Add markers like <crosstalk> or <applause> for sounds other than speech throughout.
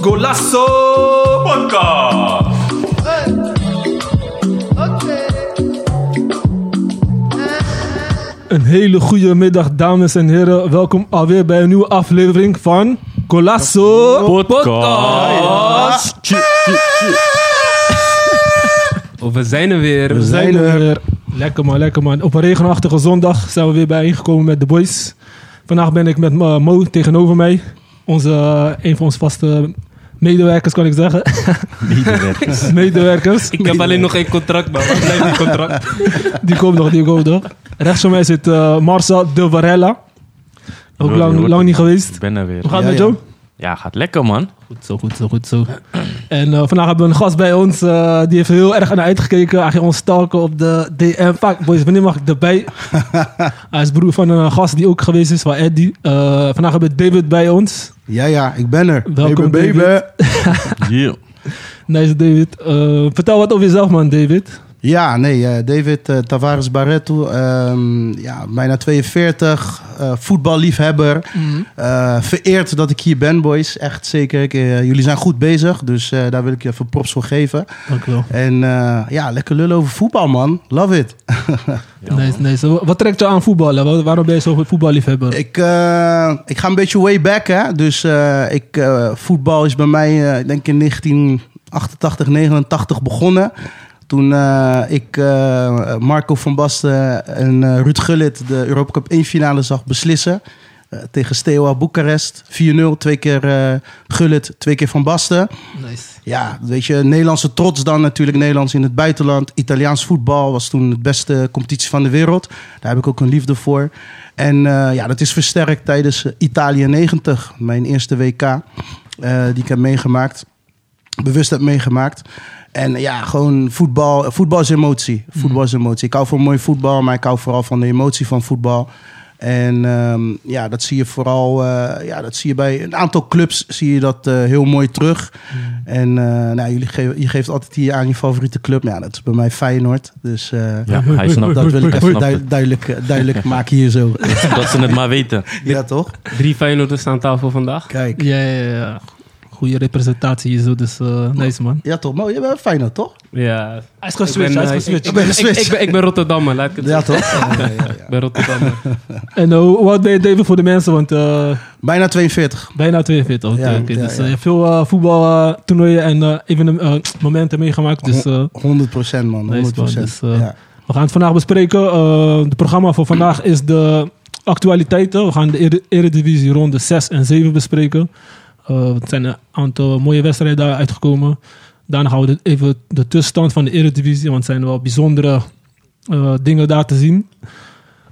Golasso Podcast. Een hele goede middag, dames en heren. Welkom alweer bij een nieuwe aflevering van Colasso Podcast. Oh, we zijn er weer. We zijn er weer. Lekker man, lekker man. Op een regenachtige zondag zijn we weer bijeengekomen met de boys. Vandaag ben ik met Mo tegenover mij. Onze, eh, een van onze vaste medewerkers, kan ik zeggen. Medewerkers. <laughs> medewerkers. Ik heb alleen nog één contract, maar waar blijft die contract? <laughs> Die komt nog, die komt nog. Rechts van mij zit eh, Marcel de Varela. Ook lang, lang niet geweest. Ik ben er weer. Hoe gaat het Ja, met ja. jou? Ja, gaat lekker man. Goed zo, goed zo, goed zo. <clears throat> En eh, vandaag hebben we een gast bij ons. eh, die heeft heel erg naar uitgekeken. Hij ging ons stalken op de DM. Fuck, boys, wanneer mag ik erbij? <laughs> Hij is broer van een gast die ook geweest is, van Eddie. Eh, vandaag hebben we David bij ons. Ja, ja, ik ben er. Welkom, baby, baby. <laughs> Yeah. Nice, David. Eh, vertel wat over jezelf, man, David. Ja, nee, eh, David eh, Tavares Barreto, ehm, ja, bijna 42, eh, voetballiefhebber. Eh, vereerd dat ik hier ben, boys. Echt zeker. Jullie zijn goed bezig, dus daar wil ik je even props voor geven. Dank u wel. En ja, lekker lullen over voetbal, man. Love it. <laughs> nice, nice. Wat trekt jou aan voetballen? Wa- Waarom ben je zo'n voetballiefhebber? Ik, ik ga een beetje way back, hè. Dus ik, voetbal is bij mij, eh, ik denk in 1988, 89 begonnen. Toen eh, ik eh, Marco van Basten en eh, Ruud Gullit de Europa Cup 1 finale zag beslissen. tegen Steaua Boekarest. 4-0, twee keer Gullit, twee keer Van Basten. Nice. Ja, weet je, Nederlandse trots dan natuurlijk. Nederlands in het buitenland. Italiaans voetbal was toen de beste competitie van de wereld. Daar heb ik ook een liefde voor. En ja, dat is versterkt tijdens Italië 90. Mijn eerste WK die ik heb meegemaakt. Bewust heb meegemaakt. En ja, gewoon voetbal. Voetbal is emotie. Voetbal is emotie. Ik hou van mooi voetbal, maar ik hou vooral van de emotie van voetbal. En ehm, ja, dat zie je vooral eh, ja, dat zie je bij een aantal clubs zie je dat eh, heel mooi terug. En eh, nou, jullie geven, je geeft altijd hier aan je favoriete club. Ja, dat is bij mij Feyenoord. Dus eh, Ja, hij snapt dat wil ik even duidelijk, duidelijk maken hier zo. <laughs> Dat ze het maar weten. Ja, toch? Drie Feyenoorders aan tafel vandaag. Kijk. Ja, ja, ja. Goede representatie hier zo, dus eh, nice, man. Ja, toch? Mo, je bent Feyenoord, toch? Ja. Hij is Ik geswitcht, ben, hij is eh, geswitcht. Ik, ik, ben, ik, geswitcht. ik ben, ik ben Rotterdammer, laat ik het Ja, zeggen. toch? Ja, <laughs> ja, ja, ja. Ik ben Rotterdammer. En eh, oud ben je, David, voor de mensen? Want eh, Bijna 42. bijna 42. Oké, Ja, oké. ja, Dus eh, ja. je hebt veel eh, voetbaltoernooien en eh even eh, momenten meegemaakt. Dus eh, 100% man, 100%. Nice, man. Dus, eh, ja. we gaan het vandaag bespreken. Uh, het programma voor vandaag is de actualiteiten. We gaan de Ere- Eredivisie ronde 6 en 7 bespreken. Er zijn een aantal mooie wedstrijden daar uitgekomen. Daarna gaan we even de tussenstand van de Eredivisie, want er zijn wel bijzondere eh, dingen daar te zien.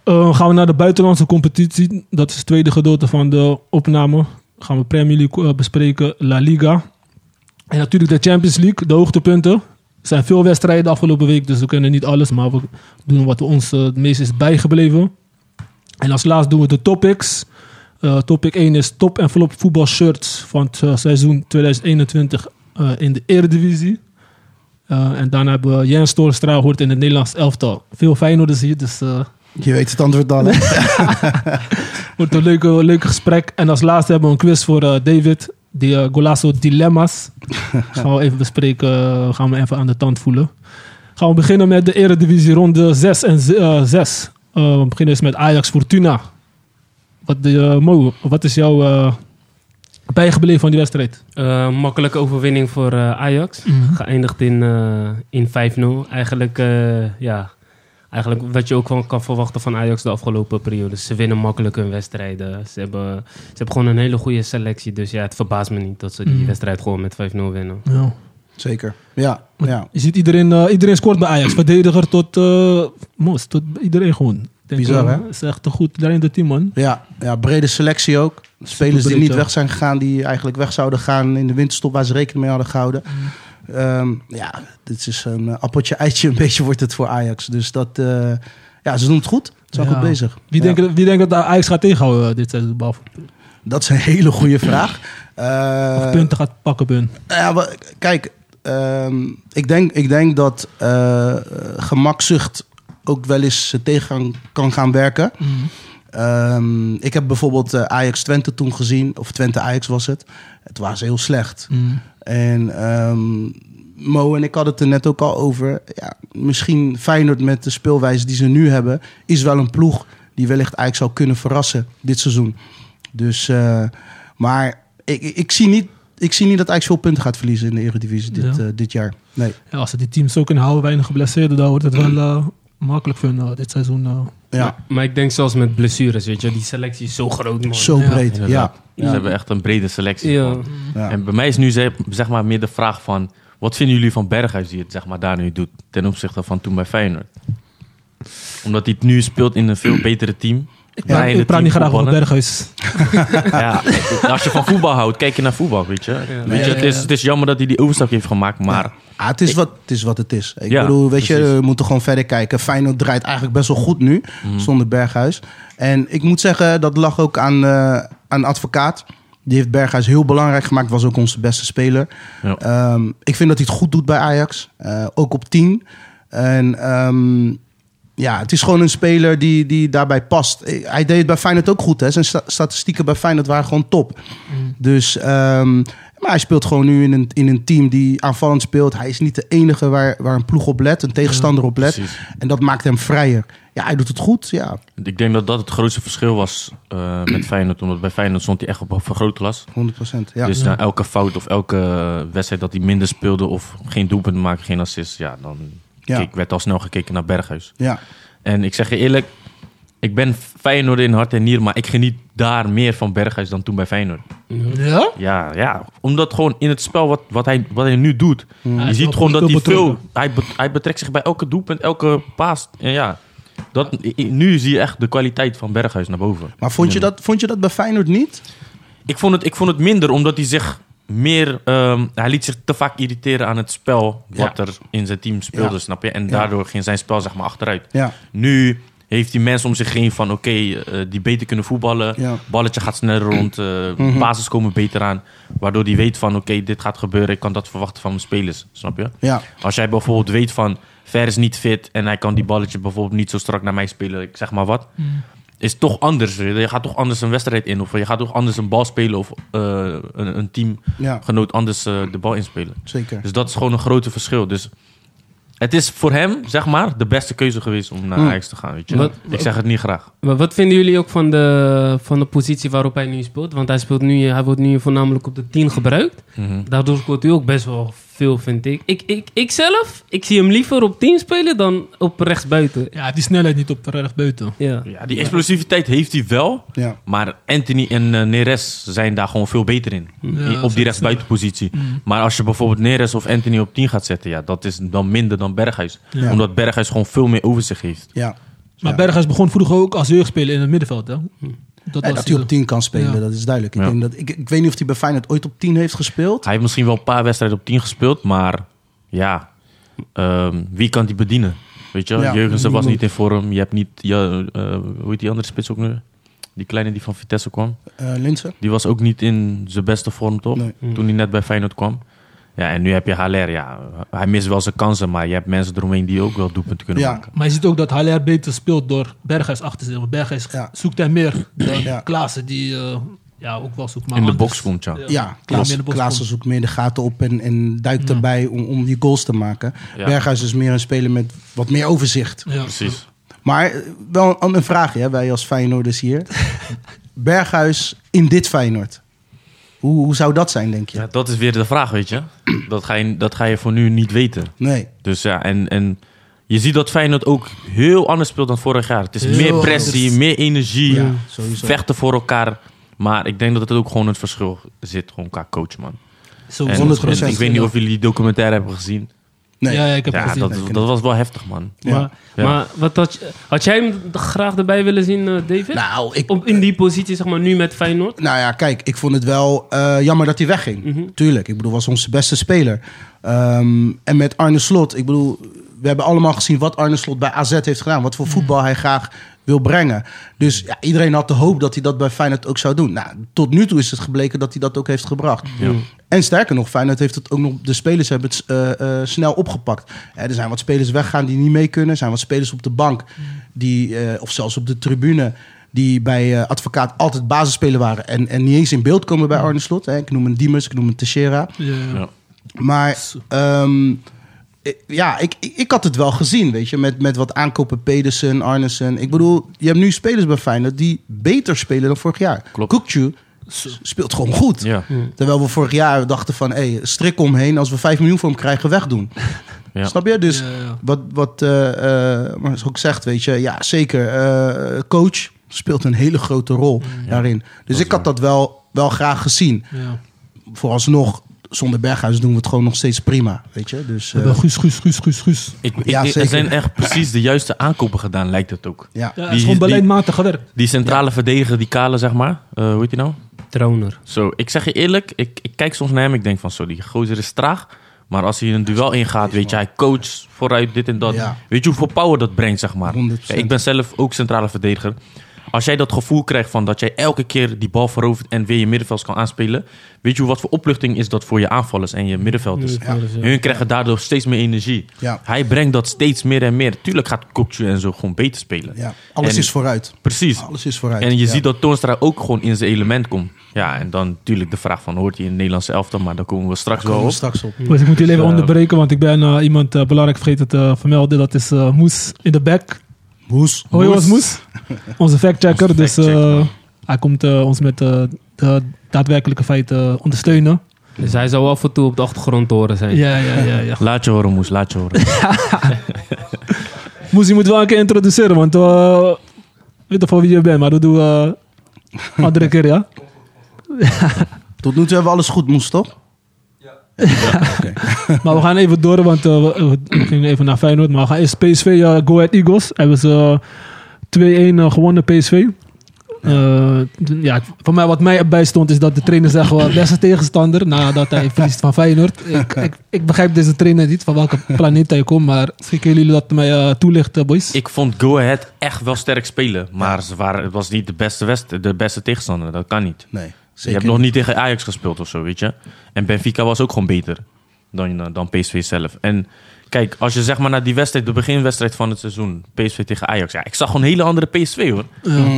Uh, gaan we naar de buitenlandse competitie. Dat is het tweede gedeelte van de opname. Gaan we Premier League eh, bespreken, La Liga. En natuurlijk de Champions League, de hoogtepunten. Er zijn veel wedstrijden de afgelopen week, dus we kunnen niet alles. Maar we doen wat ons eh, het meest is bijgebleven. En als laatst doen we de topics. Eh, topic 1 is top en flop voetbalshirts van het eh, seizoen 2021 eh, in de Eredivisie. En daarna hebben we Jens Toornstra gehoord in het Nederlands elftal. Veel Feyenoorders hier, dus Je weet het antwoord hè? <laughs> wordt een leuke, leuke gesprek. En als laatste hebben we een quiz voor David. Die Golasso Dilemma's. <laughs> gaan we even bespreken. gaan we even aan de tand voelen. Gaan we beginnen met de Eredivisie ronde 6 en 6. we beginnen eens met Ajax Fortuna. Wat, de, eh, Mo, wat is jouw eh, bijgebleven van die wedstrijd? Eh, makkelijke overwinning voor eh, Ajax. Geëindigd in, eh, in 5-0. Eigenlijk, eh, ja, eigenlijk wat je ook van kan verwachten van Ajax de afgelopen periode. Ze winnen makkelijk hun wedstrijden. Ze hebben, ze hebben gewoon een hele goede selectie. Dus ja, het verbaast me niet dat ze die Mhm. wedstrijd gewoon met 5-0 winnen. Ja. Zeker. Ja, ja. Je ziet iedereen, iedereen scoort bij Ajax. Verdediger tot eh Mos, tot iedereen gewoon. Denk, Bizar, hè? is echt een goed daarin de team, man. Ja, ja, brede selectie ook. Spelers die niet weg zijn gegaan, die eigenlijk weg zouden gaan in de winterstop waar ze rekening mee hadden gehouden. Ehm, ja, dit is een eh, appeltje eitje, een <laughs> beetje wordt het voor Ajax. Dus dat, eh, ja, ze doen het goed. Ze zijn Ja. goed bezig. Wie, Ja. denkt, wie denkt dat Ajax gaat tegenhouden eh, dit seizoen? Behalve Dat is een hele goede vraag. <laughs> Of punten gaat pakken, Bun. Nou ja, kijk, ehm, ik, denk, ik denk dat gemakzucht ook wel eens eh, tegen kan- gaan werken. Ehm, ik heb bijvoorbeeld eh, Ajax Twente toen gezien, of Twente Ajax was het. Het was heel slecht. Mm. En ehm, Mo en ik hadden het er net ook al over. Ja, misschien Feyenoord met de speelwijze die ze nu hebben, is wel een ploeg die wellicht eigenlijk zou kunnen verrassen dit seizoen. Dus, eh, maar ik, ik, zie niet, ik zie niet dat Ajax veel punten gaat verliezen in de Eredivisie dit, Ja. dit jaar. Nee. Ja, als ze die teams zo kunnen houden, weinig geblesseerden, dan wordt het wel eh, makkelijk voor hun eh, dit seizoen. eh. Ja, Maar, maar ik denk zelfs met blessures, weet je, die selectie is zo groot, man. zo breed. Ja. Ja. Ze hebben echt een brede selectie. Ja. En bij mij is nu zeg, zeg maar meer de vraag van... Wat vinden jullie van Berghuis die het zeg maar, daar nu doet ten opzichte van toen bij Feyenoord? Omdat hij het nu speelt in een veel betere team. Ik Ja, praat, ik niet graag over. Berghuis. Ja, als je van voetbal houdt, kijk je naar voetbal, weet je. Weet je Ja, het, is, het is jammer dat hij die overstap heeft gemaakt, maar... Ah, het, is wat, het is wat het is. Ik Ja, bedoel, weet je, we moeten gewoon verder kijken. Feyenoord draait eigenlijk best wel goed nu, Mhm. zonder Berghuis. En ik moet zeggen, dat lag ook aan, eh aan advocaat. Die heeft Berghuis heel belangrijk gemaakt. Was ook onze beste speler. Ja. Ehm, ik vind dat hij het goed doet bij Ajax. Eh, ook op 10. En ehm, ja, het is gewoon een speler die, die daarbij past. Eh, Hij deed het bij Feyenoord ook goed. Hè? Zijn sta- statistieken bij Feyenoord waren gewoon top. Dus, ehm, maar hij speelt gewoon nu in een, in een team die aanvallend speelt. Hij is niet de enige waar, waar een ploeg op let, een tegenstander op let. En dat maakt hem vrijer. Ja, hij doet het goed. Ja, Ik denk dat dat het grootste verschil was eh, met <clears throat> Feyenoord. Omdat bij Feyenoord stond hij echt op vergrootglas. 100%. Ja. Dus na elke fout of elke wedstrijd dat hij minder speelde... of geen doelpunt maakte, geen assist... ja, dan Ja. keek- werd al snel gekeken naar Berghuis. ja. En ik zeg je eerlijk... ik ben Feyenoord in hart en nier... maar ik geniet daar meer van Berghuis dan toen bij Feyenoord. Ja? Ja, ja. Omdat gewoon in het spel wat, wat, hij, wat hij nu doet... Hij je ziet gewoon dat hij veel... Hij, be- hij betrekt zich bij elke doelpunt, elke paas. En ja, dat, nu zie je echt de kwaliteit van Berghuis naar boven. Maar vond je, dat, vond je dat bij Feyenoord niet? Ik vond het, ik vond het minder, omdat hij zich meer... ehm, hij liet zich te vaak irriteren aan het spel wat Ja. er in zijn team speelde, Ja. snap je? En Ja. daardoor ging zijn spel zeg maar achteruit. Ja. Nu heeft hij mensen om zich heen van... oké, eh, die beter kunnen voetballen. Ja. Balletje gaat sneller rond. eh <clears throat> Mhm. Basis komen beter aan. Waardoor hij weet van... oké, dit gaat gebeuren. Ik kan dat verwachten van mijn spelers. Snap je? Ja. Als jij bijvoorbeeld weet van... Ver is niet fit en hij kan die balletje bijvoorbeeld niet zo strak naar mij spelen. Ik zeg maar wat. Is toch anders. Je gaat toch anders een wedstrijd in. Of je gaat toch anders een bal spelen. Of eh, een, een teamgenoot ja, anders eh, de bal inspelen. zeker. Dus dat is gewoon een grote verschil. Dus het is voor hem, zeg maar, de beste keuze geweest om naar Hmm. Ajax te gaan. Weet je? Wat- ik zeg het niet graag. Maar wat vinden jullie ook van de, van de positie waarop hij nu speelt? Want hij, speelt nu, hij wordt nu voornamelijk op de 10 gebruikt. Mhm. Daardoor scoort hij ook best wel veel, vind ik. Ik, ik. ik zelf, ik zie hem liever op 10 spelen dan op rechtsbuiten. Ja, die snelheid niet op recht buiten. Ja. Ja, die explosiviteit heeft hij wel. Ja. Maar Anthony en eh, Neres zijn daar gewoon veel beter in. Ja, op die rechtsbuitenpositie. Mm. Maar als je bijvoorbeeld Neres of Anthony op 10 gaat zetten, ja, dat is dan minder dan Berghuis. Ja. Omdat Berghuis gewoon veel meer overzicht heeft. Ja. Maar Ja. Berghuis begon vroeger ook als jeugdspeler in het middenveld. Hè? Dat, Ja, was dat hij op 10 kan spelen, Ja. dat is duidelijk. Ik, Ja. denk dat, ik, ik weet niet of hij bij Feyenoord ooit op 10 heeft gespeeld. Hij heeft misschien wel een paar wedstrijden op 10 gespeeld, maar ja, ehm, wie kan die bedienen? Weet je? Ja, Jurgensen was niet in vorm. Je hebt niet, ja, eh, hoe heet die andere spits ook nu? Die kleine die van Vitesse kwam. Eh Linsen. Die was ook niet in zijn beste vorm, toch? Nee. Toen hij net bij Feyenoord kwam. Ja, en nu heb je Haller. Ja, hij mist wel zijn kansen, maar je hebt mensen eromheen die ook wel doelpunten kunnen Ja. maken. Maar je ziet ook dat Haller beter speelt door Berghuis achter zich. Want Berghuis Ja. zoekt hij meer dan Ja. Klaassen die eh, ja, ook wel zoekt. Maar In de anders. box komt, ja. Ja, Klaas, in de box Klaassen komt. zoekt meer de gaten op en, en duikt erbij om, om die goals te maken. Ja. Berghuis is meer een speler met wat meer overzicht. Ja. Precies. Maar eh, wel een, een vraagje, hè, wij als Feyenoorders hier. <laughs> Berghuis in dit Feyenoord. Hoe, hoe zou dat zijn, denk je? Ja, dat is weer de vraag, weet je. <clears throat> Dat ga je, dat ga je voor nu niet weten. Nee. Dus ja, en, en je ziet dat Feyenoord ook heel anders speelt dan vorig jaar. Het is Heel meer pressie, anders. meer energie, Ja, sowieso. vechten voor elkaar. Maar ik denk dat het ook gewoon het verschil zit, gewoon qua coach, man. Zo, En, 100%. en ik weet niet of jullie die documentaire hebben gezien. Nee. Ja, ja, ik heb Ja, gezien. dat, dat was wel heftig, man. Ja. Maar, Ja. maar wat had, je- had jij hem graag erbij willen zien, eh, David? Nou, ik, Op, in die positie, zeg maar, nu met Feyenoord? Nou ja, kijk, ik vond het wel eh, jammer dat hij wegging. Mhm. Tuurlijk, ik bedoel, was onze beste speler. Ehm, en met Arne Slot, ik bedoel, we hebben allemaal gezien wat Arne Slot bij AZ heeft gedaan. Wat voor voetbal hij graag wil brengen. Dus ja, iedereen had de hoop dat hij dat bij Feyenoord ook zou doen. Nou, tot nu toe is het gebleken dat hij dat ook heeft gebracht. Ja. En sterker nog, Feyenoord heeft het ook nog... De spelers hebben het eh, eh, snel opgepakt. Er zijn wat spelers weggaan die niet mee kunnen. Er zijn wat spelers op de bank, die, eh, of zelfs op de tribune... die bij advocaat altijd basisspeler waren... En, en niet eens in beeld komen bij Arne Slot. Hè. Ik noem een Diemers, ik noem een Teixeira. Ja. Ja. Maar ehm, ja, ik, ik, ik had het wel gezien, weet je, met, met wat aankopen Pedersen, Arnesen. Ik bedoel, je hebt nu spelers bij Feyenoord die beter spelen dan vorig jaar. Klopt. Kukcu speelt gewoon goed. Ja. Terwijl we vorig jaar dachten van, hé, hey, strik omheen. Als we 5 miljoen voor hem krijgen, wegdoen. <laughs> Ja. Snap je? Dus Ja, ja. wat, wat eh eh, maar zoals ik zegt, weet je, ja, zeker. eh, coach speelt een hele grote rol daarin. Dus ik had dat wel, wel graag gezien. Ja. Vooralsnog, zonder Berghuis doen we het gewoon nog steeds prima, weet je. Dus, We eh, hebben Guus, Guus, Guus, Guus, Guus. Ik, ik, Ja, er zijn echt precies de juiste aankopen gedaan, lijkt het ook. ja. Ja, het Die- is gewoon beleidmatig gewerkt. Die centrale verdediger, die kale, zeg maar. Eh, hoe heet die nou? Troner. Zo, ik zeg je eerlijk, ik, ik kijk soms naar hem. Ik denk van zo, die gozer is traag. Maar als hij een duel ingaat, weet je, hij coacht vooruit dit en dat. Ja. Weet je hoeveel power dat brengt, zeg maar. 100%. Kijk, ik ben zelf ook centrale verdediger. Als jij dat gevoel krijgt van dat jij elke keer die bal verovert en weer je middenveld kan aanspelen. Weet je wat voor opluchting is dat voor je aanvallers en je middenvelders? Ja. Hun krijgen daardoor steeds meer energie. Ja. Hij brengt dat steeds meer en meer. Tuurlijk gaat Kokju en zo gewoon beter spelen. Ja, alles En- is vooruit. Precies. Alles is vooruit. En je ja. ziet dat Toonstra ook gewoon in zijn element komt. Ja, en dan natuurlijk de vraag van, hoort hij in het Nederlandse elftal? Maar daar komen we straks wel we op. straks op. Dus ik moet jullie even eh, onderbreken, want ik ben eh, iemand eh, belangrijk vergeten te vermelden. Dat is Moes in de back. Moes. Hoi, was Moes. <laughs> Onze factchecker. Onze Dus eh, hij komt eh, ons met eh, de daadwerkelijke feiten ondersteunen. Dus hij zou af en toe op de achtergrond te horen zijn. Ja, ja, ja. ja. <laughs> Laat je horen, Moes, laat je horen. <laughs> Moes, je moet wel een keer introduceren, want uh, weet toch van wie je bent, maar dat doen we uh, andere keer, ja? Tot nu toe hebben we alles goed, Moes, toch? Maar we gaan even door, want eh, we, we gingen even naar Feyenoord. Maar we gaan eerst PSV, eh, Go Ahead Eagles. Hebben ze eh, 2-1 eh, gewonnen, PSV. Eh, ja, voor mij, wat mij erbij stond, is dat de trainer zegt wel beste tegenstander nadat hij verliest van Feyenoord. Ik, ik, ik begrijp deze trainer niet, van welke planeet hij komt, maar schikken jullie dat mij eh, toelichten, boys? Ik vond Go Ahead echt wel sterk spelen. Maar ze waren, het was niet de beste, west, de beste tegenstander. Dat kan niet. Nee, je hebt nog niet tegen Ajax gespeeld of zo, weet je. En Benfica was ook gewoon beter dan, eh, dan PSV zelf. En kijk, als je zeg maar naar die wedstrijd, de beginwedstrijd van het seizoen, PSV tegen Ajax. Ja, ik zag gewoon een hele andere PSV hoor.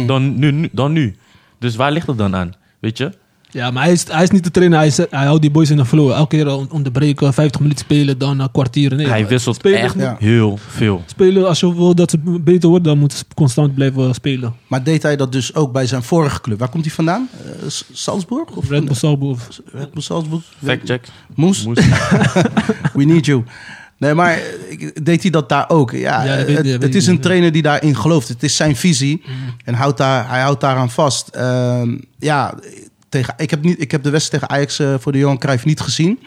Dan, nu, nu- dan nu. Dus waar ligt het dan aan? Weet je? Ja, maar hij is, hij is niet de trainer. Hij, houdt die boys in de flow. Elke keer on- onderbreken, 50 minuten spelen, dan een kwartier. Nee, Hij wisselt spelen, echt Ja. heel veel. spelen, als je wil dat het beter wordt, dan moet ze constant blijven spelen. Maar deed hij dat dus ook bij zijn vorige club? Waar komt hij vandaan? Eh, Salzburg? Of Red Bull Salzburg. Red Bull Salzburg? Fact check. Moes? Moes. <laughs> We need you. Nee, maar eh, deed hij dat daar ook? Ja, eh, weet- het, is een trainer die daarin gelooft. Het is zijn visie. En houdt daar, hij houdt daaraan vast. Ehm, ja, tegen, ik, heb niet, ik heb de wedstrijd tegen Ajax eh, voor de Johan Cruijff niet gezien.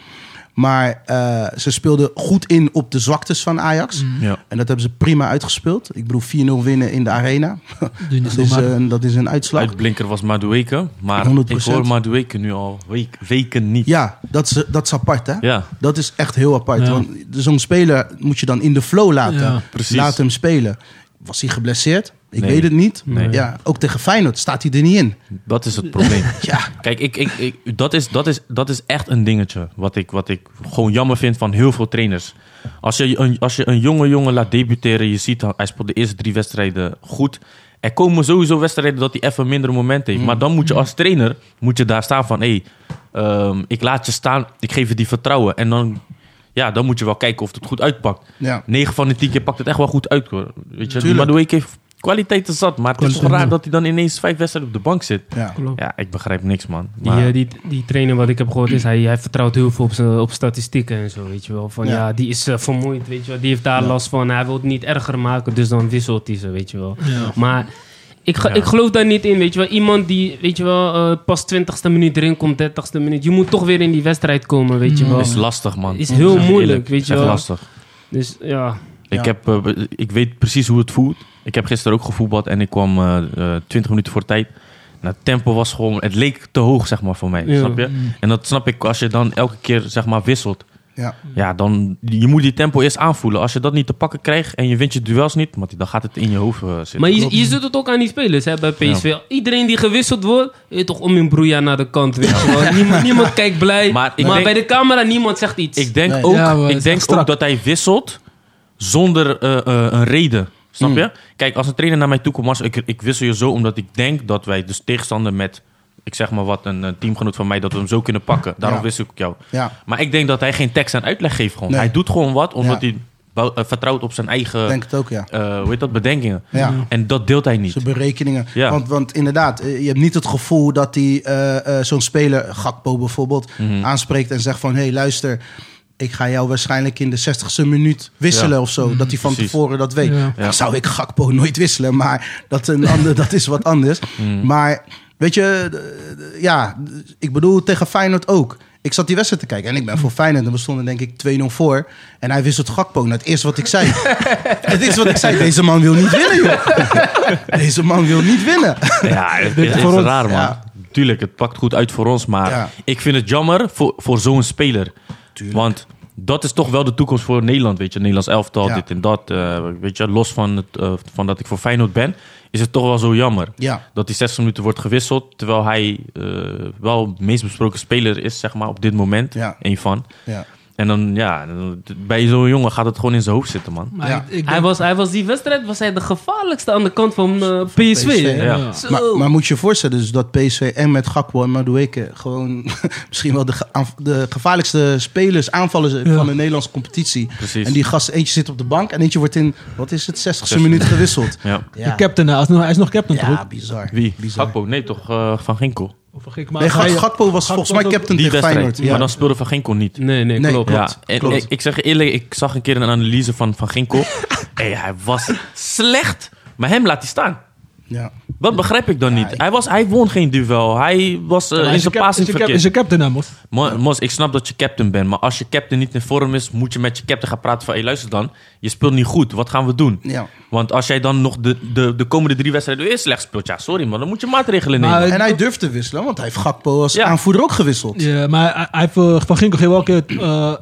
Maar eh, ze speelden goed in op de zwaktes van Ajax. Ja. En dat hebben ze prima uitgespeeld. Ik bedoel, 4-0 winnen in de arena. <laughs> Dat is, een, dat is een uitslag. Uitblinker was Madueke. Maar 100%. ik hoor Madueke nu al week, weken niet. Ja, dat is, dat is apart, hè? Ja, Dat is echt heel apart. Ja. Want zo'n speler moet je dan in de flow laten. Ja, precies. Laat hem spelen. Was hij geblesseerd? Ik Nee. weet het niet. Nee. Ja, ook tegen Feyenoord staat hij er niet in. dat is het probleem. <laughs> Ja, Kijk, ik, ik, ik, dat, is, dat, is, dat is echt een dingetje. Wat ik, wat ik gewoon jammer vind van heel veel trainers. Als je een, als je een jonge jongen laat debuteren, je ziet hij speelt de eerste drie wedstrijden goed. Er komen sowieso wedstrijden dat hij even minder moment heeft. Maar dan moet je als trainer moet je daar staan van... Hey, ehm, ik laat je staan, ik geef je die vertrouwen. En dan, ja, dan moet je wel kijken of het goed uitpakt. ja. 9 van de 10 keer pakt het echt wel goed uit. Hoor. Weet je. Madueke heeft kwaliteiten zat. Maar het is toch Kwaliteit, raar dat hij dan ineens vijf wedstrijden op de bank zit. ja. Klopt. Ja, ik begrijp niks, man. Die, eh, die, die trainer wat ik heb gehoord is, hij, hij vertrouwt heel veel op, zijn- op statistieken en zo, weet je wel. Van Ja. ja, die is eh, vermoeid, weet je wel. Die heeft daar Ja. last van. Hij wil het niet erger maken, dus dan wisselt hij ze, weet je wel. Ja. Maar ik, ga- Ja. ik geloof daar niet in, weet je wel. Iemand die, weet je wel, eh, pas 20ste minuut erin komt, 30ste minuut. Je moet toch weer in die wedstrijd komen, weet je Mm. wel. is lastig, man. Is heel moeilijk, eerlijk, weet is je wel. lastig. Dus ja, Ik, Ja. heb, ik weet precies hoe het voelt. Ik heb gisteren ook gevoetbald en ik kwam eh, eh, 20 minuten voor tijd. Nou, het tempo was gewoon... Het leek te hoog, zeg maar, voor mij. Ja. Snap je? En dat snap ik als je dan elke keer, zeg maar, wisselt. Ja. Ja, dan je moet die tempo eerst aanvoelen. Als je dat niet te pakken krijgt en je wint je duels niet, Mattie, dan gaat het in je hoofd eh, zitten. Maar je, je ziet het ook aan die spelers hè, bij PSV. Iedereen die gewisseld wordt, je toch om in broeia naar de kant. Weet <laughs> niemand, niemand kijkt blij. Maar Maar, ik denk- bij de camera, niemand zegt iets. Ik denk Nee. ook, ik denk ook dat hij wisselt zonder eh, eh, een reden. Snap Mm. je? Kijk, als een trainer naar mij toe komt, ik, ik wissel je zo omdat ik denk dat wij dus tegenstander met, ik zeg maar wat, een, teamgenoot van mij, dat we hem zo kunnen pakken. Daarom Ja. wissel ik jou. Ja. Maar ik denk dat hij geen tekst en uitleg geeft gewoon. Nee. Hij doet gewoon wat, omdat Ja. hij eh, vertrouwt op zijn eigen, denk het ook, ja. eh, hoe heet dat, bedenkingen. Ja. En dat deelt hij niet. Zijn berekeningen. Ja. Want, want inderdaad, eh, je hebt niet het gevoel dat hij zo'n speler, Gakpo bijvoorbeeld, Mhm. aanspreekt en zegt van... hé, hey, luister, ik ga jou waarschijnlijk in de 60ste minuut wisselen Ja. of zo. Dat hij van Precies. tevoren dat weet. Ja. Ja. Dan zou ik Gakpo nooit wisselen, maar dat, een ander, dat is wat anders. Mhm. Maar weet je, ja, ik bedoel tegen Feyenoord ook. Ik zat die wedstrijd te kijken en ik ben voor Feyenoord. En we stonden denk ik 2-0 voor. En hij wisselt Gakpo. Nou, het eerste wat ik zei. <laughs> het eerste wat ik zei, deze man wil niet winnen, joh. <laughs> deze man wil niet winnen. Ja, <laughs> het is, raar, man. Ja. Tuurlijk, het pakt goed uit voor ons. Maar Ja. ik vind het jammer voor, voor zo'n speler. Tuurlijk. Want dat is toch wel de toekomst voor Nederland, weet je. Nederlands elftal, Ja. dit en dat. eh, weet je, los van, het, eh, van dat ik voor Feyenoord ben, is het toch wel zo jammer. Ja, Dat hij 60 minuten wordt gewisseld, terwijl hij eh, wel de meest besproken speler is, zeg maar, op dit moment. Ja. Een van. ja. En dan, ja, bij zo'n jongen gaat het gewoon in zijn hoofd zitten, man. Maar Ja. ik, ik hij, was, hij was die wedstrijd was hij de gevaarlijkste aan de kant van eh, PSV. Ja. Maar, maar moet je je voorstellen dus dat PSV en met Gakpo en Madueke gewoon <laughs> misschien wel de, ge- de gevaarlijkste spelers, aanvallers Ja. van de Nederlandse competitie. Precies. En die gast, eentje zit op de bank en eentje wordt in, wat is het, 60ste Zestig. minuut gewisseld. Ja. de captain, hij is nog, hij is nog captain toch Ja, bizar. Wie? Bizar. Gakpo? Nee, toch eh, Van Ginkel. Of ik? Nee, Gakpo was Gakpo volgens mij captain Die tegen. Feyenoord. Ja. Maar dan speelde Van Ginkel niet. Nee, nee, Nee, klopt. klopt. ja, en klopt. Ik, ik zeg je eerlijk, ik zag een keer een analyse van Van Ginkel. <laughs> hey, hij was slecht, maar hem laat hij staan. Ja. Dat begrijp ik dan Ja, niet. ik- Hij, was, hij won geen duel. Hij was eh, in zijn passing verkeerd. Is je captain, hè, Mos? Mo- Mos, ik snap dat je captain bent, maar als je captain niet in vorm is, moet je met je captain gaan praten van, hey, luister dan, je speelt niet goed, wat gaan we doen? Ja. Want als jij dan nog de, de, de komende drie wedstrijden weer slecht speelt, ja, sorry man, dan moet je maatregelen nemen. Maar- En hij durft te wisselen, want hij heeft Gakpo als Ja. aanvoerder ook gewisseld. Ja, maar hij, heeft eh, Van Ginkel geen welke eh,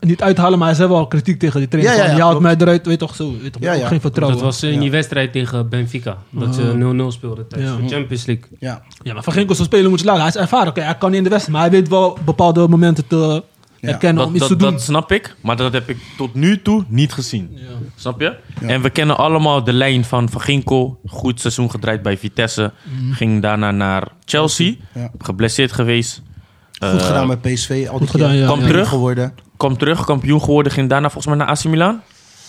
niet uithalen, maar hij zei wel kritiek tegen die trainer. Ja, ja, ja, je haalt mij eruit, weet toch zo. Weet toch, Ja. Geen vertrouwen. Dat was in Ja. die wedstrijd tegen Benfica. Dat ze 0-0 speelden tijdens Ja. de Champions League. Ja. Ja, maar Van Ginkel zo'n speler moet je laten. Hij is ervaren. Oké, hij kan niet in de wedstrijd, maar hij weet wel bepaalde momenten te herkennen om dat, iets dat, te doen. dat snap ik, maar dat heb ik tot nu toe niet gezien. Ja. Snap je? Ja. En we kennen allemaal de lijn van Van Ginkel. Goed seizoen gedraaid bij Vitesse. Ging daarna naar Chelsea. Ja. Geblesseerd geweest. Goed Eh, gedaan met PSV. Al goed gedaan, keer ja. Kwam Ja. terug. geworden. Kwam terug, kampioen geworden. Ging daarna volgens mij naar AC Milan.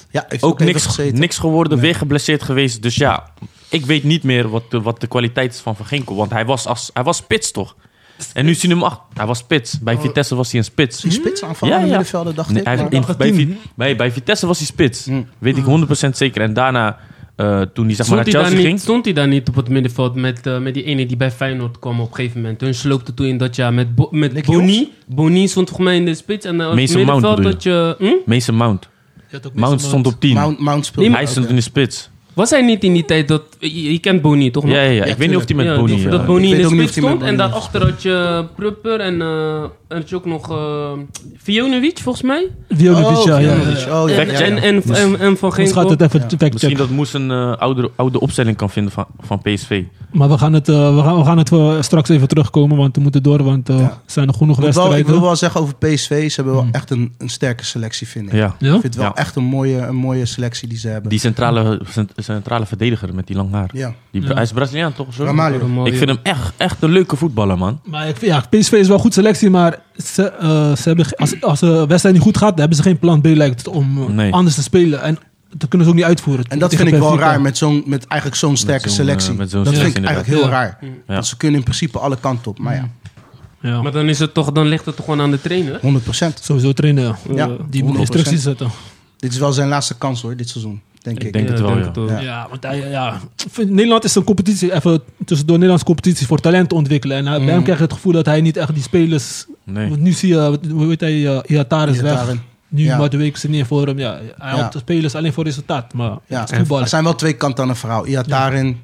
Ja, heeft Ook niks, niks geworden, Nee. weer geblesseerd geweest. Dus ja, ik weet niet meer wat de, wat de kwaliteit is van Van Ginkel. Want hij was, als, hij was spits toch? En nu zien we hem achter. Hij was spits. Bij Vitesse was hij een spits. Die spitsaanvaller Ja, in ja. middenvelden, dacht Nee, ik. hij, in- bij, bij, Vitesse was hij spits. Mm. Weet ik 100% zeker. En daarna, eh, toen hij zeg maar Stond naar Chelsea niet, ging... stond hij daar niet op het middenveld met, eh, met die ene die bij Feyenoord kwam op een gegeven moment? Hun sloopte toen in dat jaar met, Bo met Boni. Boni stond volgens mij in de spits. En uh, op het Mason Mount middenveld dat je... Hm? Mason Mount. Je had ook Mount Mason stond op 10. Mount, Mount speelde hij stond in de spits. Was hij niet in die tijd dat... Je, je kent Boni toch nog? Ja, ja, ja. ik weet niet of hij met Ja, Boni... die- eh, dat Boni in weet de ook niet spits of hij met stond. En Boni daarachter had je Prupper en, eh en had je ook nog uh, Vionovic volgens mij. Vionovic, Oh, ja, ja, Vionovic. ja. Oh, ja, en, ja, ja. en, en, en, en Van Ons gaat Ginkel. het even Ja. factchecken. Misschien dat Moes een eh, oude, oude opstelling kan vinden van, van PSV. Maar we gaan het, eh, we gaan, we gaan het eh, straks even terugkomen, want we moeten door, want eh, Ja. er zijn nog genoeg Ik wil wel- ik wedstrijden. wil wel zeggen over PSV, ze hebben wel Mm. echt een, een sterke selectie, vind ik. Ja. Ja? Ik vind het wel Ja. echt een mooie, een mooie selectie die ze hebben. Die centrale, cent- centrale verdediger met die lang haar. ja. Die, Ja. Hij is Braziliaan toch? Zo? Ramalho. Ik vind hem echt, echt een leuke voetballer, man. Maar ik, vind- ja, PSV is wel een goed selectie, maar ze, eh, ze hebben, als, als de wedstrijd niet goed gaat, dan hebben ze geen plan B lijkt het om eh, Nee. anders te spelen. En dat kunnen ze ook niet uitvoeren. En dat vind ik wel raar met, zo'n, met eigenlijk zo'n sterke selectie. eh, met zo'n dat vind ik selectie eigenlijk heel raar. Ja. Want ze kunnen in principe alle kanten op. Maar ja, Ja. Maar dan, is het toch, dan ligt het toch gewoon aan de trainer? 100%. Sowieso trainen. Ja, die moet 100%. instructies zetten. Dit is wel zijn laatste kans hoor, dit seizoen. Denk ik. Ik denk het wel, ja. ook. Ja. Ja, want hij, ja, Nederland is een competitie, even tussendoor Nederlandse competities voor talent te ontwikkelen. En hij- bij hem Mhm. krijg je het gevoel dat hij niet echt die spelers. Nee. Want nu zie je, hoe heet hij, uh, Iataren is weg. Nu Ja. maar de week is er niet voor hem. Ja, hij Ja. houdt de spelers alleen voor resultaat. Maar Ja, het er zijn wel twee kanten aan een verhaal. Iataren,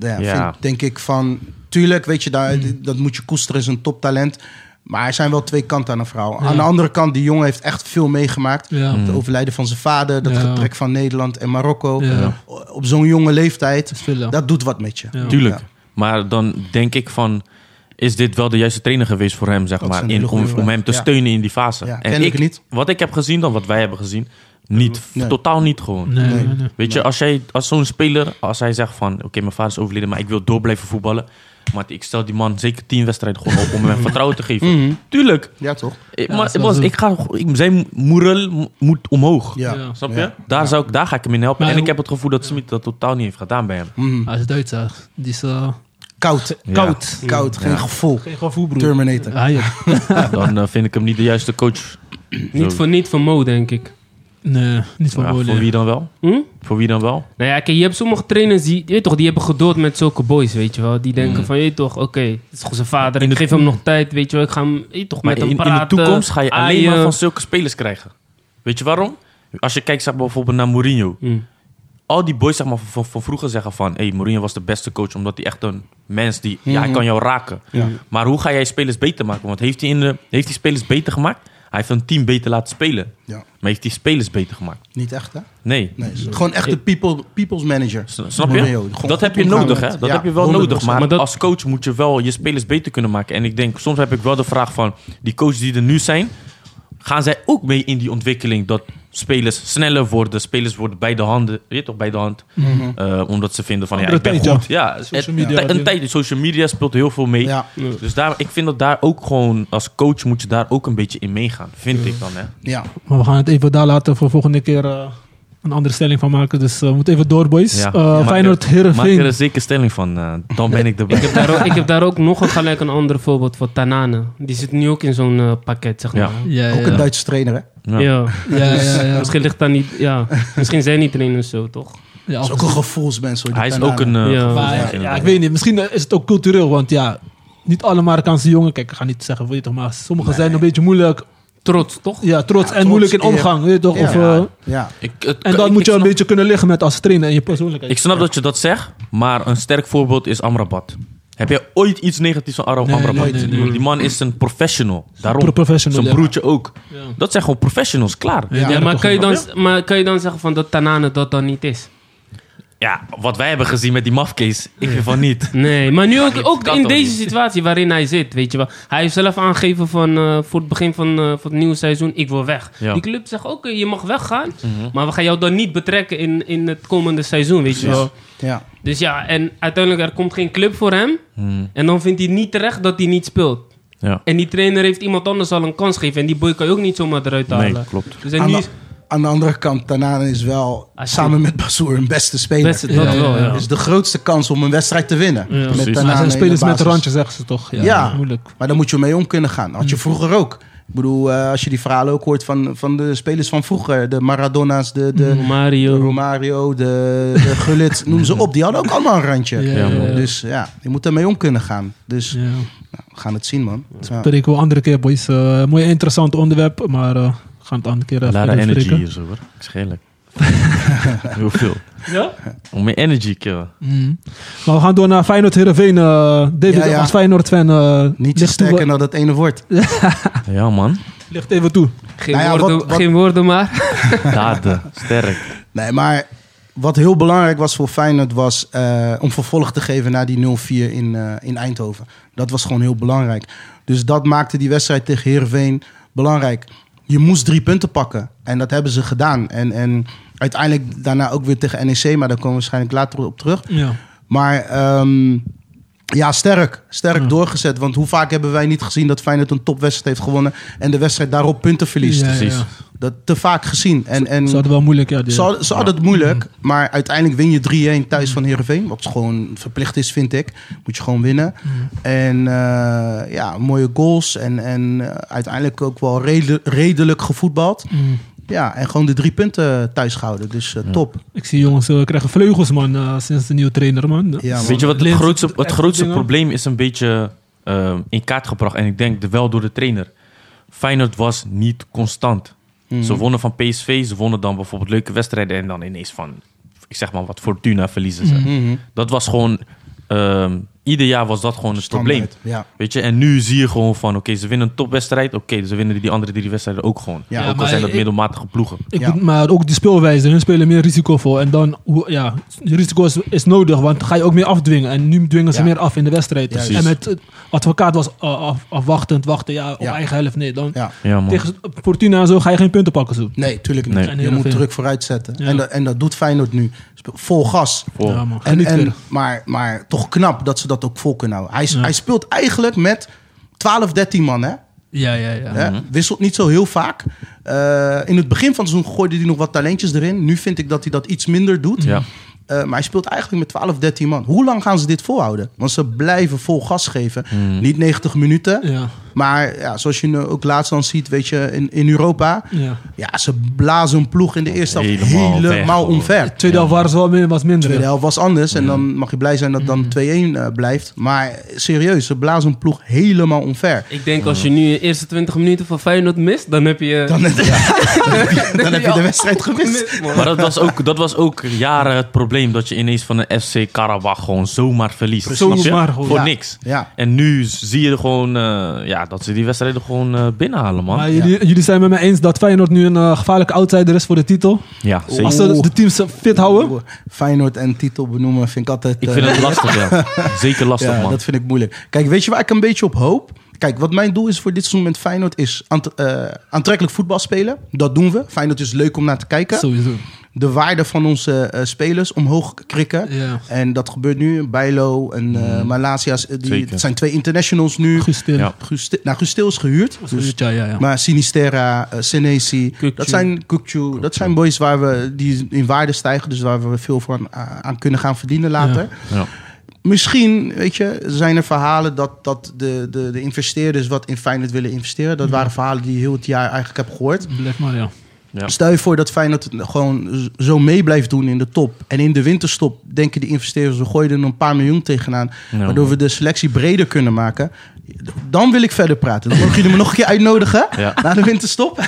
ja, vind- denk ik van... Tuurlijk, weet je, daar, dat moet je koesteren, is een toptalent. Maar er zijn wel twee kanten aan een verhaal. Aan de andere kant, die jongen heeft echt veel meegemaakt. Ja. Het overlijden van zijn vader, dat Ja. getrek van Nederland en Marokko. Ja. Op zo'n jonge leeftijd, Dat doet wat met je. Ja. Tuurlijk. Ja. Maar dan denk ik van... Is dit wel de juiste trainer geweest voor hem, zeg Dat maar? In, om, hem te Ja. steunen in die fase. Ja, en ik, niet. wat ik heb gezien dan, wat wij hebben gezien... Niet, Nee. totaal niet gewoon. Nee, Nee. Weet je, als, jij, als zo'n speler, als hij zegt van... Oké, mijn vader is overleden, maar ik wil door blijven voetballen. Maar ik stel die man zeker tien wedstrijden gewoon op om hem <laughs> vertrouwen te geven. Mhm. Tuurlijk. Ja, toch? Ik, Ja, maar, zo. ik ga, ik, zijn moerel mo- moet omhoog. Ja. Ja. Snap je? Ja. Daar, zou ik, daar ga ik hem in helpen. Maar en ik heb het gevoel dat Smit dat totaal niet heeft gedaan bij hem. Mhm. Hij is Duits, hè. Die is eh, Koud. Ja. koud. Koud, geen Ja. gevoel. Geen gevoel, broer. Terminator. Ah, ja. <laughs> Dan eh, vind ik hem niet de juiste coach. Niet voor, niet voor Mo, denk ik. Nee, niet Bole. voor wie dan wel? Hm? Voor wie dan wel? Nou ja, kijk, je hebt sommige trainers die, je weet toch, die hebben geduld met zulke boys, weet je wel. Die denken Mm. van, je weet toch, oké, het is gewoon zijn vader. In ik de- geef hem nog tijd, weet je wel. Ik ga hem, je toch, Maar met in, hem in praten. de toekomst ga je alleen aaien. maar van zulke spelers krijgen. Weet je waarom? Als je kijkt zeg maar, bijvoorbeeld naar Mourinho. Hm. Al die boys zeg maar, van, van vroeger zeggen van... Hey, Mourinho was de beste coach omdat hij echt een mens die... Ja, hij Mhm. kan jou raken. Ja. Maar hoe ga jij spelers beter maken? Want heeft hij, in de, heeft hij spelers beter gemaakt? Hij heeft een team beter laten spelen. Ja. Maar heeft hij spelers beter gemaakt? Niet echt, hè? Nee. Gewoon echt de people, people's manager. Snap je? Dat heb je nodig, hè? Dat ja, heb je wel 100%. nodig. Maar, Maar dat- als coach moet je wel je spelers beter kunnen maken. En ik denk, soms heb ik wel de vraag van... Die coaches die er nu zijn... Gaan zij ook mee in die ontwikkeling dat spelers sneller worden? Spelers worden bij de handen, weet je toch, bij de hand. Mhm. eh, omdat ze vinden van, ja, ik ben tijd, goed. Ja, Social het- media, een tijd, social media speelt heel veel mee. Ja, Dus daar, ik vind dat daar ook gewoon, als coach moet je daar ook een beetje in meegaan. Vind ik dan, hè. ja. Maar we gaan het even daar laten voor volgende keer eh, een andere stelling van maken. Dus eh, we moeten even door, boys. Ja. Eh, Maak Feyenoord, er- Maak er Heerenveen. een zeker stelling van, eh, dan ben ik erbij. Ik heb, <laughs> daar ook, ik heb daar ook nog een, gelijk een ander voorbeeld voor Tanane. Die zit nu ook in zo'n pakket, zeg maar. Ja, ja, Ook een Duitse trainer, hè? Ja. Ja. Ja, ja, ja. <laughs> Misschien ligt daar niet... Ja, misschien zijn die trainers zo, toch? Ja, Dat is ook een gevoelsmens. hoor, Hij is ook een... Ja. Maar, ik weet niet. Misschien is het ook cultureel. Want ja, niet alle Marokkaanse jongen... Kijk, ik ga niet zeggen, weet je toch, maar sommigen zijn een beetje moeilijk. Trots, toch? Ja, trots Ja, en trots, moeilijk in omgang. Weet je toch? Ja. Of, eh, Ja, Ik, het- en dan ik- moet ik je een beetje kunnen liggen met als trainer en je persoonlijkheid. Ik snap dat je dat zegt, maar een sterk voorbeeld is Amrabat. Heb jij ooit iets negatiefs van Ara- Nee, Amrabat? nee, nee, nee. Die man is een professional. Daarom. Pro- professional, Zijn ja. broertje ook. Ja. Dat zijn gewoon professionals, klaar. Ja. Ja, Ja, maar kan, je dan, maar kan je dan zeggen van dat Tanane dat dan niet is? Wat wij hebben gezien met die mafcase, ik vind van niet. <laughs> Nee, maar nu ook, ook in deze situatie waarin hij zit, weet je wel. Hij heeft zelf aangegeven van eh, voor het begin van, eh, van het nieuwe seizoen, ik wil weg. Ja. Die club zegt, oké, je mag weggaan, maar we gaan jou dan niet betrekken in, in het komende seizoen, weet je wel. ja. Dus ja, en uiteindelijk er komt geen club voor hem. Hmm, En dan vindt hij niet terecht dat hij niet speelt. ja. En die trainer heeft iemand anders al een kans gegeven. En die boy kan je ook niet zomaar eruit halen. Nee, klopt. Dus en nu aan de andere kant, Tanane is wel is samen met Basoer een beste speler. dat Ja, wel, ja, ja. ja. Dus de grootste kans om een wedstrijd te winnen. Ja. Met Precies. Tanane Maar zijn spelers met een basis. randje, zeggen ze toch? Ja, Ja. moeilijk. Maar daar moet je mee om kunnen gaan. Had je vroeger ook. Ik bedoel, eh, als je die verhalen ook hoort van, van de spelers van vroeger. De Maradona's, de, de, de Mario. Romario, de, de <laughs> Gullit, noem ze op. Die hadden ook allemaal een randje. Ja. Dus ja, je moet ermee om kunnen gaan. Dus Ja. nou, we gaan het zien, man. Ja. Spreek wel een andere keer, boys. Eh mooi interessant onderwerp, maar eh, gaan het andere keer even Lara energy hier zo hoor. Ik. Heel veel. Ja? Om meer energy, kill. Mm. Maar we gaan door naar Feyenoord Heerenveen. eh David, Ja, ja. als Feyenoord-fan... eh, Niet ligt sterker toe- dan dat ene woord. <laughs> Ja man. Ligt even toe. Geen, Nou ja, woorden, wat- wat- geen woorden maar. <laughs> Daden. Sterk. Nee, maar wat heel belangrijk was voor Feyenoord was eh, om vervolg te geven naar die 0-4 in, eh, in Eindhoven. Dat was gewoon heel belangrijk. Dus dat maakte die wedstrijd tegen Heerenveen belangrijk. Je moest drie punten pakken. En dat hebben ze gedaan. En, en uiteindelijk daarna ook weer tegen NEC, maar daar komen we waarschijnlijk later op terug. Ja. Maar ehm, ja, sterk. Sterk Ja. doorgezet. Want hoe vaak hebben wij niet gezien dat Feyenoord een topwedstrijd heeft gewonnen en de wedstrijd daarop punten verliest? Precies. ja. Dat te vaak gezien. En, en Ze hadden wel moeilijk, ja. ze, hadden- ze hadden het moeilijk, maar uiteindelijk win je 3-1 thuis van Heerenveen. Wat gewoon verplicht is, vind ik. Moet je gewoon winnen. En eh, ja, mooie goals. En, en eh, uiteindelijk ook wel rede- redelijk gevoetbald. Ja, en gewoon de drie punten thuis gehouden. Dus eh, Ja. top. Ik zie jongens eh, krijgen vleugels, man, eh, sinds de nieuwe trainer, man. Ja, man. Weet je wat het grootste, het grootste probleem is een beetje in kaart gebracht. En ik denk de- wel door de trainer. Feyenoord was niet constant. Mhm. Ze wonnen van PSV, ze wonnen dan bijvoorbeeld leuke wedstrijden. En dan ineens van, ik zeg maar wat, Fortuna verliezen ze. Mhm. Dat was gewoon ehm, ieder jaar was dat gewoon het probleem. Ja. Weet je, en nu zie je gewoon van, oké, ze winnen een topwedstrijd. Oké, ze winnen die andere drie wedstrijden ook gewoon. Ja, ook al zijn dat ik- middelmatige ploegen. Ik Ja. moet- maar ook die speelwijze, hun spelen meer risicovol. En dan, hoe- ja, die risico is, is nodig, want dan ga je ook meer afdwingen. En nu dwingen ze Ja. meer af in de wedstrijd. Juist. En met eh, advocaat was af, afwachtend, wachten, ja, op Ja. eigen helft. Nee, dan Ja. Ja, man. tegen Fortuna en zo ga je geen punten pakken zo. Nee, tuurlijk niet. Nee. Je moet veel. druk vooruit zetten. Ja. En, dat, en dat doet Feyenoord nu. Vol gas. Vol. Ja, man. En, maar, maar toch knap dat ze dat ook vol kunnen houden. Hij, Ja. hij speelt eigenlijk met 12, 13 man. Hè? Ja, ja, ja. Hè? Wisselt niet zo heel vaak. Eh, in het begin van het seizoen gooide hij nog wat talentjes erin. Nu vind ik dat hij dat iets minder doet. Ja. Eh, maar hij speelt eigenlijk met 12, 13 man. Hoe lang gaan ze dit volhouden? Want ze blijven vol gas geven. Hmm. Niet 90 minuten. Ja, Maar ja, zoals je nu ook laatst dan ziet, weet je, in, in Europa. ja. Ja, ze blazen een ploeg in de eerste helft Helemaal helemaal, weg, hoor. omver. De tweede helft waren ze wel minder, was minder. tweede helft was anders. En dan mag je blij zijn dat dan 2-1 eh, blijft. Maar serieus, ze blazen een ploeg helemaal omver. Ik denk als je nu de eerste 20 minuten van Feyenoord mist, dan heb je... Dan, heb je, <laughs> dan heb je de wedstrijd gemist. Maar dat was, ook, dat was ook jaren het probleem dat je ineens van de FC Karabach gewoon zomaar verliest. Zomaar gewoon. Voor Ja. niks. Ja, En nu zie je gewoon eh, ja, dat ze die wedstrijden gewoon eh, binnenhalen, man. Maar jullie, jullie zijn met mij eens dat Feyenoord nu een eh, gevaarlijke outsider is voor de titel. Ja, zeker. Als ze de teams fit houden. Feyenoord en titel benoemen vind ik altijd... Ik eh, vind het lastig, ja. <laughs> Zeker lastig, ja, man. dat vind ik moeilijk. Kijk, weet je waar ik een beetje op hoop? Kijk, wat mijn doel is voor dit seizoen met Feyenoord is aant- eh, aantrekkelijk voetbal spelen. Dat doen we. Feyenoord is leuk om naar te kijken. Sowieso. De waarde van onze eh, spelers omhoog krikken. Ja. En dat gebeurt nu. Bijlo en eh Malasia's. eh, Die, Zeker. het zijn twee internationals nu. Guus Til. Ja. Nou, Guus Til is gehuurd. Dus, ja, ja, ja. maar Sinisterra, Senesi, dat zijn Kukçu, dat zijn boys waar we die in waarde stijgen, dus waar we veel van aan, aan kunnen gaan verdienen later. Ja. Misschien, weet je, zijn er verhalen dat, dat de, de, de investeerders wat in Feyenoord willen investeren. Dat waren verhalen die je heel het jaar eigenlijk heb gehoord. Blijf maar, ja. Ja. Stel je voor dat Feyenoord gewoon zo mee blijft doen in de top. En in de winterstop denken die investeerders, we gooien er een paar miljoen tegenaan. Ja, waardoor we de selectie breder kunnen maken. Dan wil ik verder praten. Dan mogen jullie me nog een keer uitnodigen Ja. <laughs> na de winterstop. Ik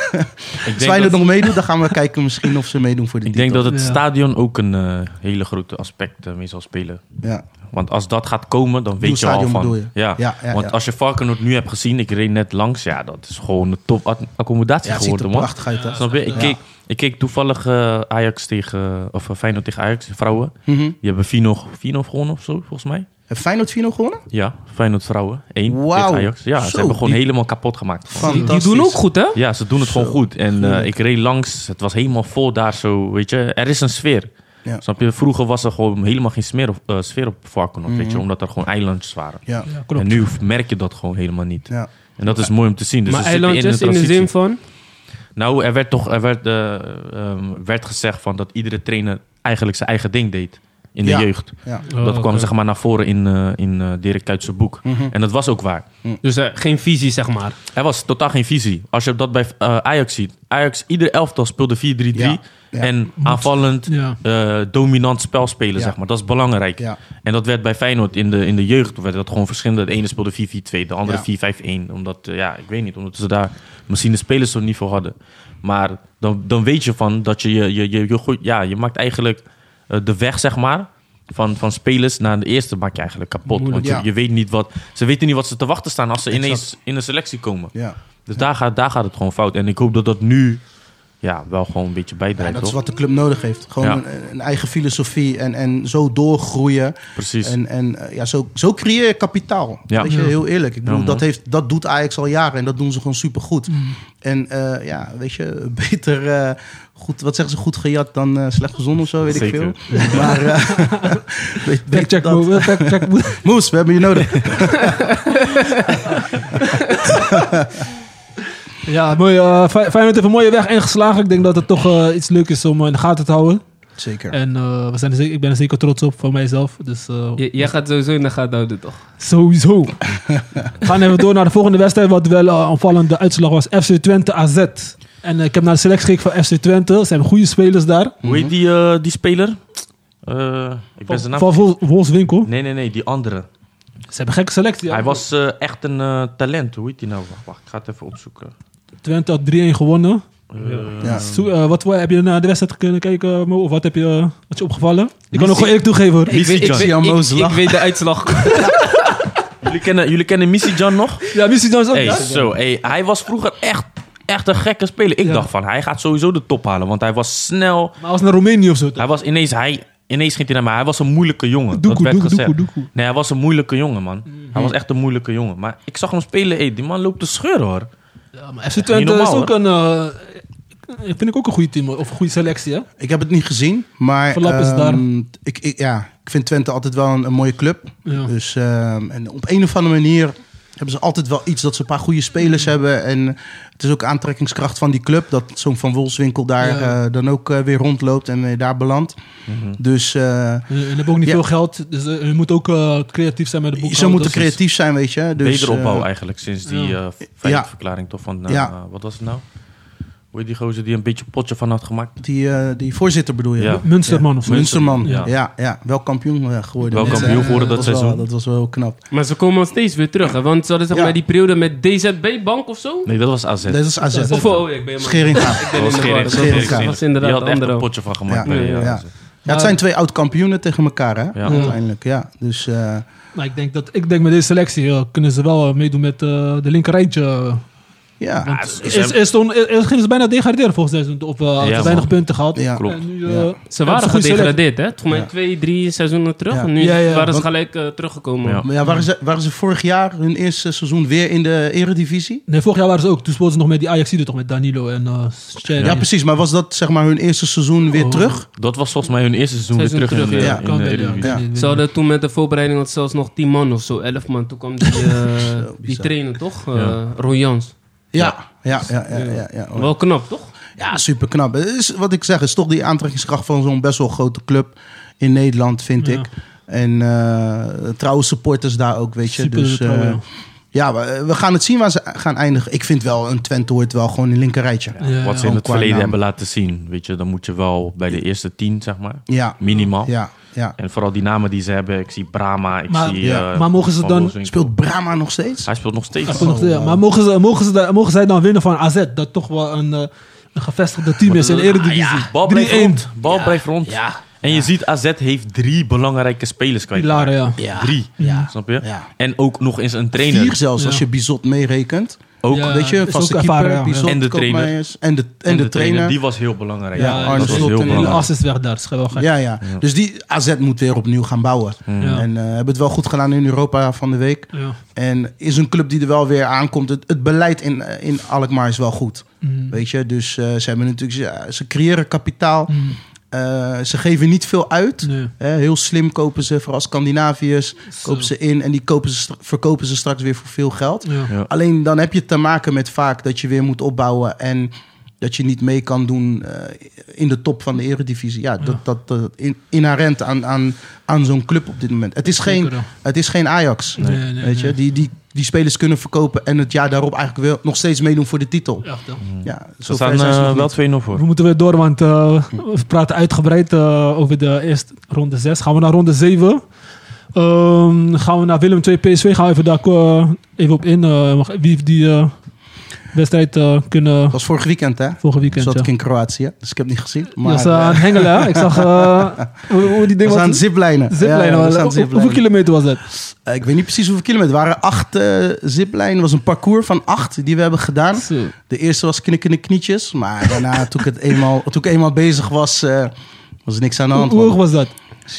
Als Feyenoord dat, nog meedoet, dan gaan we kijken misschien of ze meedoen voor de ik denk dat het Ja. stadion ook een eh, hele grote aspect eh, mee zal spelen. Ja. Want als dat gaat komen, dan weet je al van... je? Ja. Ja, ja, want ja. als je Varkenoord nu hebt gezien, ik reed net langs. Ja, dat is gewoon een top accommodatie Ja, het ziet er geworden, man. prachtig uit. Hè? Snap je? Ik, keek, ik keek toevallig eh, Ajax tegen... Of eh, Feyenoord tegen Ajax, vrouwen. Mhm. Die hebben 4-0 4-0 gewonnen of zo, volgens mij. Heeft Feyenoord 4 gewonnen? Ja, Feyenoord vrouwen. 1 Wauw. tegen Ajax. Ja, Zo, ze hebben gewoon die- helemaal kapot gemaakt. Die, doen ook goed, hè? Ja, ze doen het gewoon goed. En eh, ik reed langs, het was helemaal vol daar zo, weet je. Er is een sfeer. Ja. Snap je? Vroeger was er gewoon helemaal geen smeer op, eh, sfeer op Varkenoord, weet je. Mhm. Omdat er gewoon eilandjes waren. Ja. Klopt. En nu merk je dat gewoon helemaal niet. ja. En dat is mooi om te zien. Dus maar eilandjes in, de zin van... Nou, er werd toch er werd, eh, ehm, werd gezegd van dat iedere trainer eigenlijk zijn eigen ding deed in de Ja. jeugd. ja. Oh, dat kwam zeg maar naar voren in, eh in eh Dirk Kuyt's boek. Mhm. En dat was ook waar. Dus eh, geen visie, zeg maar. Er was totaal geen visie. Als je dat bij Ajax ziet. Ajax, ieder elftal speelde 4-3-3. Ja, ja. En aanvallend, Ja. eh, dominant spel spelen, Ja. zeg maar. Dat is belangrijk. Ja. En dat werd bij Feyenoord in de, in de jeugd werd dat gewoon verschillende. De ene speelde 4-4-2, de andere Ja. 4-5-1. Omdat, ja, ik weet niet, omdat ze daar misschien de spelers zo niet voor hadden. Maar dan, dan weet je van dat je je, je, je, je, ja, je maakt eigenlijk de weg, zeg maar. Van, van spelers naar de eerste maak je eigenlijk kapot. Moeilijk. Want je, Ja. je weet niet wat. Ze weten niet wat ze te wachten staan als ze Exact. ineens in een selectie komen. ja. Dus daar, gaat, daar gaat het gewoon fout. En ik hoop dat dat nu ja, wel gewoon een beetje Ja, bijdraagt. dat is wat de club nodig heeft. Gewoon Ja. een, een eigen filosofie en, en zo doorgroeien. Precies. En, en eh, ja, zo, zo creëer je kapitaal. Ja. Weet je, heel eerlijk. Ik bedoel, Ja, dat, heeft, dat doet Ajax al jaren en dat doen ze gewoon supergoed. En eh, ja, weet je, <laughs> beter eh, goed, wat zeggen ze, goed gejat dan eh, slecht gezond of zo, weet Zeker. ik veel. <laughs> Maar uh, <laughs> weet, dat. Moes, we hebben je nodig. Ja, mooi. eh, Fey- Feyenoord heeft een mooie weg ingeslagen. Ik denk dat het toch eh, iets leuk is om eh, in de gaten te houden. Zeker. En eh, we zijn er ik ben er zeker trots op van mijzelf. Dus eh, J- jij gaat sowieso in de gaten houden, toch? sowieso. we gaan even door naar de volgende wedstrijd. Wat wel eh, opvallende uitslag was. FC Twente AZ. En eh, ik heb naar de selectie gekeken van FC Twente. Er zijn goede spelers daar. Hoe heet die, eh, die speler? Eh, ik ben zijn naam. Van Wolfswinkel. Nee, nee, nee, die andere. Ze hebben een gekke selectie. Hij was eh, echt een eh, talent. Hoe heet die nou? Wacht, wacht, ik ga het even opzoeken. Twente had 3-1 gewonnen. Ja. Zo, eh, wat heb je naar de wedstrijd kunnen kijken, Mo? Of wat heb je, wat je opgevallen? Ik kan ook gewoon eerlijk toegeven hoor. Ik, John. weet, Jan ik, Moos ik lachen. weet de uitslag. <laughs> Jullie kennen, jullie kennen Missy John nog? Ja, Missie Jones ook. Hey, ja? zo, hey, hij was vroeger echt, echt een gekke speler. Ik Ja. dacht van, hij gaat sowieso de top halen. Want hij was snel. Maar hij was naar Roemenië of zo. toch? Hij was ineens, hij, ineens ging hij naar mij. Hij was een moeilijke jongen. dat Doekoe, werd doekoe, gezegd. doekoe, doekoe. Nee, hij was een moeilijke jongen, man. Hij was echt een moeilijke jongen. Maar ik zag hem spelen. Hey, die man loopt te scheuren, hoor. Ja, maar FC Twente normaal, is ook een... ik vind ik ook een goede team, of een goede selectie, hè? Ik heb het niet gezien, maar Verlap is ehm, daar. Ik, ik, ja, ik vind Twente altijd wel een, een mooie club. Ja. Dus, ehm, en op een of andere manier hebben ze altijd wel iets dat ze een paar goede spelers hebben. En is ook aantrekkingskracht van die club dat zo'n Van Wolfswinkel daar Ja. eh, dan ook eh, weer rondloopt en weer daar belandt. Dus eh, En en hebben ook niet Ja. veel geld, dus je moet ook eh, creatief zijn met de boekhouders. ze moeten dus- creatief zijn, weet je. Dus, Wederopbouw eigenlijk sinds die ja. feitverklaring toch van... eh, Ja. Wat was het nou? Hoe heet die gozer die een beetje potje van had gemaakt? die, eh, die voorzitter bedoel je? Ja. Munsterman of zo. Munsterman, Ja. ja. Ja, wel kampioen eh, geworden. Wel Dus, kampioen eh, geworden dat was wel- seizoen. dat was wel heel knap. maar ze komen nog steeds weer terug. Hè? Want ze hadden zeg Ja. maar die periode met DZB-bank of zo. Nee, dat was AZ. Dit is AZ. Of oh, ik ben Scheringa. Ik ben Dat was. Dat was- was inderdaad Die had echt een potje van gemaakt. Ja. Ja, ja. AZ. Ja, het zijn twee oud-kampioenen tegen elkaar, hè? Ja. Uiteindelijk, ja. Dus eh, Maar ik denk, dat, ik denk met deze selectie kunnen ze wel meedoen met eh, de linkerrijtje. Ja. Want is- toen, is, gingen ze bijna degraderen volgens mij. Of uh, Ja, weinig man. punten gehad. Ja. Klopt. En nu, Ja. eh, Ze waren gedegradeerd, hè? Volgens mij Ja. twee, drie seizoenen terug. Ja. En nu Ja, ja, waren ze want- gelijk eh, teruggekomen. Ja. Maar ja, waren, ze, waren ze vorig jaar hun eerste seizoen weer in de eredivisie? Nee, vorig jaar waren ze ook. Toen speelden ze nog met die Ajaxide toch met Danilo en uh, Ja. precies. Maar was dat zeg maar hun eerste seizoen weer Oh. terug? Dat was volgens mij hun eerste seizoen weer Seizoen terug, in terug, de, in. Eredivisie. Ze hadden toen met de voorbereiding zelfs nog 10 man of zo, 11 man. Toen kwam die, <laughs> die trainer, toch? Ja. Uh. Ja, ja, ja, ja. ja. Wel knap, toch? Ja, super knap. Is, wat ik zeg, is toch die aantrekkingskracht van zo'n best wel grote club in Nederland, vind Ja. ik. En eh, trouwe supporters daar ook, weet je. Super dus trouw, eh, ja. ja, we, gaan het zien waar ze gaan eindigen. Ik vind wel, een Twente hoort wel gewoon in linkerrijtje. Ja, ja. Wat ze in het verleden naam. hebben laten zien. Weet je, dan moet je wel bij de eerste tien, zeg maar. Ja, Minimaal. ja, ja. En vooral die namen die ze hebben. Ik zie Brahma, ik Maar- zie... ja. eh, Maar mogen ze dan-. Speelt Brahma nog steeds? Hij speelt nog steeds. Nog- Oh, ja, maar mogen, ze, mogen, ze, mogen zij dan winnen van AZ? Dat toch wel een, eh, een gevestigde team is in de Eredivisie. Bal blijft 3-1. rond. Bal blijft rond. Ja. En je ziet AZ heeft drie belangrijke spelers kwijt. Pilaren, ja. Ja. Drie. Ja. Snap je? Ja. En ook nog eens een trainer. Vier zelfs, Ja. als je Bizot meerekent. Ook. Ja. Weet je, vaste ook keeper, ervaren, ja. En de trainer. En de, en, de, trainer. Die was heel belangrijk. Ja, Ja, Arne Slot heel en- De belangrijk. as is weg daar. Dat is wel gek. Ja, ja. Dus die AZ moet weer opnieuw gaan bouwen. Ja. En eh, hebben het wel goed gedaan in Europa van de week. Ja. En is een club die er wel weer aankomt. Het, het beleid in, eh, in Alkmaar is wel goed. Mm. Weet je, dus eh, ze hebben natuurlijk, ja, ze creëren kapitaal. Mm. Eh, ze geven niet veel uit. Nee. Hè, heel slim kopen ze, vooral Scandinaviërs, Zo. kopen ze in en die kopen ze, verkopen ze straks weer voor veel geld. Ja. Ja. Alleen dan heb je te maken met vaak dat je weer moet opbouwen en dat je niet mee kan doen eh, in de top van de eredivisie. Ja, dat, dat, dat in, inherent aan, aan, aan zo'n club op dit moment. Het is geen, het is geen Ajax. Nee, nee, weet je, die, die, die spelers kunnen verkopen en het jaar daarop eigenlijk wel nog steeds meedoen voor de titel. Ja. Ja, Ze zover staan niet. wel 2-0 voor. We moeten weer door, want eh, we praten uitgebreid eh, over de eerste ronde 6. Gaan we naar ronde 7. Ehm, gaan we naar Willem 2 PSV. Gaan we even daar eh, even op in. eh, wie heeft die eh, wedstrijd eh, kunnen Dat was vorig weekend, hè? volgend weekend? Zat Ja. ik in Kroatië, dus ik heb het niet gezien. Maar was eh, eh, aan het hengelen, hè? Ik zag eh, <laughs> hoe, hoe die ding we was. aan ziplijnen. Ziplijnen. Ja, ja, hoeveel kilometer was dat? Eh, ik weet niet precies hoeveel kilometer. Het waren acht eh ziplijnen. Het was een parcours van acht die we hebben gedaan. Zo. De eerste was knikkende knietjes. Maar daarna, <laughs> toen ik, het eenmaal, toen ik eenmaal bezig was, eh, was er niks aan de hand. hoe hoog was dat?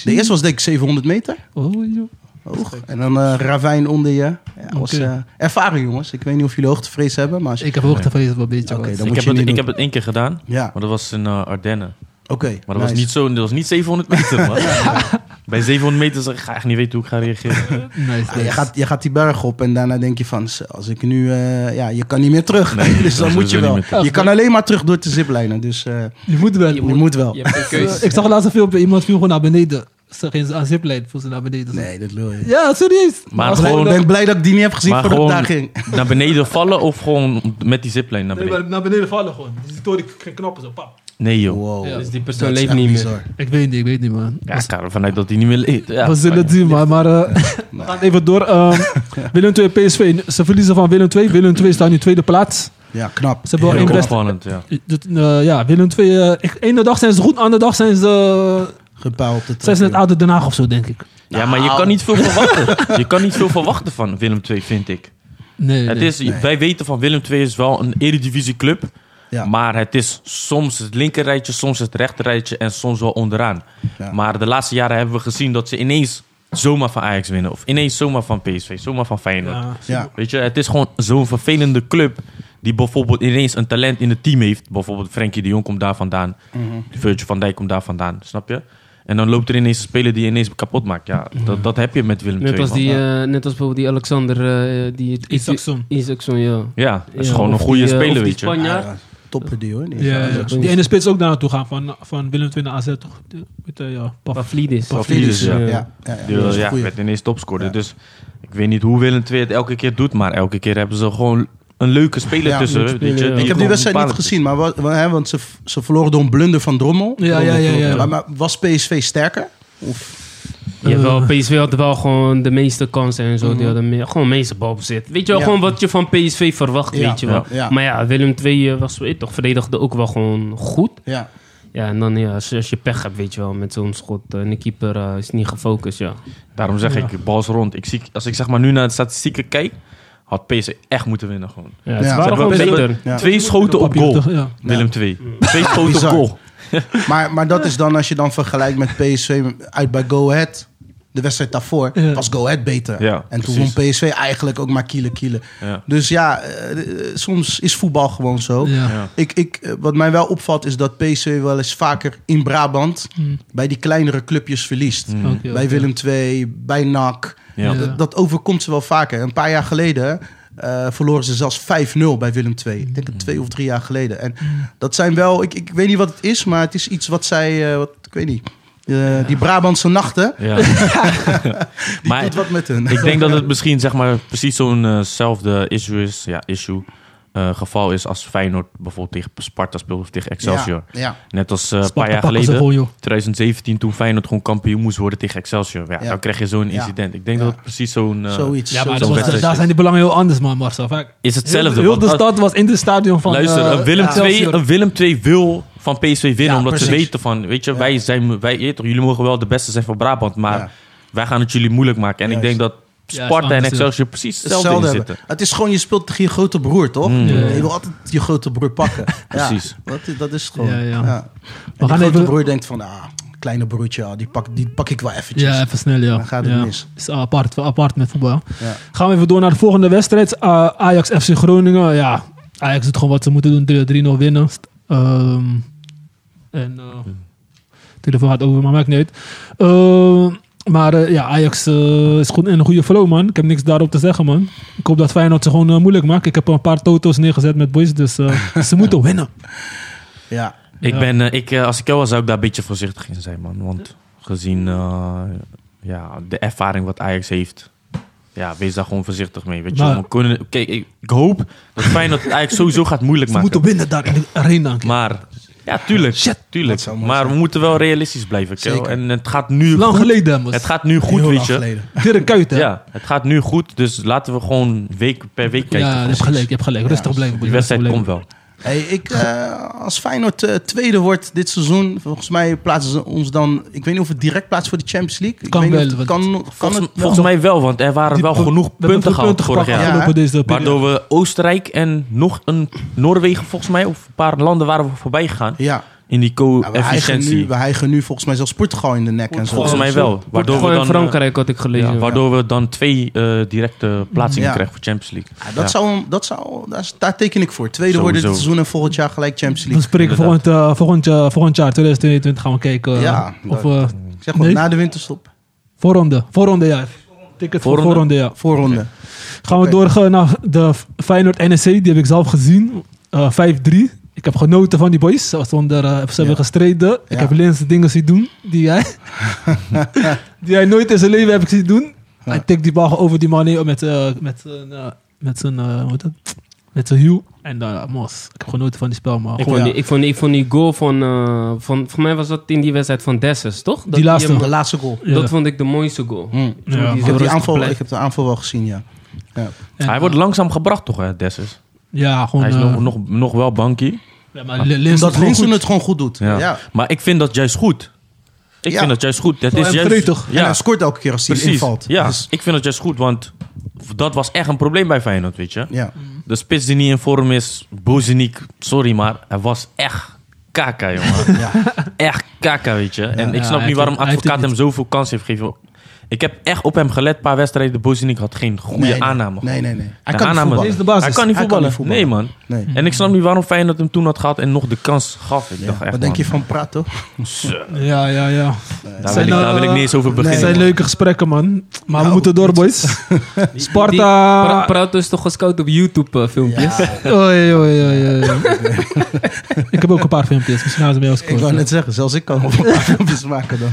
De eerste was denk ik 700 meter Oh, joh. Hoog. En dan eh ravijn onder je. Ja, was, eh, ervaren jongens. Ik weet niet of jullie hoogtevrees hebben. Maar als je- Ik heb hoogtevrees wel een beetje. Ik moet heb, je het, ik heb het één keer gedaan. Ja, Maar dat was in eh, Ardennen. oké. Maar dat, nice. was niet zo, dat was niet 700 meter. <laughs> Bij 700 meter zeg ik, ga echt niet weten hoe ik ga reageren. <laughs> Nice. Je, gaat, je gaat die berg op en daarna denk je van, als ik nu, eh, ja, je kan niet meer terug. Nee, <laughs> dus dan moet je wel. Je kan alleen maar terug door de ziplijnen. Dus eh, Je moet wel. je moet wel. Je hebt een keuze. Ik zag laatst een filmpje, iemand viel gewoon naar beneden. Ze ging aan ziplijn, viel ze naar beneden. Nee, dat wil je. Ja, serieus. Maar Ik gewoon- ben blij dat ik die niet heb gezien Maar voordat ik daar ging. <laughs> naar beneden vallen of gewoon met die zipline naar Nee, beneden? maar naar beneden vallen gewoon. Die story geen knoppen zo, pap. Nee, joh. Wow. Ja. Dus die persoon leeft niet meer. Ik weet niet, ik weet niet, man. Ja, ik ga ervan uit dat hij niet meer leeft. Ja, we zullen het zien, maar, maar eh, <laughs> <laughs> we gaan even door. Ehm, Willem 2 PSV. Ze verliezen van Willem 2. Willem 2 staat nu tweede plaats. Ja, knap. Ze hebben wel één best. ja. Dat, eh, ja, Willem II. eh, ik- ene dag zijn ze goed, andere dag zijn ze, eh, Gebouw op de zijn ze net tribune. ouder Den Haag of zo, denk ik. Ja, maar je kan niet veel verwachten. Je kan niet veel verwachten van Willem II, vind ik. Nee, Het nee. is, Wij weten van Willem II is wel een eredivisieclub. Ja. Maar het is soms het linkerrijtje, soms het rechterrijtje en soms wel onderaan. Ja. Maar de laatste jaren hebben we gezien dat ze ineens zomaar van Ajax winnen. Of ineens zomaar van PSV, zomaar van Feyenoord. Ja, Ja. Weet je, het is gewoon zo'n vervelende club die bijvoorbeeld ineens een talent in het team heeft. Bijvoorbeeld Frenkie de Jong komt daar vandaan. Mhm. Virgil van Dijk komt daar vandaan, snap je? En dan loopt er ineens een speler die je ineens kapot maakt. Ja, dat, dat heb je met Willem II. Net als, die, eh, net als bijvoorbeeld die Alexander... eh, die, Isaacson. Isaacson, ja. Ja, dat is Ja, gewoon een goede die, eh, speler, of die weet je. Spanjaard. Ja, toppen die hoor. Die Ja, ene spits ook daar naartoe gaan van, van Willem II naar AZ, toch? Weet je, ja, Paf. Pavlidis. Pavlidis, ja. Ja, ja, ja, werd ineens topscorer. Ja. Dus ik weet niet hoe Willem II het elke keer doet, maar elke keer hebben ze gewoon een leuke speler Ja, tussen. leuke weet je, speler, ja. die Ik heb die wedstrijd niet gezien, maar hè, want ze, ze verloren door een blunder van Drommel. Ja, ja, ja, ja. Maar, maar was PSV sterker? Of, Jawel, PSV had wel gewoon de meeste kansen en zo. Die hadden me- gewoon de meeste balbezit. Weet je wel, Ja. gewoon wat je van PSV verwacht, Ja, weet je wel. ja, ja. Maar ja, Willem II eh, was, weet toch, verdedigde ook wel gewoon goed. ja. Ja, en dan ja, als, als je pech hebt, weet je wel, met zo'n schot. eh, En de keeper eh, is niet gefocust, ja. Daarom zeg ik, bal is rond. Ik zie, als ik zeg maar nu naar de statistieken kijk, had PSV echt moeten winnen gewoon. Ja, Ja. ze Ze waren gewoon beter. Ja. Twee schoten op goal, toch? Ja. Willem II. Twee <laughs> schoten Bizar. op goal. Maar, maar dat is dan als je dan vergelijkt met PSV uit bij Go Ahead. De wedstrijd daarvoor Ja. was Go Ahead beter. Ja, en toen won PSV eigenlijk ook maar kielen kielen. Ja. Dus ja, eh, soms is voetbal gewoon zo. Ja. Ja. Ik, ik, eh, wat mij wel opvalt is dat PSV wel eens vaker in Brabant Hmm. bij die kleinere clubjes verliest. Mm. Oké, Bij. Willem II, bij NAC. Ja. Ja. Dat, dat overkomt ze wel vaker. Een paar jaar geleden eh, verloren ze zelfs 5-0 bij Willem II. Ik denk het twee of drie jaar geleden. En dat zijn wel, ik, ik weet niet wat het is, maar het is iets wat zij, eh, wat, ik weet niet. Eh, Die Brabantse nachten, Ja. <laughs> <laughs> die maar doet wat met hun. ik denk dat het misschien zeg maar precies zo'nzelfde issue is, ja, issue, eh, geval is als Feyenoord bijvoorbeeld tegen Sparta speelt of tegen Excelsior. Ja, ja. Net als eh, een paar jaar geleden, gewoon, joh. 2017, toen Feyenoord gewoon kampioen moest worden tegen Excelsior. Ja, Ja. Dan krijg je zo'n Ja. incident. Ik denk Ja. dat het precies zo'n... eh, Zoiets. Ja, maar was, daar is. zijn die belangen heel anders, man, Marcel. Vaak, is hetzelfde. Heel, de stad was in het stadion van... Luister, eh, een Willem. 2, een Willem 2 wil van PSV winnen, Ja, omdat ze weten van, weet je, Ja. wij zijn, wij, je toch, jullie mogen wel de beste zijn van Brabant, maar Ja. wij gaan het jullie moeilijk maken. En ik denk dat Sparta en. Excelsior precies hetzelfde, Hetzelfde in hebben. zitten. Het is gewoon, je speelt tegen je grote broer, toch? Mm. Ja. Je wil altijd je grote broer pakken. <laughs> Ja, Precies. dat, is- dat is gewoon. Ja, ja. Ja. En We die gaan grote even... broer denkt van, ah, kleine broertje, ah, die, pak, die pak ik wel eventjes. Ja, even snel, ja. Dan gaat het ja. mis. is apart, apart met voetbal. Ja. Gaan we even door naar de volgende wedstrijd. Uh, Ajax FC Groningen. Ja, Ajax doet gewoon wat ze moeten doen. 3 3-0 winnen. Ehm, en uh, telefoon gaat over, maar maakt niet uit. Ehm, maar eh, ja, Ajax eh, is goed in een goede flow, man. Ik heb niks daarop te zeggen, man. Ik hoop dat Feyenoord ze gewoon eh, moeilijk maakt. Ik heb een paar toto's neergezet met boys, dus eh, <laughs> ze moeten winnen. Ja. Ik Ja. ben, eh, ik, eh, als ik jou was, zou ik daar een beetje voorzichtig in zijn, man. Want gezien eh, ja, de ervaring wat Ajax heeft, ja, wees daar gewoon voorzichtig mee. Weet je, Maar- we kunnen, kijk, ik, ik hoop dat Feyenoord het Ajax sowieso gaat moeilijk Ze maken. moeten winnen daar in de arena. Maar, ja, tuurlijk. Shit. tuurlijk. Maar we moeten wel realistisch blijven. Zeker. En het gaat nu Lang goed. geleden. Het gaat nu goed, Heel weet lang je. geleden. <laughs> Dirk Kuyt, hè? Ja, het gaat nu goed. Dus laten we gewoon week per week kijken. Ja, je hebt gelijk, je hebt gelijk. Rustig Ja, blijven. Die wedstrijd komt wel. Hey, ik, eh, als Feyenoord eh, tweede wordt dit seizoen, volgens mij plaatsen ze ons dan... Ik weet niet of het direct plaatst voor de Champions League. Ik Kan weet niet wel, kan, kan Volgens, het wel? volgens mij wel, want er waren Die- wel we- genoeg punten gehaald vorig jaar. Waardoor we Oostenrijk en nog een Noorwegen volgens mij, of een paar landen waren we voorbij gegaan Ja, in die Ja, we, hijgen co-efficiëntie. nu, we hijgen nu volgens mij zelfs Portugal in de nek en zo. volgens mij wel. Waardoor we dan, Frankrijk had ik eh, gelezen. ja, waardoor we dan twee eh, directe plaatsingen Ja. krijgen voor Champions League. Ja, dat Ja. Zou, dat zou, daar, daar teken ik voor. Tweede worden dit seizoen en volgend jaar gelijk Champions We League. spreken volgend, eh, volgend, jaar- volgend jaar, 2022, gaan we kijken. eh, Ja, of dat- we zeg maar, Nee? na de winterstop. voorronde, voorronde, ja. Ticket voor Voorronde? voorronde, ja. Voorronde. Gaan we doorgaan naar de Feyenoord NEC, die heb ik zelf gezien. Eh 5-3. Ik heb genoten van die boys. Ze, zonder, eh, ze hebben Ja. gestreden. Ik Ja. heb Lens dingen zien doen die hij, <laughs> die hij nooit in zijn leven heb ik zien doen. Hij tikt die bal over die man heen met, eh, met zijn, eh, met zijn, eh, hoe heet dat? Met zijn hiel. En uh, mos. Ik heb genoten van die spel, man. Ik Gewoon- vond, die, ik, vond, die- ik vond die goal van, eh, van... Voor mij was dat in die wedstrijd van Dessus, toch? Dat Die laatste. hem- De laatste goal. Ja. Dat vond ik de mooiste goal. Hm. Ja. Die Ik, heb die aanval, ik heb de aanval wel gezien, ja. ja. En, Hij eh, wordt langzaam gebracht toch, hè, Dessus? Ja, gewoon... Hij is eh, nog, nog, nog wel bankie. ja, maar Li- Linsen Omdat is gewoon Linsen goed. het gewoon goed doet. Ja. Ja. Maar ik vind dat juist goed. Ik Ja. vind dat juist goed. Dat is juist, gretig. En hij scoort elke keer als hij precies. invalt. Ja, Dus, ik vind dat juist goed, want dat was echt een probleem bij Feyenoord, weet je. ja. De spits die niet in vorm is, Bozeniek, sorry, maar hij was echt kaka, jongen. Ja. echt kaka, weet je. En ik Ja, snap niet waarom Advocaat hem zoveel kans heeft gegeven. Ik heb echt op hem gelet, een paar wedstrijden. Bozeniek had geen goede Nee, nee. aanname. Nee, nee, nee. Hij De kan niet aanname- voetballen. Dit is de basis. Hij kan niet Hij kan voetballen. niet voetballen. Nee, man. Nee. En ik snap niet waarom Feyenoord hem toen had gehad en nog de kans gaf. Ik Ja. dacht echt, Wat denk man, je van Prato? Ja, ja, ja. Daar, Zijn, wil ik, daar wil ik eh, niet eens over Het beginnen. zijn man. leuke gesprekken, man. Maar we Nou, moeten door, boys. <laughs> Pra- Sparta... Praat is toch gescout op YouTube eh, filmpjes? Oei, oei, oei, oei. <laughs> ik heb ook een paar filmpjes. Misschien gaan ze bij ons Ik wou net zeggen, zelfs ik kan nog een paar filmpjes maken dan.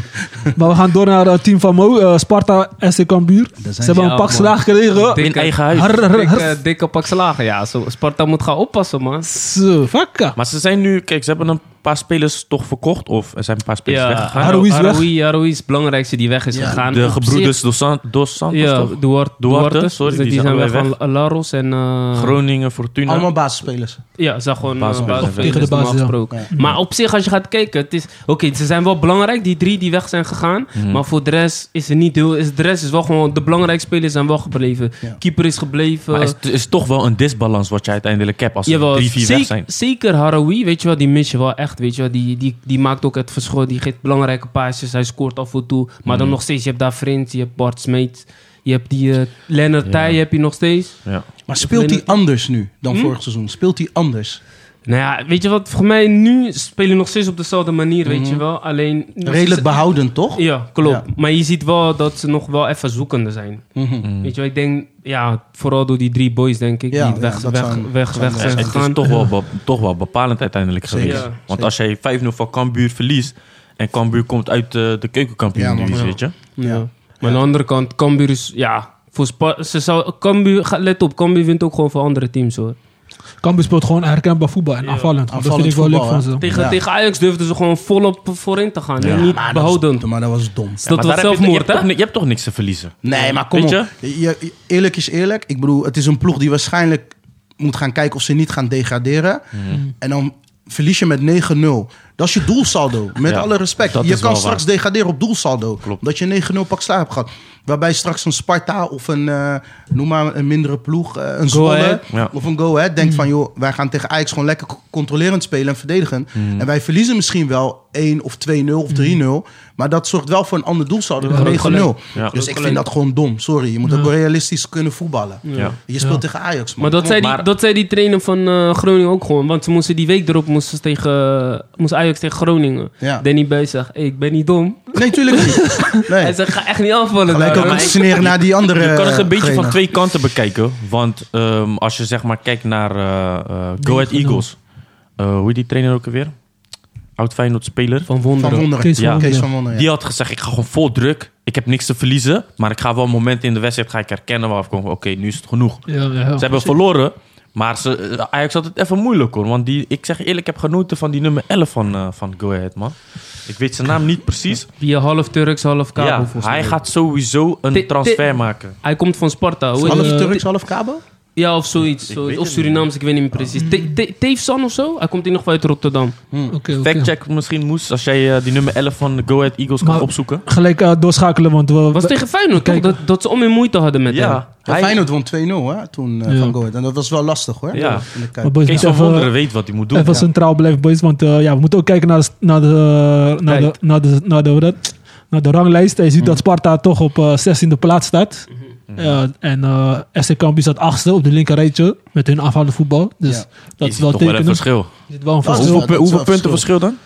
Maar we gaan door naar het team van Mo. Sparta, SC Cambuur. Ze hebben een pak slaag gekregen. Dikke- In eigen huis. Har, har, har. Dikke, dikke pak slagen, ja. Zo, Sparta moet gaan oppassen, man. Zo, vakka. Maar ze zijn nu, kijk, ze hebben een paar spelers toch verkocht. Of er zijn een paar spelers Ja, weggegaan. Haroui is weg. Haroui, Haroui is het belangrijkste die weg is Ja, gegaan. De gebroeders Dos, San- Dos Santos, Ja, toch? Duarte, Duarte, Duarte, sorry, dus die die, zijn zijn weg van Laros en... eh, Groningen, Fortuna. Allemaal basisspelers. Ja, ze gewoon uh, basis- basisspelers tegen de basis, ja. gesproken. Maar op zich, als je gaat kijken, het is... Oké, ze zijn wel belangrijk, die drie die weg zijn gegaan. Mhm. Maar voor de rest is er niet heel... Is, de rest is wel gewoon... De belangrijke spelers zijn wel gebleven. Ja. Keeper is gebleven. Maar is, het is toch wel een disbalans wat je uiteindelijk hebt als er Jawel, drie, vier weg zijn. zeker Harawi, weet je wel, die mis je wel echt, weet je wel. Die, die, die maakt ook het verschil, die geeft belangrijke paasjes, hij scoort af en toe. Maar dan Mhm. nog steeds, je hebt daar Frins, je hebt Bart Smeet, je hebt die uh, Lennart Ja. Tij heb je nog steeds. Ja. Maar speelt hij anders nu dan Hm? vorig seizoen? Speelt hij anders? Nou ja, weet je wat, voor mij nu spelen we nog steeds op dezelfde manier, weet Mhm. je wel. Alleen... Redelijk behoudend, toch? Ja, klopt. Ja. Maar je ziet wel dat ze nog wel even zoekende zijn. Mhm. Mm. Weet je wel, ik denk, ja, vooral door die drie boys, denk ik, Ja, die ja, weg, dat weg, zijn- weg, zijn het is gegaan. toch wel, <laughs> be- toch wel bepalend uiteindelijk Zeker. geweest. Ja, Want zeker. als jij 5-0 van Cambuur verliest... en Cambuur komt uit eh, de keukenkampioen Ja, man. divisie, Ja. weet je? Ja. Ja. Maar aan de andere kant, Cambuur is, ja, voor Spa- ze zou, Cambuur, ga- let op, Cambuur wint ook gewoon voor andere teams hoor. Cambuur speelt gewoon herkenbaar voetbal en Ja. aanvallend. dat vind ik wel leuk van ze. Tegen, Ja. tegen Ajax durfden ze gewoon volop voorin te gaan. En niet Maar dat behoudend. was- Maar dat was dom. dat maar was zelfmoord, hebt toch, hè? je hebt toch niks te verliezen? Nee, maar kom Weet op. Je, je- eerlijk is eerlijk. Ik bedoel, het is een ploeg die waarschijnlijk moet gaan kijken of ze niet gaan degraderen. Mhm. En dan verlies je met 9-0. Dat is je doelsaldo. Met Ja, alle respect. Je kan straks waar. degraderen op doelsaldo. Klopt. Dat je 9-0 pak slaag hebt gehad. Waarbij straks een Sparta of een, eh, noem maar een mindere ploeg, eh, een Zwolle. Ja. of een Go Ahead, denkt van joh, wij gaan tegen Ajax gewoon lekker co- controlerend spelen en verdedigen. Mhm. En wij verliezen misschien wel 1 of 2-0 of 3-0. Maar dat zorgt wel voor een ander doelsaldo dan groot 9-0. Ja. Dus ik vind dat gewoon dom. Sorry, je moet Ja. ook realistisch kunnen voetballen. Ja. Je speelt Ja. tegen Ajax, man. Maar dat zei, die, maar- dat zei die trainer van eh, Groningen ook gewoon. Want ze moesten die week erop moesten ze tegen, moest Ajax tegen Groningen. Ja. Danny Buis zegt, hey, ik ben niet dom. Nee, tuurlijk niet. <laughs> Hij Nee. zegt, ga echt niet aanvallen. Gelijk daar, ook sneren naar die andere Je kan het een beetje van twee kanten bekijken. Want ehm, als je zeg maar kijkt naar eh, eh, Go Ahead 9-0. Eagles. Eh, hoe heet die trainer ook alweer? Oud Feyenoord speler. Van Van Wonderen. Kees van Ja. Wonderen. Kees van Wonderen, ja. Die had gezegd, ik ga gewoon vol druk. Ik heb niks te verliezen. Maar ik ga wel momenten in de wedstrijd ga ik herkennen waarvan ik kom. Oké, nu is het genoeg. Ja, ja, ja. Ze hebben verloren. Maar ze, eh, Ajax had het even moeilijk hoor. Want die, ik zeg eerlijk, ik heb genoten van die nummer 11 van, eh, van Go Ahead man. Ik weet zijn naam niet precies. Die half Turks, half Cabo ja, volgens hij mij. gaat sowieso een transfer maken. Hij komt van Sparta. Hoe heet Half die? Turks, half Cabo? Ja, of zoiets. Ik zoiets. weet Of Surinaams, ik weet niet meer precies. Te- Te- Teefsan of zo? Hij komt in nog uit Rotterdam. Oké, oké. Factcheck misschien moest, als jij eh, die nummer 11 van de Go Ahead Eagles kan opzoeken. Gelijk eh, doorschakelen, want we... Was tegen Feyenoord toch? Kijk. Dat, dat ze om in moeite hadden met hem. Ja, Ja, hij, Feyenoord won 2-0 hè, toen eh, Ja. van Go Ahead. En dat was wel lastig hoor. Ja. Maar boys, Kees van Wonderen weet wat hij moet doen. Even centraal blijven, boys. Want ja, we moeten ook kijken naar de, naar de, naar de, naar de, naar de, naar de ranglijst. Je ziet Mm. dat Sparta toch op eh 16e plaats staat. Mhm. Ja, en eh SC Cambuur staat achtste op de linker rijtje met hun aanvallende voetbal. Dus Ja. dat is is wel toch wel een tekenen. verschil. Er zit wel een verschil. Hoeveel, dat is hoeveel wel punten verschil dan?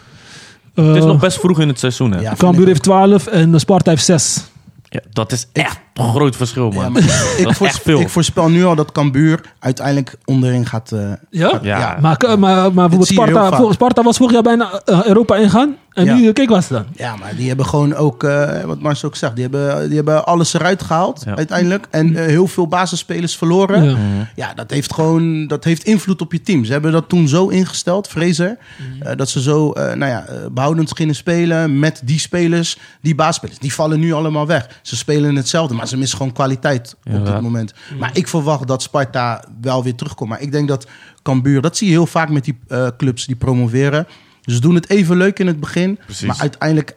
Eh, Het is nog best vroeg in het seizoen hè. Ja, vind Cambuur heeft 12 en de Sparta heeft 6. Ja, dat is echt groot verschil man. Ja, maar <laughs> ik, is voorspel, echt veel. ik voorspel nu al dat Cambuur uiteindelijk onderin gaat. eh, Ja? gaat- Ja. Maar, maar, maar bijvoorbeeld je heel Sparta, voor- Sparta was vorig jaar bijna eh, Europa ingaan. En Ja. nu, kijk wat ze dan. Ja, maar die hebben gewoon ook, eh, wat Mars ook zegt, die hebben, die hebben alles eruit gehaald Ja. uiteindelijk. En eh, heel veel basisspelers verloren. Ja. Mhm. Ja, dat heeft gewoon dat heeft invloed op je team. Ze hebben dat toen zo ingesteld, Fraser, eh, dat ze zo eh, nou ja, eh, behoudend gingen spelen met die spelers, die basisspelers. Die vallen nu allemaal weg. Ze spelen hetzelfde, maar Ja, ze missen gewoon kwaliteit op dit moment. Maar ik verwacht dat Sparta wel weer terugkomt. Maar ik denk dat Cambuur, dat zie je heel vaak met die eh, clubs die promoveren. Ze doen het even leuk in het begin. Precies. Maar uiteindelijk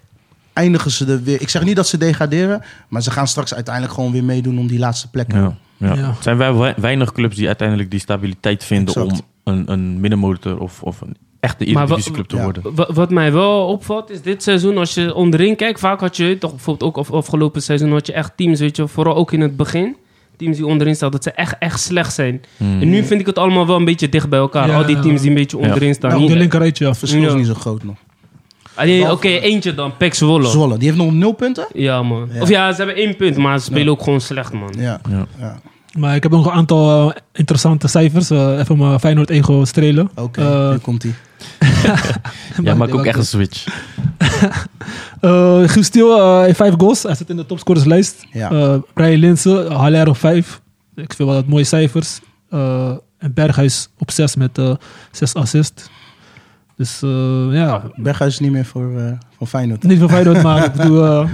eindigen ze er weer. Ik zeg niet dat ze degraderen. Maar ze gaan straks uiteindelijk gewoon weer meedoen om die laatste plek. Ja, ja. Ja. Het zijn wij- wij- weinig clubs die uiteindelijk die stabiliteit vinden Exact. om een, een middenmotor of, of een echte Maar wa- Eredivisieclub te ja. worden. Wa- Wat mij wel opvalt is dit seizoen, als je onderin kijkt, vaak had je toch bijvoorbeeld ook af- afgelopen seizoen had je echt teams, weet je, vooral ook in het begin, teams die onderin staan, dat ze echt, echt slecht zijn. Hmm. En nu vind ik het allemaal wel een beetje dicht bij elkaar. Ja, Al die ja. teams die een beetje Ja. onderin staan. Nou, de linkerrijtje, ja. Het verschil is Ja. niet zo groot nog. Alleen, Oké, eentje dan, Pek Zwolle. Zwolle, die heeft nog nul punten? Ja, man. Ja. Of ja, ze hebben één punt, maar ze spelen Ja. ook gewoon slecht, man. Ja. Ja. Ja. Maar ik heb nog een aantal eh, interessante cijfers. Eh, even mijn Feyenoord ego strelen. Oké, Eh, nu komt hij. <laughs> Jij maakt ook echt een switch. <laughs> Eh Stiel eh, heeft vijf goals. Hij zit in de topscorerslijst. Ja. Eh Brian Linsen, Haller op vijf. Ik vind wel dat mooie cijfers. Eh, en Berghuis op zes met eh, zes assists. Dus eh, ja, Berghuis is niet meer voor, eh voor Feyenoord. niet van Feyenoord, <laughs> maar ik bedoel eh,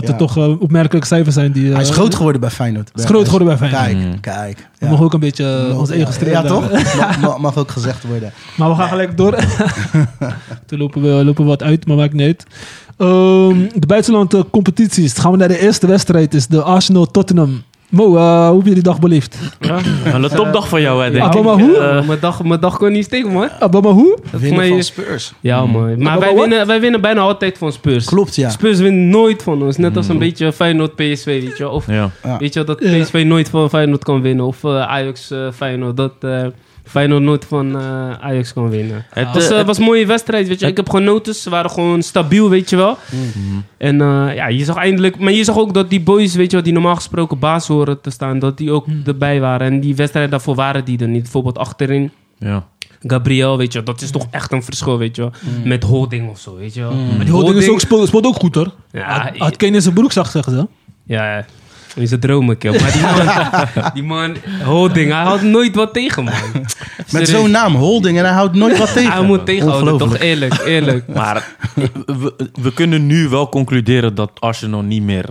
dat Ja. er toch eh, opmerkelijke cijfers zijn. Die, eh, Hij is groot geworden bij Feyenoord. is groot geworden bij Feyenoord. Kijk, Mm. kijk. We mogen ook een beetje eh, ons ego strelen. Ja, toch? <laughs> Mag, mag- mag ook gezegd worden. Maar we gaan gelijk door. <laughs> Toen lopen we, lopen we wat uit, maar maakt niet uit. Ehm, de buitenlandse competities. Dan gaan we naar de eerste wedstrijd. is de Arsenal-Tottenham. Mo, eh, hoe heb je die dag beleefd? Ja. Een topdag voor jou, hè, denk Ah, ik. maar hoe? Eh, mijn, dag, mijn dag kon niet steken, man. Abba, maar hoe? Winnen mij van Spurs. Ja, man. Maar Maar wij winnen, wij winnen bijna altijd van Spurs. Klopt, ja. Spurs wint nooit van ons. Net als een beetje Feyenoord PSV, weet je wel. Of Ja. Ja. weet je wel, dat. PSV nooit van Feyenoord kan winnen. Of eh, Ajax eh, Feyenoord. Dat eh, Feyenoord nooit van eh, Ajax kan winnen. Het, Het was, eh, eh, het- was een mooie wedstrijd, weet je. Ik heb genoten. Ze waren gewoon stabiel, weet je wel. Mhm. En eh, ja, je zag eindelijk... Maar je zag ook dat die boys, weet je wel, die normaal gesproken baas horen te staan, dat die ook erbij waren. En die wedstrijd daarvoor waren die er niet. Bijvoorbeeld achterin. ja. Gabriel, weet je dat is toch echt een verschil, weet je wel. Met Holding of zo, weet je wel. Maar die holding is ook, speelt, speelt ook goed hoor. Ja, had, had Kane in zijn broek zag, zeggen ze. Ja, is het dromen, kill. Maar die man, <laughs> die man, Holding, hij houdt nooit wat tegen, man. Met zo'n naam, Holding, en hij houdt nooit wat tegen. Hij moet tegenhouden, toch? Eerlijk, eerlijk. Maar we, we kunnen nu wel concluderen dat Arsenal niet meer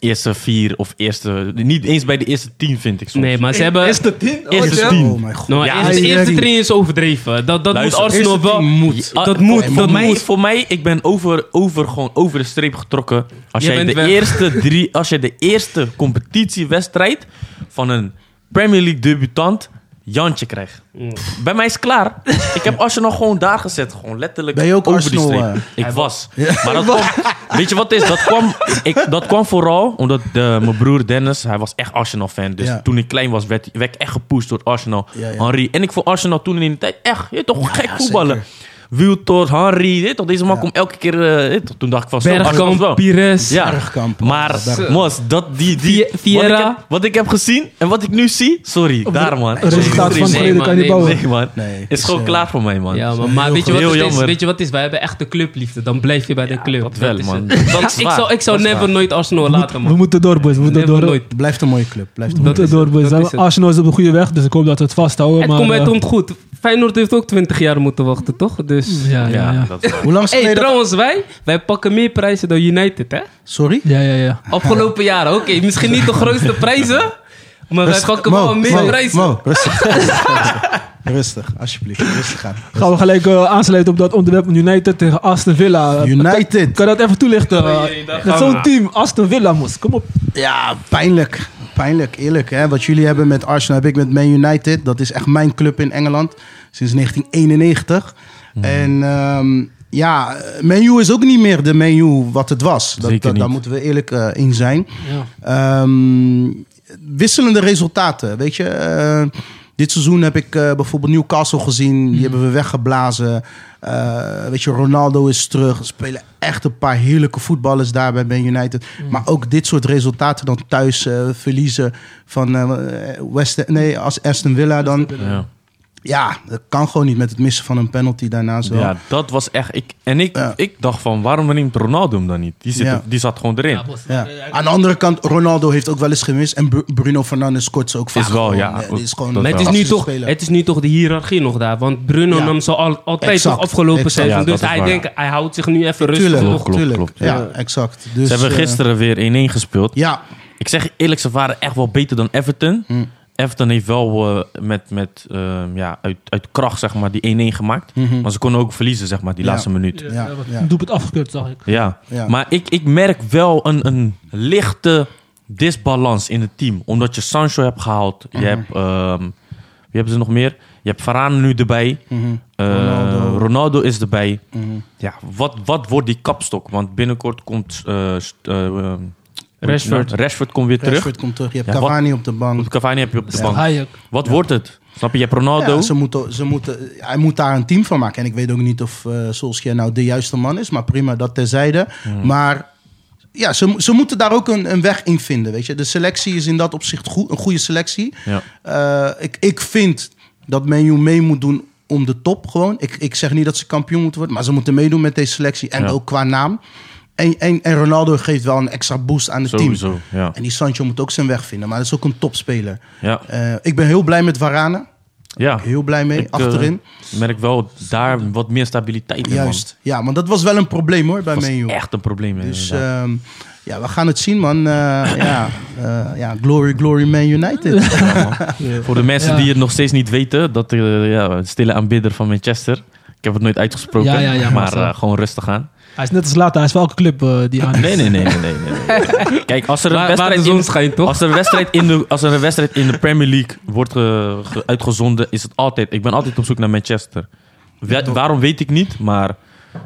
eerste vier of eerste... Niet eens bij de eerste tien, vind ik soms. Nee, maar ze hebben... Eerste tien? Eerste ja. tien. Oh mijn god. Nou, Ja, eerste, eerste training is overdreven. Dat, dat Luister, moet Arsenal eerste wel... moet. Dat voor- moet, voor, dat mij, moet. voor mij, ik ben over, over, gewoon over de streep getrokken. Als Jij jij de weg. eerste drie, als je de eerste competitiewedstrijd van een Premier League debutant Jantje krijgt. Mm. Bij mij is het klaar. ik heb Arsenal gewoon daar gezet, gewoon letterlijk Ben je ook over die Arsenal, streep. eh? ik was. Maar dat kwam, <laughs> weet je wat het is? Dat kwam, ik, dat kwam vooral omdat de, mijn broer Dennis, hij was echt Arsenal fan. Dus Ja. toen ik klein was, werd, werd ik echt gepusht door Arsenal. Ja, ja. Henry. En ik vond Arsenal toen in de tijd echt, je toch, gek ja, voetballen. zeker. Wiltord, Henry, toch, deze man Ja. komt elke keer. eh, toch, toen dacht ik van zo, Bergkamp, wel. Pires. Ja, Bergkamp. maar Bergkamp. Mos, dat die, die. Wat ik, heb, wat ik heb gezien en wat ik nu zie, sorry, Op daar man. Het resultaat van het nee, man, kan je bouwen. Nee man, Nee, is gewoon eh, klaar voor mij man. Ja, maar, weet, je wat het is? weet je wat het is? Wij hebben echt de clubliefde. Dan blijf je bij de club. dat wel, is man. het. Dat ik zou, ik zou never nooit Arsenal laten, We man. moeten door, boys. We moeten door. nooit. Het blijft een mooie club. Blijft een We mooie het, het. Arsenal is op de goede weg, dus ik hoop dat we het vasthouden. Het maar, komt, het eh, komt goed. Feyenoord heeft ook 20 jaar moeten wachten, toch? Dus... ja, ja, Ja, ja. dat is waar. Hoe lang Hey, trouwens, wij, wij pakken meer prijzen dan United, hè? Sorry? Ja, ja, ja. Afgelopen jaren, oké. misschien niet de grootste prijzen, maar wij Rustig. pakken wel meer Mo, prijzen. Mo, rustig. <laughs> rustig, alsjeblieft. Rustig aan. Gaan we gelijk eh, aansluiten op dat onderwerp van United tegen Aston Villa. United. Kan je dat even toelichten? Oh, jee, Met zo'n we. team, Aston Villa, moest. Kom op. Ja, pijnlijk. Pijnlijk, eerlijk. Hè? Wat jullie hebben met Arsenal heb ik met Man United. Dat is echt mijn club in Engeland. Sinds 1991. En ehm, ja, Man U is ook niet meer de Man U wat het was. Dat, Zeker dat, daar moeten we eerlijk eh, in zijn. Ja. Ehm, wisselende resultaten, weet je. Eh, dit seizoen heb ik eh, bijvoorbeeld Newcastle gezien. Die hebben we weggeblazen. Eh, weet je, Ronaldo is terug. Er spelen echt een paar heerlijke voetballers daar bij Man United. Maar ook dit soort resultaten dan thuis verliezen van West, nee, als Aston Villa dan. Ja. Ja, dat kan gewoon niet met het missen van een penalty daarna zo. Ja, dat was echt... Ik, en ik, Ja. ik dacht van, waarom neemt Ronaldo hem dan niet? Die, zit, Ja. die zat gewoon erin. Ja. Aan de andere kant, Ronaldo heeft ook wel eens gemist. En Bru- Bruno Fernandes scoort ze ook vaak. Is wel, gewoon. ja. Die is gewoon het is, nu toch, speler. het is nu toch de hiërarchie nog daar. Want Bruno Ja. nam ze al, altijd Exact. toch afgelopen Exact. seizoen. Ja, dus hij waar. denkt, hij houdt zich nu even rustig Tuurlijk, klopt, tuurlijk. klopt, ja, ja. exact. Dus, Ze hebben eh, gisteren weer 1-1 gespeeld. ja, Ik zeg eerlijk, ze waren echt wel beter dan Everton. Hm. Everton heeft wel eh, met, met eh, ja, uit, uit kracht zeg maar, die 1-1 gemaakt. Mhm. Maar ze konden ook verliezen, zeg maar, die Ja. laatste minuut. Ja, Ja. Een doelpunt afgekeurd, zag ik. Ja, Ja. maar ik, ik merk wel een, een lichte disbalans in het team. Omdat je Sancho hebt gehaald. Je hebt, ehm, wie hebben ze nog meer? Je hebt Varane nu erbij. Mhm. Eh, Ronaldo. Ronaldo. is erbij. Mhm. Ja, wat, wat wordt die kapstok? Want binnenkort komt eh, eh, ehm, Rashford. Rashford komt weer terug. Rashford komt terug. Je hebt Ja, Cavani op de bank. Op Cavani heb je op de Ja. bank. Hayek. Wat wordt het? Snap je? Je hebt Ronaldo. Ja, ze moeten, ze moeten, hij moet daar een team van maken. En ik weet ook niet of uh, Solskjaer nou de juiste man is. Maar prima, dat terzijde. Hmm. Maar ja, ze, ze moeten daar ook een, een weg in vinden. Weet je? De selectie is in dat opzicht goed, een goede selectie. Ja. Eh, ik, ik vind dat Man U mee moet doen om de top gewoon. Ik, ik zeg niet dat ze kampioen moeten worden. Maar ze moeten meedoen met deze selectie. En Ja. ook qua naam. En, en, en Ronaldo geeft wel een extra boost aan het team. Sowieso, ja. En die Sancho moet ook zijn weg vinden. Maar dat is ook een topspeler. Ja, Eh, ik ben heel blij met Varane. ja. Heel blij mee, Ik, eh, achterin. merk wel daar wat meer stabiliteit in, Juist. Ja, maar dat was wel een probleem hoor, bij U. echt een probleem, Dus ehm, ja, we gaan het zien man. Eh, ja, eh, ja, glory, glory Man United. Voor de mensen Ja. die het nog steeds niet weten, dat uh, ja, een stille aanbidder van Manchester. Ik heb het nooit uitgesproken, Ja, ja, ja, maar eh, gewoon rustig aan. Hij is net als later, hij is voor elke club eh, die aan is. Nee, nee, nee, nee, nee. <laughs> Kijk, als er een Waar, waar de wedstrijd zon in, schijnt, toch? als er een wedstrijd in de, als er een wedstrijd in de Premier League wordt ge- ge- uitgezonden, is het altijd. Ik ben altijd op zoek naar Manchester. Wa- waarom weet ik niet, maar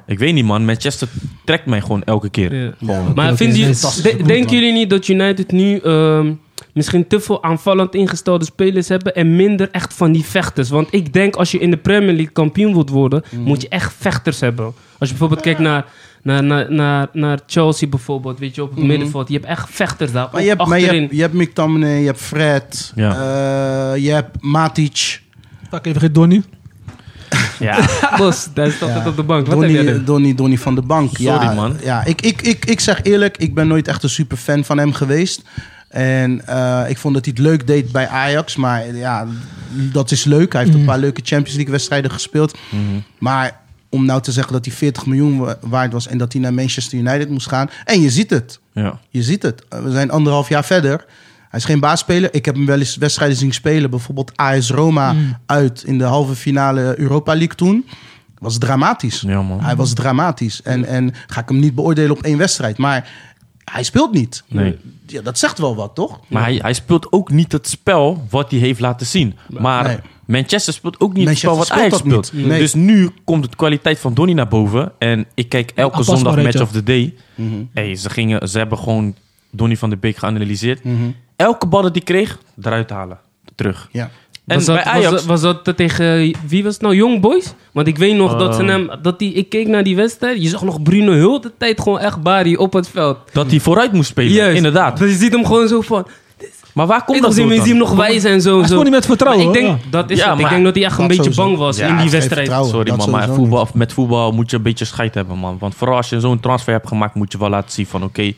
ik weet niet, man. Manchester trekt mij gewoon elke keer. Ja. Gewoon. Maar vinden jullie, de- denken jullie niet dat United nu ehm, misschien te veel aanvallend ingestelde spelers hebben en minder echt van die vechters? Want ik denk als je in de Premier League kampioen wilt worden, Mhm. moet je echt vechters hebben. Als je bijvoorbeeld kijkt naar, naar, naar, naar, naar Chelsea bijvoorbeeld, weet je, op het Mhm. middenveld. Je hebt echt vechters daar. maar je hebt, maar je achterin. hebt, je hebt McTominay, je hebt Fred, Ja. eh, je hebt Matic. Pak even geen Donny. Ja, <laughs> Bos, daar is altijd Ja. op de bank. Wat heb jij er? Donny, Donny van de bank. Sorry, ja, man. Ja, ik, ik, ik, ik zeg eerlijk, ik ben nooit echt een super fan van hem geweest. En eh, ik vond dat hij het leuk deed bij Ajax. Maar ja, dat is leuk. Hij heeft een paar leuke Champions League wedstrijden gespeeld. Mhm. Maar om nou te zeggen dat hij 40 miljoen wa- waard was... en dat hij naar Manchester United moest gaan. En je ziet het. ja. Je ziet het. We zijn anderhalf jaar verder. Hij is geen baasspeler. Ik heb hem wel eens wedstrijden zien spelen. Bijvoorbeeld AS Roma uit in de halve finale Europa League toen. Was dramatisch. Ja, man. Hij was dramatisch. En, en ga ik hem niet beoordelen op één wedstrijd. Maar hij speelt niet. Nee. Ja, dat zegt wel wat, toch? Maar hij, hij speelt ook niet het spel wat hij heeft laten zien. Maar Nee. Manchester speelt ook niet Manchester het spel wat speelt dat speelt. niet. Nee. Dus nu komt de kwaliteit van Donny naar boven. En ik kijk elke zondag Match of the Day. Mhm. Hey, ze, gingen, ze hebben gewoon Donny van de Beek geanalyseerd. Mhm. Elke bal dat hij kreeg, eruit halen. Terug. Ja. En was, bij dat, Ajax... was, dat, was dat tegen, wie was het nou, Young Boys? Want ik weet nog dat ze hem, dat die, ik keek naar die wedstrijd, je zag nog Bruno heel de tijd gewoon echt Bari op het veld. Dat hij vooruit moest spelen, inderdaad. Dus je ziet hem gewoon zo van, Maar waar komt ik dat je ziet hem nog wijzen en zo. Hij niet met vertrouwen. Maar ik denk, ja. dat is Ja, het. Ik denk dat hij echt een beetje sowieso. bang was Ja, in die wedstrijd. Sorry dat man, maar voetbal, met voetbal moet je een beetje scheid hebben man. Want vooral als je zo'n transfer hebt gemaakt, moet je wel laten zien van oké,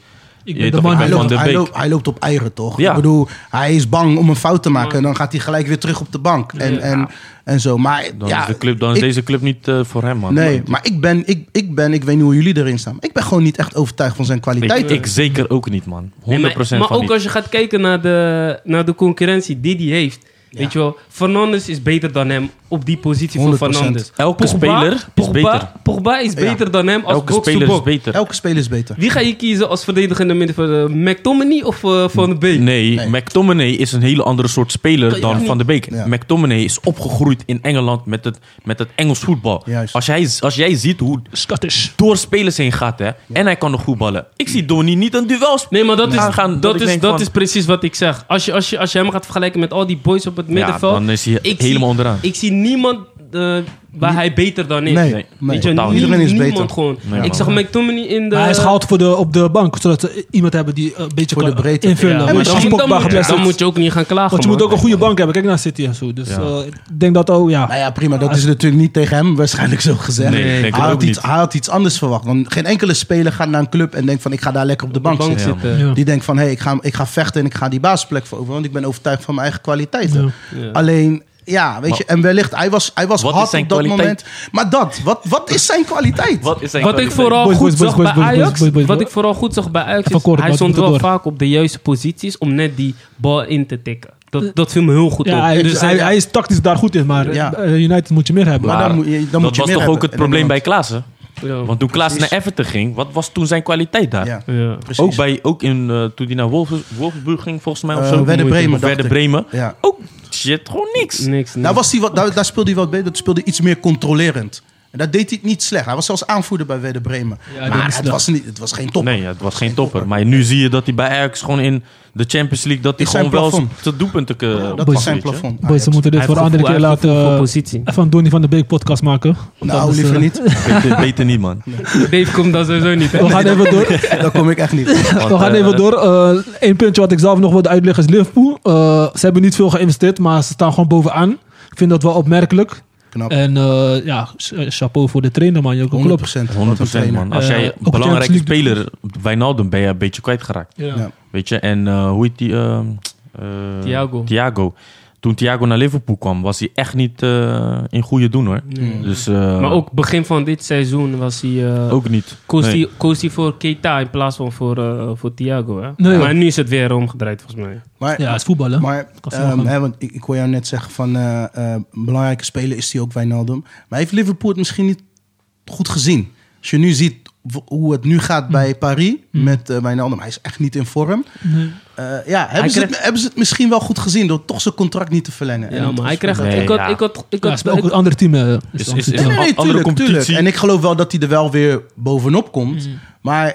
Ik ben de man Hij loopt, de hij, loopt, hij loopt op eieren, toch? Ja. Ik bedoel, hij is bang om een fout te maken. En dan gaat hij gelijk weer terug op de bank. En, en, en zo. Maar Dan, ja, is, de club, dan is ik- deze club niet eh, voor hem man. Nee, maar ik ben, ik, ik ben, ik weet niet hoe jullie erin staan. Ik ben gewoon niet echt overtuigd van zijn kwaliteit. ik zeker ook niet man. 100% Nee, maar maar van ook niet. als je gaat kijken naar de, naar de concurrentie die hij heeft. Weet je wel, Fernandes is beter dan hem op die positie van 100%. Fernandes. Elke speler is Pogba, beter. Pogba is Ja. beter dan hem als Elke box to speler is beter. Elke speler is beter. Wie ga je kiezen als verdedigende middenvelder? McTominay of eh, Van de Beek? Nee, Nee. McTominay is een hele andere soort speler dan Van de Beek. Ja. McTominay is opgegroeid in Engeland met het, met het Engels voetbal. Juist. Als, jij, als jij ziet hoe Scottish. door spelers heen gaat hè, en hij kan nog voetballen. Ik zie Donny niet een duel spelen. Nee, maar dat is, Aangaan, dat is, dat van- is precies wat ik zeg. Als je, als, je, als je hem gaat vergelijken met al die boys op het Ja, middenveld. dan is hij ik helemaal zie, onderaan. Ik zie niemand, eh, waar hij beter dan is. Nee, Nee. nee. Weet je, totaal. Iedereen is niemand beter. gewoon. Nee, ik zag McTominay in de... Maar hij is gehaald voor de, op de bank, zodat ze iemand hebben die een beetje Voor de kan breedte. invullen. Ja, maar maar als dan, moet, geblesseerd dan is- moet je ook niet gaan klagen, Want je moet ook een goede bank hebben. Kijk naar City en zo. Dus Ja. eh, ik denk dat ook, ja. Nou ja, prima. Dat is natuurlijk niet tegen hem waarschijnlijk zo gezegd. Nee, hij, had iets, hij had iets anders verwacht. Want geen enkele speler gaat naar een club en denkt van ik ga daar lekker op de bank, bank zitten. Die denkt van hé, hey, ik, ga, ik ga vechten en ik ga die basisplek veroveren. Want ik ben overtuigd van mijn eigen kwaliteiten. Alleen, ja, weet je, en wellicht, hij was, hij was Wat hard zijn op dat kwaliteit? moment. Maar dat, wat, wat is zijn kwaliteit? Wat is zijn Wat ik vooral Boys, goed boys, zag boys, bij Ajax, wat ik vooral goed zag bij Ajax, is, kort, hij stond er wel door? vaak op de juiste posities om net die bal in te tikken. Dat, dat viel me heel goed Ja, op. hij, dus hij, hij- is tactisch daar goed in, maar Ja. eh, United moet je meer hebben. Maar Maar dan moet je, dan dat moet je was meer toch ook het probleem bij. Klaassen? ja. Want toen Klaassen naar. Everton ging, wat was toen zijn kwaliteit daar? Ja. Ook, bij, ook in, eh, toen hij naar Wolfs- Wolfsburg ging, volgens mij. Of Eh, zo. Werder Bremen, Werder. Bremen. Ja. Ook shit, gewoon niks. Niks, Daar, niks. was hij wat, daar, daar speelde hij wat beter. Dat speelde iets meer controlerend. En dat deed hij niet slecht. Hij was zelfs aanvoerder bij Werder Bremen. maar het was, niet, het was geen top. Nee, het was geen topper. Maar nu zie je dat hij bij Ajax gewoon in de Champions League... dat hij Is zijn gewoon wel zijn doelpunten kan dat pakken, was zijn plafond. Boys, we Ajax. moeten dit voor een andere keer laten... voor eh, Donny van de Beek podcast maken. Want Nou, liever eh, niet. <laughs> Beter, beter niet, man. <laughs> Dave komt dan sowieso niet, hè? <laughs> We gaan even door. Daar kom ik echt niet. Want, We gaan eh, even door. Eén puntje wat ik zelf nog wilde uitleggen is Liverpool. Eh, ze hebben niet veel geïnvesteerd, maar ze staan gewoon bovenaan. Ik vind dat wel opmerkelijk. Knap. En eh, ja, ch- chapeau voor de trainer, man. Je 100 klopt. 100% man. Als Eh, jij een belangrijke Champions speler, Wijnaldum, ben je een beetje kwijtgeraakt. Ja. Ja. Weet je, en eh, hoe heet die? eh, eh, Thiago. Thiago. Toen Thiago naar Liverpool kwam, was hij echt niet eh, in goede doen hoor. Nee. Dus, eh, Maar ook begin van dit seizoen was hij... eh, ook niet. koos, Nee. hij, koos hij voor Keita in plaats van voor, eh, voor Thiago. Hè? Nee, maar nu is het weer omgedraaid volgens mij. Maar, Ja, het is voetballen. maar ehm, hè, want ik, ik hoor jou net zeggen van eh, eh, een belangrijke speler is hij ook Wijnaldum. Maar heeft Liverpool het misschien niet goed gezien? Als je nu ziet hoe het nu gaat bij Paris met eh, Wijnaldum, hij is echt niet in vorm. Nee. Eh, ja, hebben ze, het, hebben ze het misschien wel goed gezien door toch zijn contract niet te verlengen? Ja, maar hij krijgt... Nee, ik had, ja. ik had, ik Ja, had, het is ook een ander team. is Is- een is- ander is- team. Nee, nee, nee, Een andere tuurlijk, competitie. tuurlijk. En ik geloof wel dat hij er wel weer bovenop komt. Mm. Maar eh,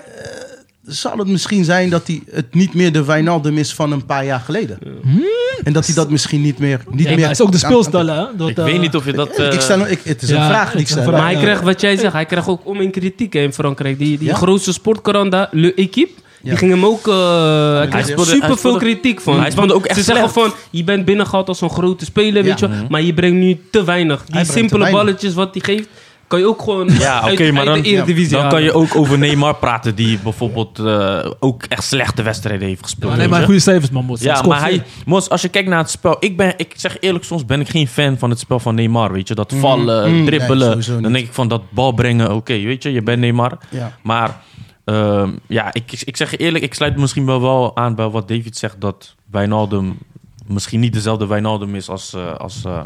zal het misschien zijn dat hij het niet meer de Wijnaldum is van een paar jaar geleden? En dat hij dat misschien niet meer... Niet Ja, meer het is ook de speelstijl, hè? Dat, Ik eh, weet niet of je dat... ik eh, stel, ik, het is ja, een vraag die ik stel. maar hij krijgt, wat jij zegt, hij krijgt ook om in kritiek in Frankrijk. Die, die Ja? grootste sportkrant daar, Le Équipe, Ja. die ging hem ook... eh hij kreeg super veel kritiek van. hij speelde ook echt Ze zeggen van, je bent binnengehaald als een grote speler, weet je wel, Maar je brengt nu te weinig. Die simpele weinig. balletjes wat hij geeft, kan je ook gewoon Ja, uit, oké, maar uit dan, de Eredivisie dan kan je ook over Neymar praten, die bijvoorbeeld eh, ook echt slechte wedstrijden heeft gespeeld. Ja, nee, maar goede cijfers, man. Mos. Ja, maar hij. Mos, als je kijkt naar het spel, ik ben, ik zeg eerlijk, soms ben ik geen fan van het spel van Neymar, weet je. Dat vallen, mm, dribbelen, dan denk ik van dat bal brengen, oké, weet je, je bent Neymar. Ja. Maar ehm, ja, ik, ik zeg je eerlijk, ik sluit misschien wel, wel aan bij wat David zegt, dat Wijnaldum misschien niet dezelfde Wijnaldum is als, eh, als, eh,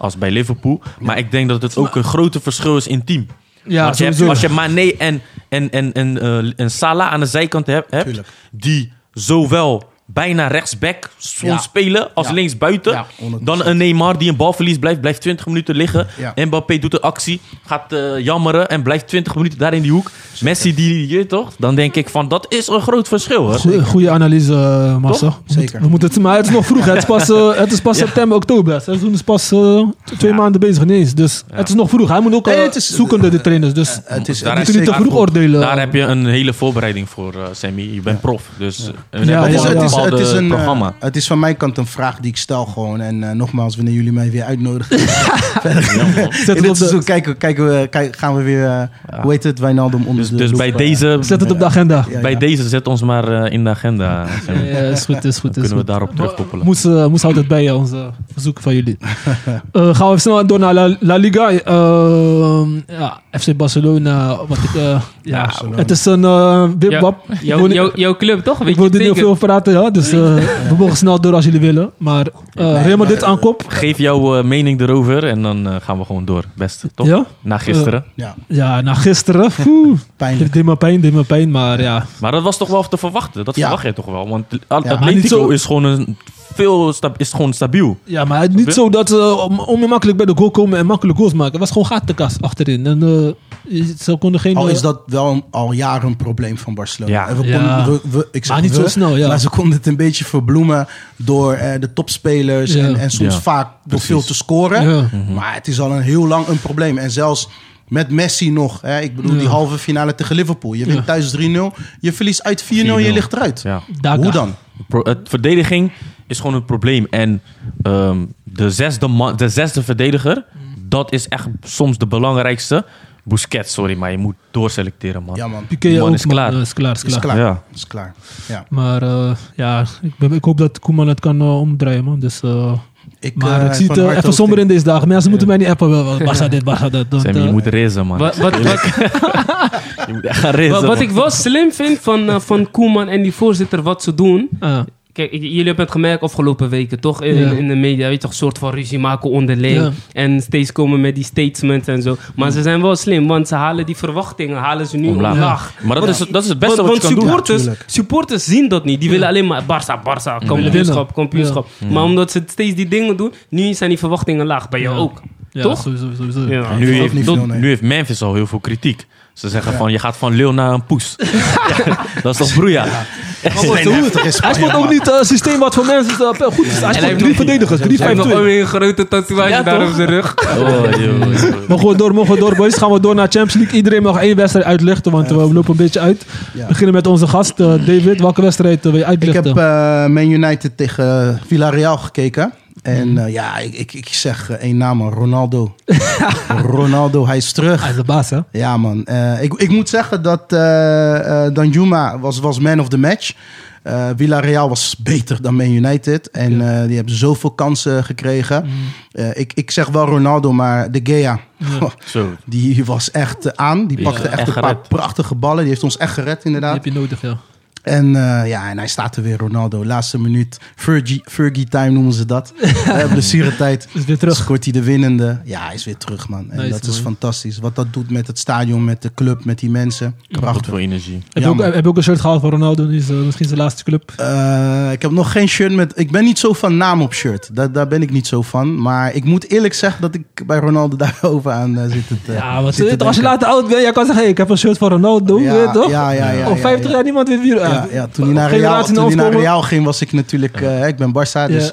als bij Liverpool. Maar ik denk dat het ook een grote verschil is in team. Ja, Want je hebt- als je Mane en, en, en, en, eh, en Salah aan de zijkant hebt, hebt Tuurlijk. die zowel bijna rechtsback Ja. spelen als Ja. linksbuiten, Ja, 100%. dan een Neymar die een balverlies blijft, blijft 20 minuten liggen. Ja. Mbappé doet de actie, gaat eh, jammeren en blijft 20 minuten daar in die hoek. Messi die hier toch? Dan denk ik van dat is een groot verschil. Hè? Goeie, goede analyse, uh, Massa. Toch? We moeten- Zeker. We moeten het, maar het is nog vroeg. hè. Het is pas, eh, <laughs> het is pas september, oktober. Het seizoen is pas eh, twee Ja. maanden bezig ineens. Dus het is nog vroeg. Hij moet ook Nee, eh, het is- zoekende, de trainers. Dus Het is, Daar moeten niet te vroeg oordelen. Daar heb je een hele voorbereiding voor, eh, Sammy. Je bent prof, dus eh, Ja, Het is, een eh, programma. het is van mijn kant een vraag die ik stel gewoon. En eh, nogmaals, wanneer jullie mij weer uitnodigen. <laughs> <laughs> Zet In het dit op de, seizoen kijken, kijken we, kijk, gaan we weer, eh, hoe heet het, Wijnaldum onder Dus, de dus bij deze, zet het op de agenda. ja, bij ja. deze zet ons maar in de agenda. Ja, is goed, is goed. Dan Is kunnen we daarop terugkoppelen. Moest, eh, moest altijd bij je, onze verzoeken van jullie. <laughs> Eh, gaan we even snel door naar La, La Liga. Eh, ja, FC Barcelona. Wat ik, eh, ja, het is een uh, wipwap. Jouw, club toch? Weet Ik wil er niet zeker? veel over praten, ja. Dus eh, we mogen snel door als jullie willen. Maar eh Real Madrid aan kop. Geef jouw eh, mening erover en dan eh, gaan we gewoon door. Best, toch? Ja? Na gisteren. Ja, Ja, na gisteren. <laughs> Het deed me pijn, deed me pijn. Maar ja, Maar dat was toch wel te verwachten? Dat Ja. verwacht je toch wel? Want Atletico maar niet zo- is gewoon een veel is gewoon stabiel. ja maar niet zo dat ze makkelijk bij de goal komen en makkelijk goals maken. Het was gewoon gatenkast achterin. En, eh, Ze konden geen... Al eh, is dat wel een- al jaren een probleem van Barcelona. Ja. En we Ja. konden, we, we- ik zeg Maar niet we, zo snel, ja. Maar ze konden het een beetje verbloemen door eh, de topspelers Ja. en, en soms Ja, vaak door precies. veel te scoren. Ja. Maar het is al een heel lang een probleem. En zelfs met Messi nog. Hè, ik bedoel, Ja. die halve finale tegen Liverpool. Je wint Ja. thuis 3-0. Je verliest uit 4-0, 4-0. je ligt eruit. Ja. Hoe dan? Pro- het verdediging is gewoon een probleem. En ehm, de, zesde man, de zesde verdediger, dat is echt soms de belangrijkste. Busquets, sorry, maar je moet doorselecteren, man. Ja, man. Piqué man ook, is man. klaar. Eh, is klaar, is Is klaar. klaar. Ja. Is klaar. Ja. Maar eh, ja, ik, ben, ik hoop dat Koeman het kan eh, omdraaien, man. Dus, eh, Ik, maar ik zie het even somber in deze dagen. Mensen moeten mij niet appen. wel, Barca dit, Barca dat. want, Sammy, je moet racen, man. Wat, wat, wat, <laughs> Je moet echt gaan racen, wat, wat man. ik wel slim vind van, van Koeman en die voorzitter, wat ze doen. Kijk, ik- jullie hebben het gemerkt afgelopen weken, toch? In, Ja. in de media, weet je toch, een soort van ruzie maken onderling. Ja. En steeds komen met die statements en zo. Maar ze zijn wel slim, want ze halen die verwachtingen, halen ze nu Omlaag. omlaag. Maar dat is, dat is het beste want, wat je kan doen. supporters, supporters zien dat niet. Die willen alleen maar Barça, Barça, kampioenschap, winnen. kampioenschap. Maar omdat ze steeds die dingen doen, nu zijn die verwachtingen laag. Bij jou Ja. ook. Ja, Toch? Sowieso, sowieso. Ja. Nu, heeft, niet tot- veel, nee. nu heeft Memphis al heel veel kritiek. Ze zeggen van, je gaat van leeuw naar een poes. <laughs> dat is toch broeia? Hij speelt ook niet een systeem wat voor mensen eh, goed is. Hij heeft speelt drie verdedigers, drie Hij heeft nog 5 alweer een grote tatoeage daar op zijn rug. <laughs> Oh. Mogen we door, mogen we door, boys. Gaan we door naar Champions League. Iedereen mag één wedstrijd uitlichten, want we lopen een beetje uit. We beginnen met onze gast, eh, David. Welke wedstrijd eh, wil je Ik uitlichten? heb eh, Man United tegen Villarreal gekeken. En eh, ja, ik, ik, ik zeg eh, één naam, man. Ronaldo. <laughs> Ronaldo, hij is terug. Hij is de baas, hè? Ja, man. Eh, ik, ik moet zeggen dat eh eh Danjuma was, was man of the match. Eh Villarreal was beter dan Man United. En eh, die hebben zoveel kansen gekregen. Eh, ik, ik zeg wel Ronaldo, maar De Gea... <laughs> Zo. Die was echt aan. Die Die pakte echt echt een paar gered. prachtige ballen. Die heeft ons echt gered, Die inderdaad. heb je nodig, ja. En eh, ja, en hij staat er weer, Ronaldo. Laatste minuut. Fergie, Fergie time noemen ze dat. uh, <laughs> blessuretijd. Is weer terug. Scoort hij de winnende. Ja, hij is weer terug, man. En Nice, dat is fantastisch. Wat dat doet met het stadion, met de club, met die mensen. Prachtig. voor energie. Heb je, ook, heb je ook een shirt gehaald van Ronaldo? Die is eh, misschien zijn laatste club. Eh, ik heb nog geen shirt met... Ik ben niet zo van naam op shirt. Daar, daar ben ik niet zo van. Maar ik moet eerlijk zeggen dat ik bij Ronaldo <laughs> daar bovenaan uh, zit. Het, eh, Ja, want als je later oud bent, jij kan zeggen, hey, ik heb een shirt van Ronaldo, Ja, weet je toch? ja, ja, ja, Of ja, 50 ja. jaar niemand weet wie... Ja, ja, toen hij naar Real, generatie toen hij naar opkomen. Real ging, was ik natuurlijk... eh, ik ben Barça, dus.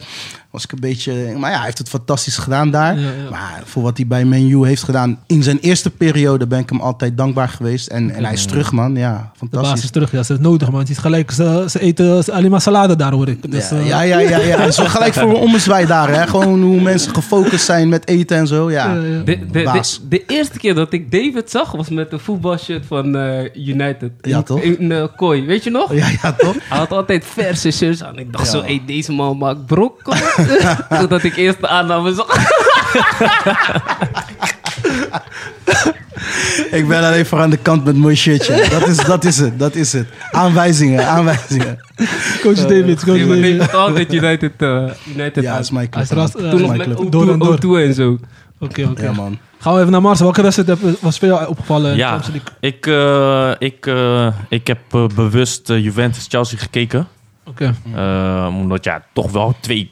Was ik een beetje... Maar ja, hij heeft het fantastisch gedaan daar. Ja, ja. Maar voor wat hij bij Man U heeft gedaan... In zijn eerste periode ben ik hem altijd dankbaar geweest. En, en hij is terug, man. Ja, De baas fantastisch. is terug, ja, ze is nodig, man. Het is gelijk, ze, ze eten alleen maar salade daar, hoor ik. Dus, ja, eh, ja, ja, ja, ja. Het is wel gelijk voor een ommezwaai daar, hè. Gewoon hoe mensen gefocust zijn met eten en zo, ja. De, de, de, Baas. de eerste keer dat ik David zag, was met een voetbalshirt van eh, United. Ja, in, toch? In eh, kooi, weet je nog? Ja, ja, toch? Hij had altijd verse shirts aan. Ik dacht Ja. zo, hey, deze man maakt brok. <laughs> Totdat ik eerst de aanname zag. Ik ben alleen voor aan de kant met mooi shirtje. Dat is, dat is het, dat is het. Aanwijzingen, aanwijzingen. Coach David, coach David. Had altijd United, eh, United Ja, is mijn club. eh, Toen nog met club. O2, Door en door. O2 en zo. Oké, oké. Ja, man. Gaan we even naar Mars. Welke wedstrijd was voor jou opgevallen? Ja, ik, eh, ik, eh, ik heb eh, bewust eh, Juventus-Chelsea gekeken. Oké. Eh, omdat ja, toch wel twee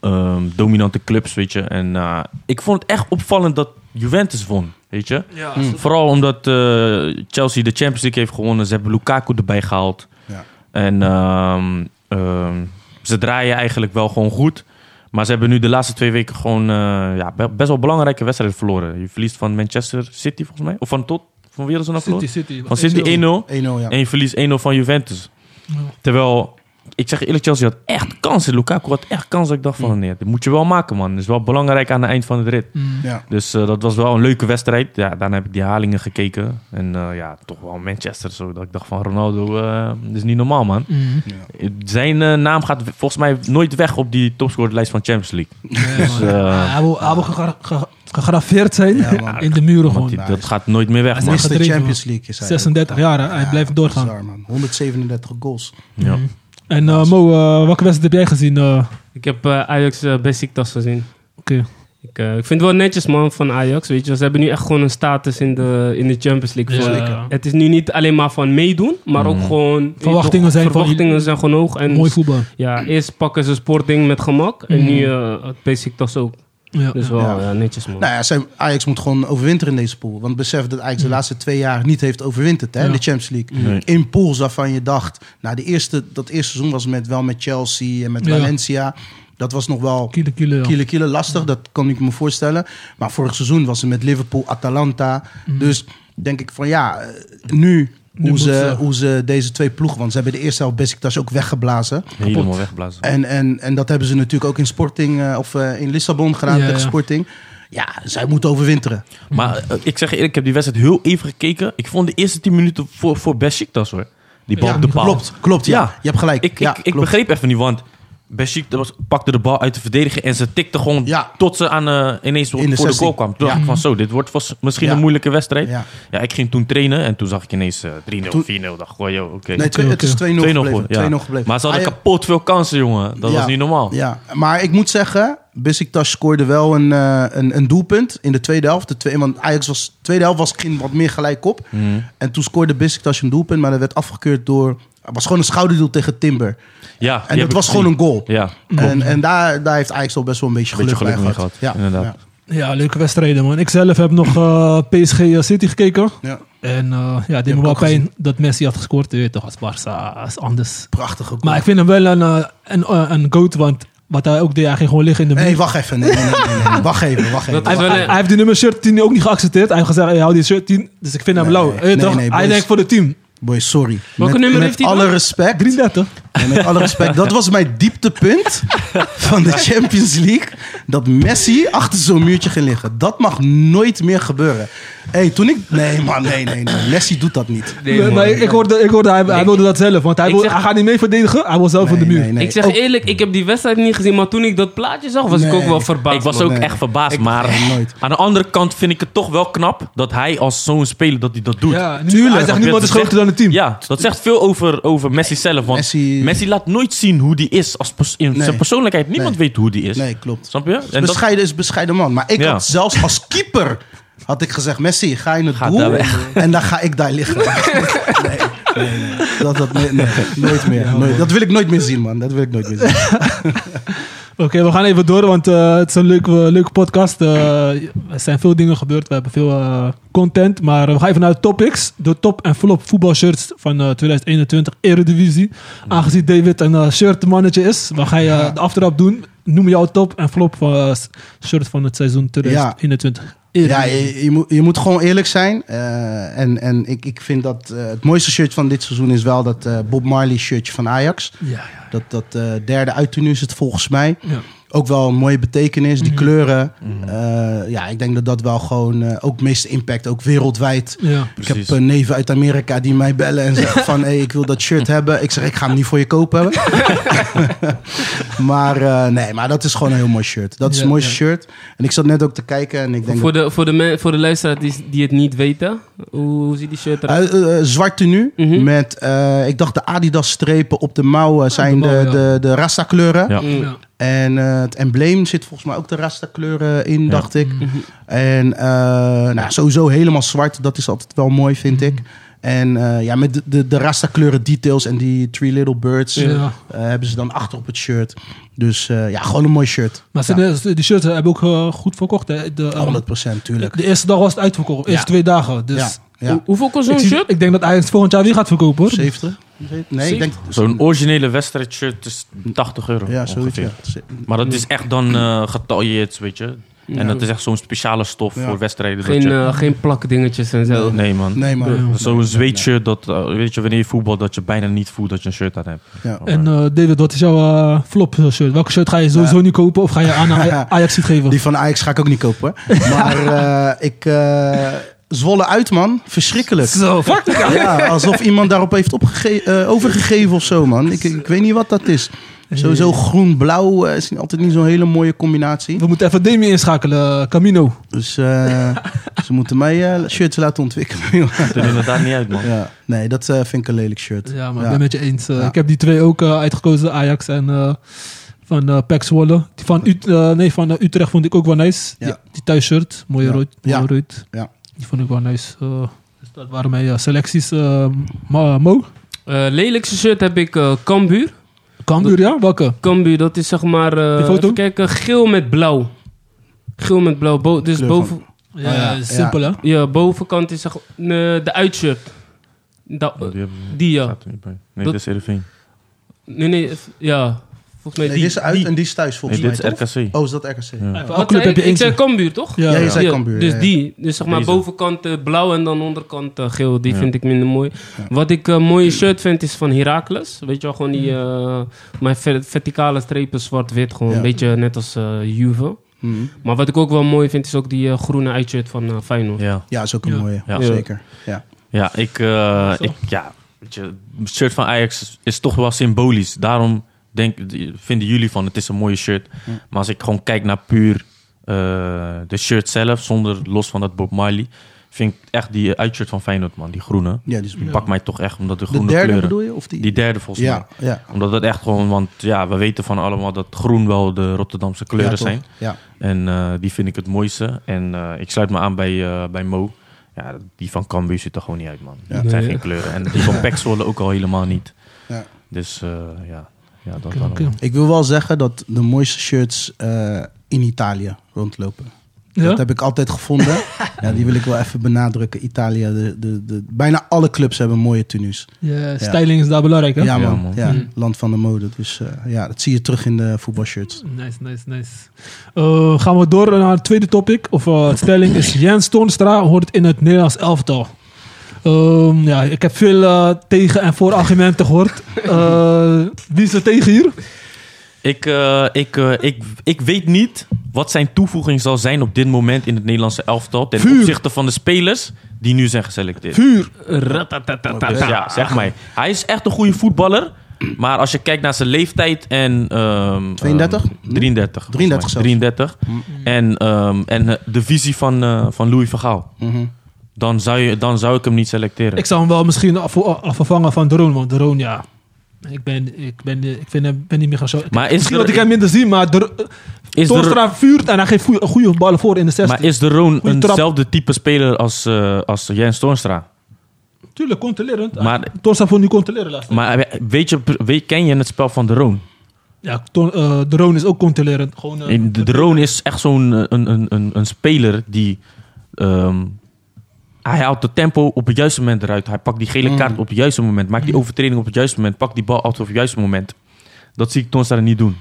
ehm, dominante clubs, weet je. En eh, ik vond het echt opvallend dat Juventus won, weet je. Ja, Vooral omdat eh, Chelsea de Champions League heeft gewonnen. Ze hebben Lukaku erbij gehaald. Ja. En ehm, ehm, ze draaien eigenlijk wel gewoon goed. Maar ze hebben nu de laatste twee weken gewoon eh, ja, be- best wel belangrijke wedstrijden verloren. Je verliest van Manchester City volgens mij. Of van tot. Van wie hadden ze nou City, verloren? City. Van City 1-0. 1-0, ja. En je verliest 1-0 van Juventus. Terwijl, ik zeg eerlijk, Chelsea had echt kansen. Lukaku had echt kansen. Ik dacht van, nee, dit moet je wel maken, man. Dat is wel belangrijk aan het eind van de rit. Mm. ja. Dus eh, dat was wel een leuke wedstrijd. Ja, daarna heb ik die halingen gekeken. En eh, ja, toch wel Manchester. Zo, dat ik dacht van, Ronaldo, eh dat is niet normaal, man. Mm. Zijn eh, naam gaat volgens mij nooit weg op die topscorerlijst van Champions League. Nee, Dus, eh, hij wil, hij wil gegra- ge- gegraveerd zijn Ja, man. in de muren gewoon. die- dat gaat nooit meer weg, Hij man. gedreven, Champions League is hij. 36 jaar, hij blijft doorgaan. Bizar, man. 137 goals. Ja. Mm. En eh, Mo, eh, welke wedstrijd heb jij gezien? eh? Oké. Ik heb eh, Ajax uh, Besiktas gezien. Ik, eh, ik vind het wel netjes, man, van Ajax. Weet je, ze hebben nu echt gewoon een status in de, in de Champions League. Ja. Het is nu niet alleen maar van meedoen, maar ook Mhm. gewoon... Verwachtingen toch, zijn van- verwachtingen zijn gewoon hoog. En Mooi voetbal. ja, eerst pakken ze Sporting met gemak. En Mhm. nu uh, het Besiktas ook. Ja. Dus wel Ja. ja, netjes man. Nou ja, Ajax moet gewoon overwinteren in deze pool. Want besef dat Ajax de laatste twee jaar niet heeft overwinterd hè, in Ja. de Champions League. Nee. In pools waarvan je dacht... Nou, de eerste, dat eerste seizoen was met, wel met Chelsea en met Ja. Valencia. Dat was nog wel Kiele, kiele, ja. kiele, kiele lastig. Dat kan ik me voorstellen. Maar vorig seizoen was het met Liverpool, Atalanta. Dus denk ik van ja, eh, nu... Hoe ze, ze- hoe ze deze twee ploegen... Want ze hebben de eerste helft Besiktas ook weggeblazen. Helemaal weggeblazen. En, en, en dat hebben ze natuurlijk ook in Sporting... eh, of eh, in Lissabon gedaan Ja, tegen. Sporting. Ja, zij moeten overwinteren. Maar eh, ik zeg je eerlijk, ik heb die wedstrijd heel even gekeken. Ik vond de eerste 10 minuten voor, voor Besiktas hoor. Die bal Ja, op de paal. Klopt, klopt. Ja, Ja. je hebt gelijk. Ik, ja, ik, ik begreep even niet, want Was- pakte de bal uit de verdediger en ze tikte gewoon Ja. tot ze aan, eh, ineens de voor de 16. goal kwam. Toen dacht ik van zo, dit wordt vast misschien Ja. een moeilijke wedstrijd. Ja. Ja. ik ging toen trainen en toen zag ik ineens eh 3-0, Toen- 4-0. Dacht ik, oh, yo, oké. Nee, het is 2-0 2-0 gebleven. geworden, ja. 2-0 gebleven. Maar ze hadden kapot veel kansen, jongen. Dat Ja. was niet normaal. Ja, maar ik moet zeggen, Besiktas scoorde wel een, eh, een, een doelpunt in de tweede helft. De twee, want Ajax was, de tweede helft was, ging wat meer gelijk op. Mhm. En toen scoorde Besiktas een doelpunt, maar dat werd afgekeurd door... Het was gewoon een schouderdoel tegen Timber. Ja, En dat was gewoon een goal. Ja, En, en daar, daar heeft Ajax al best wel een beetje geluk, Beetje geluk bij mee gehad. gehad, Ja, inderdaad. Ja, leuke wedstrijden, man. Ik zelf heb nog eh, PSG City gekeken. Ja. En eh, ja, het deed me wel pijn gezien. dat Messi had gescoord. Je weet toch, als Barça is anders. Prachtige goal. Maar ik vind hem wel een, eh, een, eh, een goat, want wat hij ook deed, hij ging gewoon liggen in de Nee, muur. wacht even. Nee, nee, nee, nee, nee. Wacht even, wacht even. Hij, heeft die nummer shirt 10 ook niet geaccepteerd. Hij heeft gezegd, hey, hou die shirt 10. Dus ik vind hem Nee, lauw. nee, Je weet nee, toch? nee, hij denkt voor het team. Boy, sorry. Welke met, nummer met heeft hij alle dan? respect. 33. En met alle respect, dat was mijn dieptepunt van de Champions League. Dat Messi achter zo'n muurtje ging liggen. Dat mag nooit meer gebeuren. Hey, toen ik... Nee man, nee, nee, nee. Messi doet dat niet. Nee, Nee, man. maar ik hoorde, ik hoorde hij, wilde dat zelf. Want hij, wil, zeg- hij gaat niet mee verdedigen. Hij wil zelf van de muur. nee, nee. Ik zeg Ook- eerlijk, ik heb die wedstrijd niet gezien, maar toen ik dat plaatje zag, was ik Nee. ook wel verbaasd. Ik was man. ook Nee. echt verbaasd, maar Nee, nooit. aan de andere kant vind ik het toch wel knap dat hij als zo'n speler dat hij dat doet. Ja, nu-. Hij zegt niemand is groter dan het team. Ja, dat zegt veel over, over Messi zelf. Want Messi- Messi, laat nooit zien hoe die is als pers- in Nee. zijn persoonlijkheid. Niemand weet hoe die is. Nee, klopt. Snap je? En dat, bescheiden is bescheiden man. Maar ik Ja. had zelfs als keeper... Had ik gezegd, Messi, ga in het Ga doel. weg. En dan ga ik daar liggen. <laughs> Nee, nee, nee. Dat, dat, nee, nee, nooit meer. Nooit. Dat wil ik nooit meer zien, man. Dat wil ik nooit meer zien. <laughs> Oké, we gaan even door, want eh, het is een leuke, leuke podcast. Eh, er zijn veel dingen gebeurd, we hebben veel eh, content. Maar we gaan even naar de topics. De top en flop voetbalshirts van eh, 2021 Eredivisie. Aangezien David een eh, shirtmannetje is, we gaan je de aftrap doen. Noem jouw top en flop van eh, shirt van het seizoen 2021 Ja, je, je, moet, je moet gewoon eerlijk zijn. Eh, en en ik, ik vind dat eh, het mooiste shirt van dit seizoen is wel dat eh, Bob Marley shirtje van Ajax. Ja, ja, Dat, dat derde uittoernooi is het volgens mij. ja. Ook wel een mooie betekenis, die Mhm. kleuren. Eh, ja, ik denk dat dat wel gewoon eh, ook meeste impact, ook wereldwijd. ja. Ik heb een neven uit Amerika die mij bellen en zeggen van... hey, ik wil dat shirt <laughs> hebben. Ik zeg, ik ga hem niet voor je kopen. <laughs> maar eh, nee, maar dat is gewoon een heel mooi shirt. Dat is Ja, mooiste ja. shirt. En ik zat net ook te kijken en ik denk... Voor de, voor, de, voor de luisteraars die, die het niet weten, hoe, hoe ziet die shirt eruit? Uh, uh, zwart tenue Mhm. met, eh, ik dacht de Adidas strepen op de mouwen zijn de de, mouw, ja. de, de Rasta kleuren. En eh, het embleem zit volgens mij ook de Rasta kleuren in, Ja. dacht ik. Mhm. En eh, nou, sowieso helemaal zwart, dat is altijd wel mooi, vind Mhm. ik. En eh, ja, met de, de, de Rasta kleuren details en die Three Little Birds Ja. eh, hebben ze dan achter op het shirt. Dus eh, ja, gewoon een mooi shirt. Maar zijn de- die shirts hebben ook goed verkocht. Hè? De, eh, 100% tuurlijk. de eerste dag was het uitverkocht. De eerste Ja. twee dagen. Dus Ja, ja. Hoe- Hoeveel kost zo'n shirt? ik denk dat hij het volgend jaar weer gaat verkopen hoor. 70? Nee, ik denk... Zo'n originele wedstrijdshirt is 80 euro. Ja, zoiets, ja. Maar dat is echt dan eh getailleerd, weet je. Ja. En dat is echt zo'n speciale stof Ja. voor wedstrijden. dat Geen, je- eh, geen plakdingetjes en zo. nee, man. Nee, man. Zo'n zweetshirt, dat, eh, weet je, wanneer je voetbalt, dat je bijna niet voelt dat je een shirt aan hebt. Ja. En eh, David, wat is jouw eh, flop shirt? Welke shirt ga je sowieso niet kopen of ga je aan <laughs> Aj- Ajax niet geven? Die van Ajax ga ik ook niet kopen. hoor. Maar <laughs> eh, ik... eh, Zwolle uit, man. Verschrikkelijk. Zo, fuck. Ja, alsof iemand daarop heeft opgege- eh, overgegeven of zo, man. Ik, ik weet niet wat dat is. Sowieso groen-blauw eh, is altijd niet zo'n hele mooie combinatie. We moeten even Demi inschakelen, eh, Camino. Dus eh, <laughs> ze moeten mij eh, shirts laten ontwikkelen. <laughs> Dat er inderdaad niet uit, man. ja. Nee, dat eh, vind ik een lelijk shirt. Ja, maar Ja. ik ben met je eens. Eh, Ja. Ik heb die twee ook eh, uitgekozen, Ajax en eh, van uh, Zwolle. Die van, Ut- eh, nee, van eh, Utrecht vond ik ook wel nice. Ja. Die, die thuisshirt, mooie Ja. rood. Mooie rood. Ja. Die vond ik wel nice. Eh, dus dat waren mijn eh, selecties. eh, Mo? Eh, lelijkste shirt heb ik eh Cambuur. Cambuur, ja? Welke? Cambuur, dat is zeg maar... eh, Die foto? even kijken, geel met blauw. Geel met blauw. Bo dus boven, Ja, Oh, ja. simpel hè. ja, bovenkant is zeg, de uitshirt. Dat, Oh, die, ja. staat er niet bij. Nee, Dat- is Ereveen. Nee, nee, ja. Volgens mij Nee, die. dit is uit die. en die is thuis volgens Nee, dit mij, is toch? RKC. Oh, is dat RKC? Ja. Club heb je ik? Zei. Cambuur, toch? Ja, Ja, je ja. zei Ja, Cambuur. dus ja, ja. die. Dus zeg maar Deze. bovenkant eh, blauw en dan onderkant eh, geel. Die Ja. vind ik minder mooi. Wat ik een mooie shirt vind is van Heracles. Weet je wel, gewoon die... eh, mijn ver- verticale strepen zwart-wit. Gewoon Ja. een beetje net als eh, Juve. Mhm. Maar wat ik ook wel mooi vind is ook die eh, groene uitshirt van eh, Feyenoord. Ja. Ja, is ook een Ja. mooie. Ja. Zeker. Ja. Ja, ik, eh, ik, ja, weet je, het shirt van Ajax is, is toch wel symbolisch. Daarom denk, vinden jullie van het is een mooie shirt. Maar als ik gewoon kijk naar puur eh, de shirt zelf, zonder los van dat Bob Marley, vind ik echt die uitshirt van Feyenoord, man, die groene. ja, die is Die pakt mij toch echt, omdat de De groene derde kleuren. bedoel je? Of die? Die derde volgens ja, mij. ja. Omdat het echt gewoon, want ja, we weten van allemaal dat groen wel de Rotterdamse kleuren Ja, toch? zijn. Ja. En eh, die vind ik het mooiste. En eh, ik sluit me aan bij, eh, bij Mo. Ja, die van Cambuur ziet er gewoon niet uit, man. Ja. Het zijn geen kleuren. En die van <laughs> Pek ook al helemaal niet. Ja. Dus eh, ja, ja dat. Ik wil wel zeggen dat de mooiste shirts eh, in Italië rondlopen. Ja? Dat heb ik altijd gevonden. <laughs> ja, die wil ik wel even benadrukken. Italië, de, de, de, bijna alle clubs hebben mooie tenues. Ja, styling is daar belangrijk hè. Ja, Ja, man. man. Ja, Mm. land van de mode. Dus eh, ja, dat zie je terug in de voetbalshirts. Nice, nice, nice. Eh, gaan we door naar het tweede topic. Of eh, het stelling is Jens Toornstra hoort in het Nederlands elftal. Ehm, ja, ik heb veel eh, tegen- en voorargumenten gehoord. Eh, wie is er tegen hier? Ik, eh, ik, ik, ik weet niet wat zijn toevoeging zal zijn op dit moment in het Nederlandse elftal. Ten Vuur. opzichte van de spelers die nu zijn geselecteerd. Vuur. Dus ja, zeg mij. Hij is echt een goede voetballer. Maar als je kijkt naar zijn leeftijd en... ehm, 32? ehm, 33. volgens 33 mij. zelfs. 33. En, ehm, en de visie van, eh, van Louis van Gaal. Mhm. Dan zou, je, dan zou ik hem niet selecteren. Ik zou hem wel misschien af, af- vervangen van Droon. Want Droon, ja. Ik ben, ik ben, ik vind ben niet meer gaan zo. Maar is misschien er- dat ik hem minder zie, maar de, Toornstra vuurt en hij geeft goede ballen voor in de 16. maar is de Roon eenzelfde type speler als, eh, als Jens Toornstra? Tuurlijk, controlerend. Maar- Toornstra vond niet controleren laatst. Maar weet je, weet, ken je het spel van de Roon? Ja, Toor- eh, Droon is ook controlerend. Gewoon, eh, De, de Roon is echt zo'n eh, een, een, een, een speler die... ehm, hij haalt het tempo op het juiste moment eruit. Hij pakt die gele Mm. kaart op het juiste moment. Maakt die overtreding op het juiste moment. Pakt die bal altijd op het juiste moment. Dat zie ik Toornstra niet doen.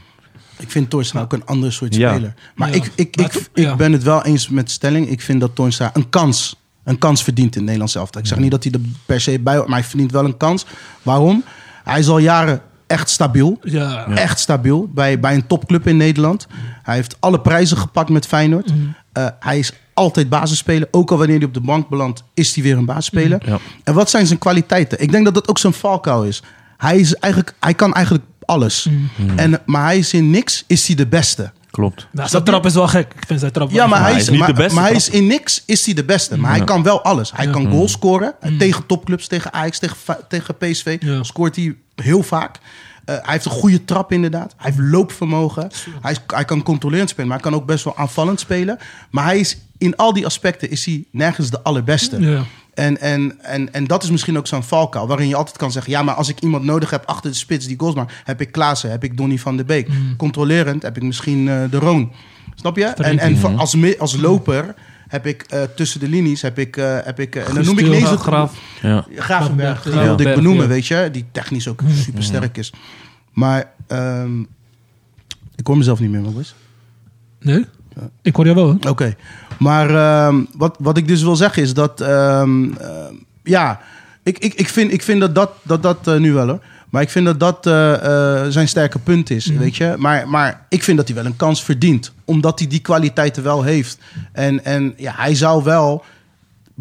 Ik vind Toornstra ook een ander soort Ja. speler. Maar Ja. ik, ik, ik, ik ja. ben het wel eens met de stelling. Ik vind dat Toornstra een kans, een kans verdient in het Nederlands elftal. Ik zeg niet dat hij er per se bij hoort, maar hij verdient wel een kans. Waarom? Hij is al jaren echt stabiel. ja. Echt stabiel bij, bij een topclub in Nederland. Hij heeft alle prijzen gepakt met Feyenoord. Eh, hij is altijd basisspeler. Ook al wanneer hij op de bank belandt, is hij weer een basisspeler. Ja. En wat zijn zijn kwaliteiten? Ik denk dat dat ook zijn valkuil is. Hij, is eigenlijk, hij kan eigenlijk alles. Mhm. En, maar hij is in niks, is hij de beste. Klopt. Nou, zijn trap is wel gek. Ik vind zijn trap Ja, maar, hij is, is niet maar, de beste, maar hij is in niks is hij de beste. Maar hij kan wel alles. Hij kan goals scoren. Mhm. Tegen topclubs, tegen Ajax, tegen, tegen PSV. Ja. Scoort hij heel vaak. Eh, hij heeft een goede trap inderdaad. Hij heeft loopvermogen. Hij, is, hij kan controlerend spelen, maar hij kan ook best wel aanvallend spelen. Maar hij is, in al die aspecten is hij nergens de allerbeste. Ja. En, en, en, en dat is misschien ook zo'n valkuil. Waarin je altijd kan zeggen... ja, maar als ik iemand nodig heb achter de spits die goals maakt... heb ik Klaassen, heb ik Donny van der Beek. Controlerend heb ik misschien eh, de Roon. Snap je? En, en als, als loper heb ik eh, tussen de linies... heb ik, eh, heb ik eh, en dan noem ik Guus niet eens Til, het- Graaf. Ja. Gravenberg, die Ja. wilde ik benoemen, ja. weet je. Die technisch ook super sterk is. Maar ehm, ik hoor mezelf niet meer, wat is? Nee? Ik hoor je wel. Oké. Maar ehm, wat, wat ik dus wil zeggen is dat... ehm, ehm, ja, ik, ik, ik, vind, ik vind dat dat... dat, dat eh, nu wel hoor. Maar ik vind dat dat eh, eh, zijn sterke punt is, weet je. Maar, maar ik vind dat hij wel een kans verdient. Omdat hij die kwaliteiten wel heeft. En, en ja, hij zou wel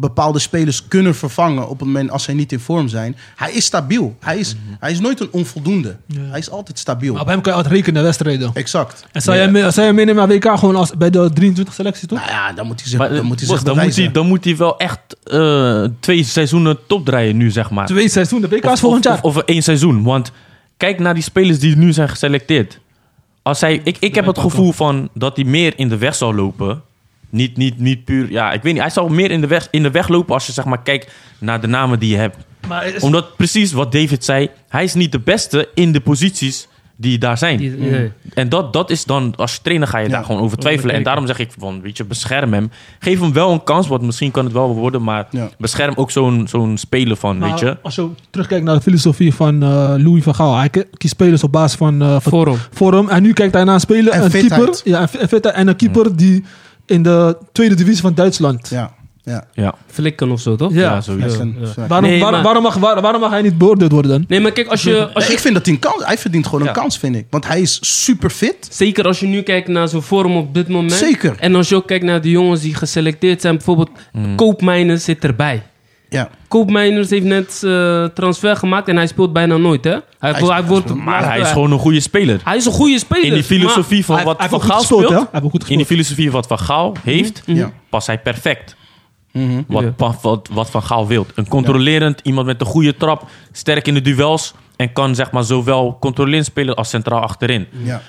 bepaalde spelers kunnen vervangen op het moment als zij niet in vorm zijn. Hij is stabiel. Hij is, hij is nooit een onvoldoende. Ja. Hij is altijd stabiel. Maar op hem kan je altijd rekenen naar wedstrijden. Exact. En zou jij, zou jij meenemen naar WK gewoon als, bij de 23 selectie, toch? Nou ja, dan moet hij zich, Maar, dan moet hij Bos, zich dan, moet hij, dan moet hij wel echt eh, twee seizoenen topdraaien nu, zeg maar. Twee seizoenen, WK is Of- volgend jaar. Of, of één seizoen. Want kijk naar die spelers die nu zijn geselecteerd. Als hij, ik, ik heb het gevoel van dat hij meer in de weg zal lopen. Niet, niet, niet puur. Ja, ik weet niet. Hij zal meer in de, weg, in de weg lopen als je zeg maar kijkt naar de namen die je hebt. maar is- Omdat precies wat David zei. Hij is niet de beste in de posities die daar zijn. Die- nee. En dat, dat is dan, als trainer ga je Ja. daar gewoon over twijfelen. En daarom zeg ik van, weet je, bescherm hem. Geef hem wel een kans, want misschien kan het wel worden. Maar Ja. bescherm ook zo'n zo'n speler van, Maar weet je. Als je terugkijkt naar de filosofie van eh, Louis van Gaal. Hij ki- kiest spelers op basis van, eh, van Vorm. vorm. En nu kijkt hij naar een speler, En een fitheid. keeper. Ja, en en een keeper die in de tweede divisie van Duitsland. Ja, ja. Ja, Flikken of zo, toch? Ja. ja, zijn- zijn- Waarom, Nee, waar- maar- waarom, mag, waar- waarom mag hij niet beoordeeld worden dan? Nee, maar kijk, als je, als je ik vind dat hij een kans... Hij verdient gewoon Ja. een kans, vind ik. Want hij is super fit. Zeker als je nu kijkt naar zo'n vorm op dit moment. Zeker. En als je ook kijkt naar de jongens die geselecteerd zijn. Bijvoorbeeld Mm. Koopmijners zit erbij. Ja. Koopmijners heeft net eh, transfer gemaakt en hij speelt bijna nooit, hè? Hij, Hij hij, is- wordt, Maar hij is gewoon een goede speler. Hij is een goede speler. In die filosofie van wat Van Gaal speelt, hè? Hij heeft ook goed in die filosofie wat Van Gaal heeft, Ja. past hij perfect. Wat, Ja. wat, wat, wat Van Gaal wil. Een controlerend, iemand met een goede trap, sterk in de duels. En kan zeg maar zowel controlerend spelen als centraal achterin. Ja.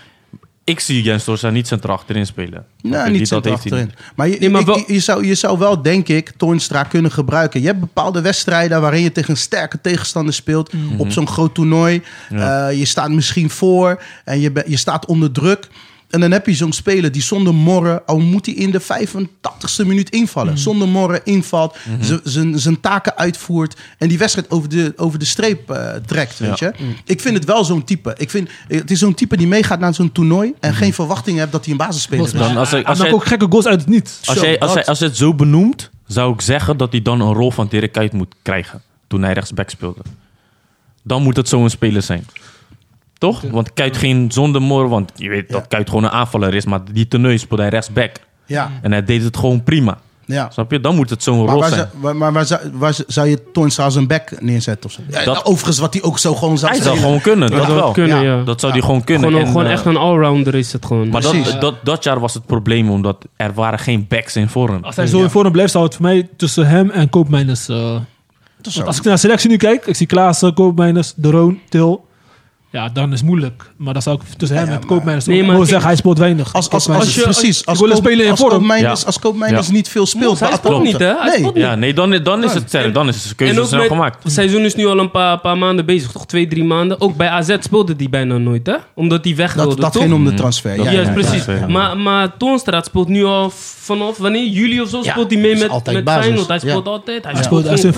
Ik zie Jens Dorsa niet centraal achterin spelen. Nou, Die- niet hij achterin. Maar je, Nee, maar wel- je, je zou, je zou wel, denk ik, Toornstra kunnen gebruiken. Je hebt bepaalde wedstrijden waarin je tegen een sterke tegenstander speelt. Op zo'n groot toernooi. Ja. Eh, je staat misschien voor en je, je staat onder druk. En dan heb je zo'n speler die zonder morren, al moet hij in de 85ste minuut invallen. Zonder morren invalt, z- zijn- zijn taken uitvoert en die wedstrijd over de, over de streep eh, trekt. Weet Ja. je? Ik vind het wel zo'n type. Ik vind, het is zo'n type die meegaat naar zo'n toernooi en geen verwachting heeft dat hij een basisspeler is. Dan als, hij- Hij als, ook gekke goals uit het niet. als, Zo, hij, als, hij, als het zo benoemt, zou ik zeggen dat hij dan een rol van Dirk Kuyt moet krijgen. Toen hij rechtsback speelde. Dan moet het zo'n speler zijn. Toch? Want Kuyt geen zonder mor, want je weet dat Ja. Kuyt gewoon een aanvaller is. Maar die toernooi speelde hij rechtsback. Ja, En hij deed het gewoon prima. ja. Snap je? Dan moet het zo'n rol waar, zijn. waar, maar waar, zou- waar zou je Toornstra als een back neerzetten? Of zo? Ja, Dat- overigens, wat hij ook zo gewoon zou Hij zou gewoon kunnen, dat zou wel. kunnen, ja. Dat zou hij gewoon kunnen. Gewoon, En, gewoon eh, echt een allrounder is het gewoon. Maar dat, dat, dat jaar was het probleem, omdat er waren geen backs in vorm. Als hij zo in vorm blijft, zou het voor mij tussen hem en Koopmijners... eh, want zou- als ik naar de selectie nu kijk, ik zie Klaassen, Koopmijners, De Roon, Til. Ja, dan is het moeilijk. Maar dan zou ik tussen hem Ja, en maar- Koopmijners... Nee, maar kijk- zeggen, hij speelt weinig. Als, als, als, Koopmeiners- je- precies, als, wil een Koop- speler in als vorm. Koopmeiners, als Koopmeiners Ja. niet veel speelt, hij speelt niet, hè? Hij Nee. speelt niet. Ja, nee, dan, dan, is, het, En- dan is de En keuze ook snel met- gemaakt. Het seizoen is nu al een paar, paar maanden bezig, toch? Twee, drie maanden. Ook bij AZ speelde die bijna nooit, hè? Omdat hij weg wilde, Dat, dat ging om de transfer. Dat- Ja, Juist, precies. Maar, maar Toonstraat speelt nu al vanaf wanneer? Juli of zo? Speelt hij mee met, met. Feyenoord. Hij speelt altijd. Hij, speelt- hij gewoon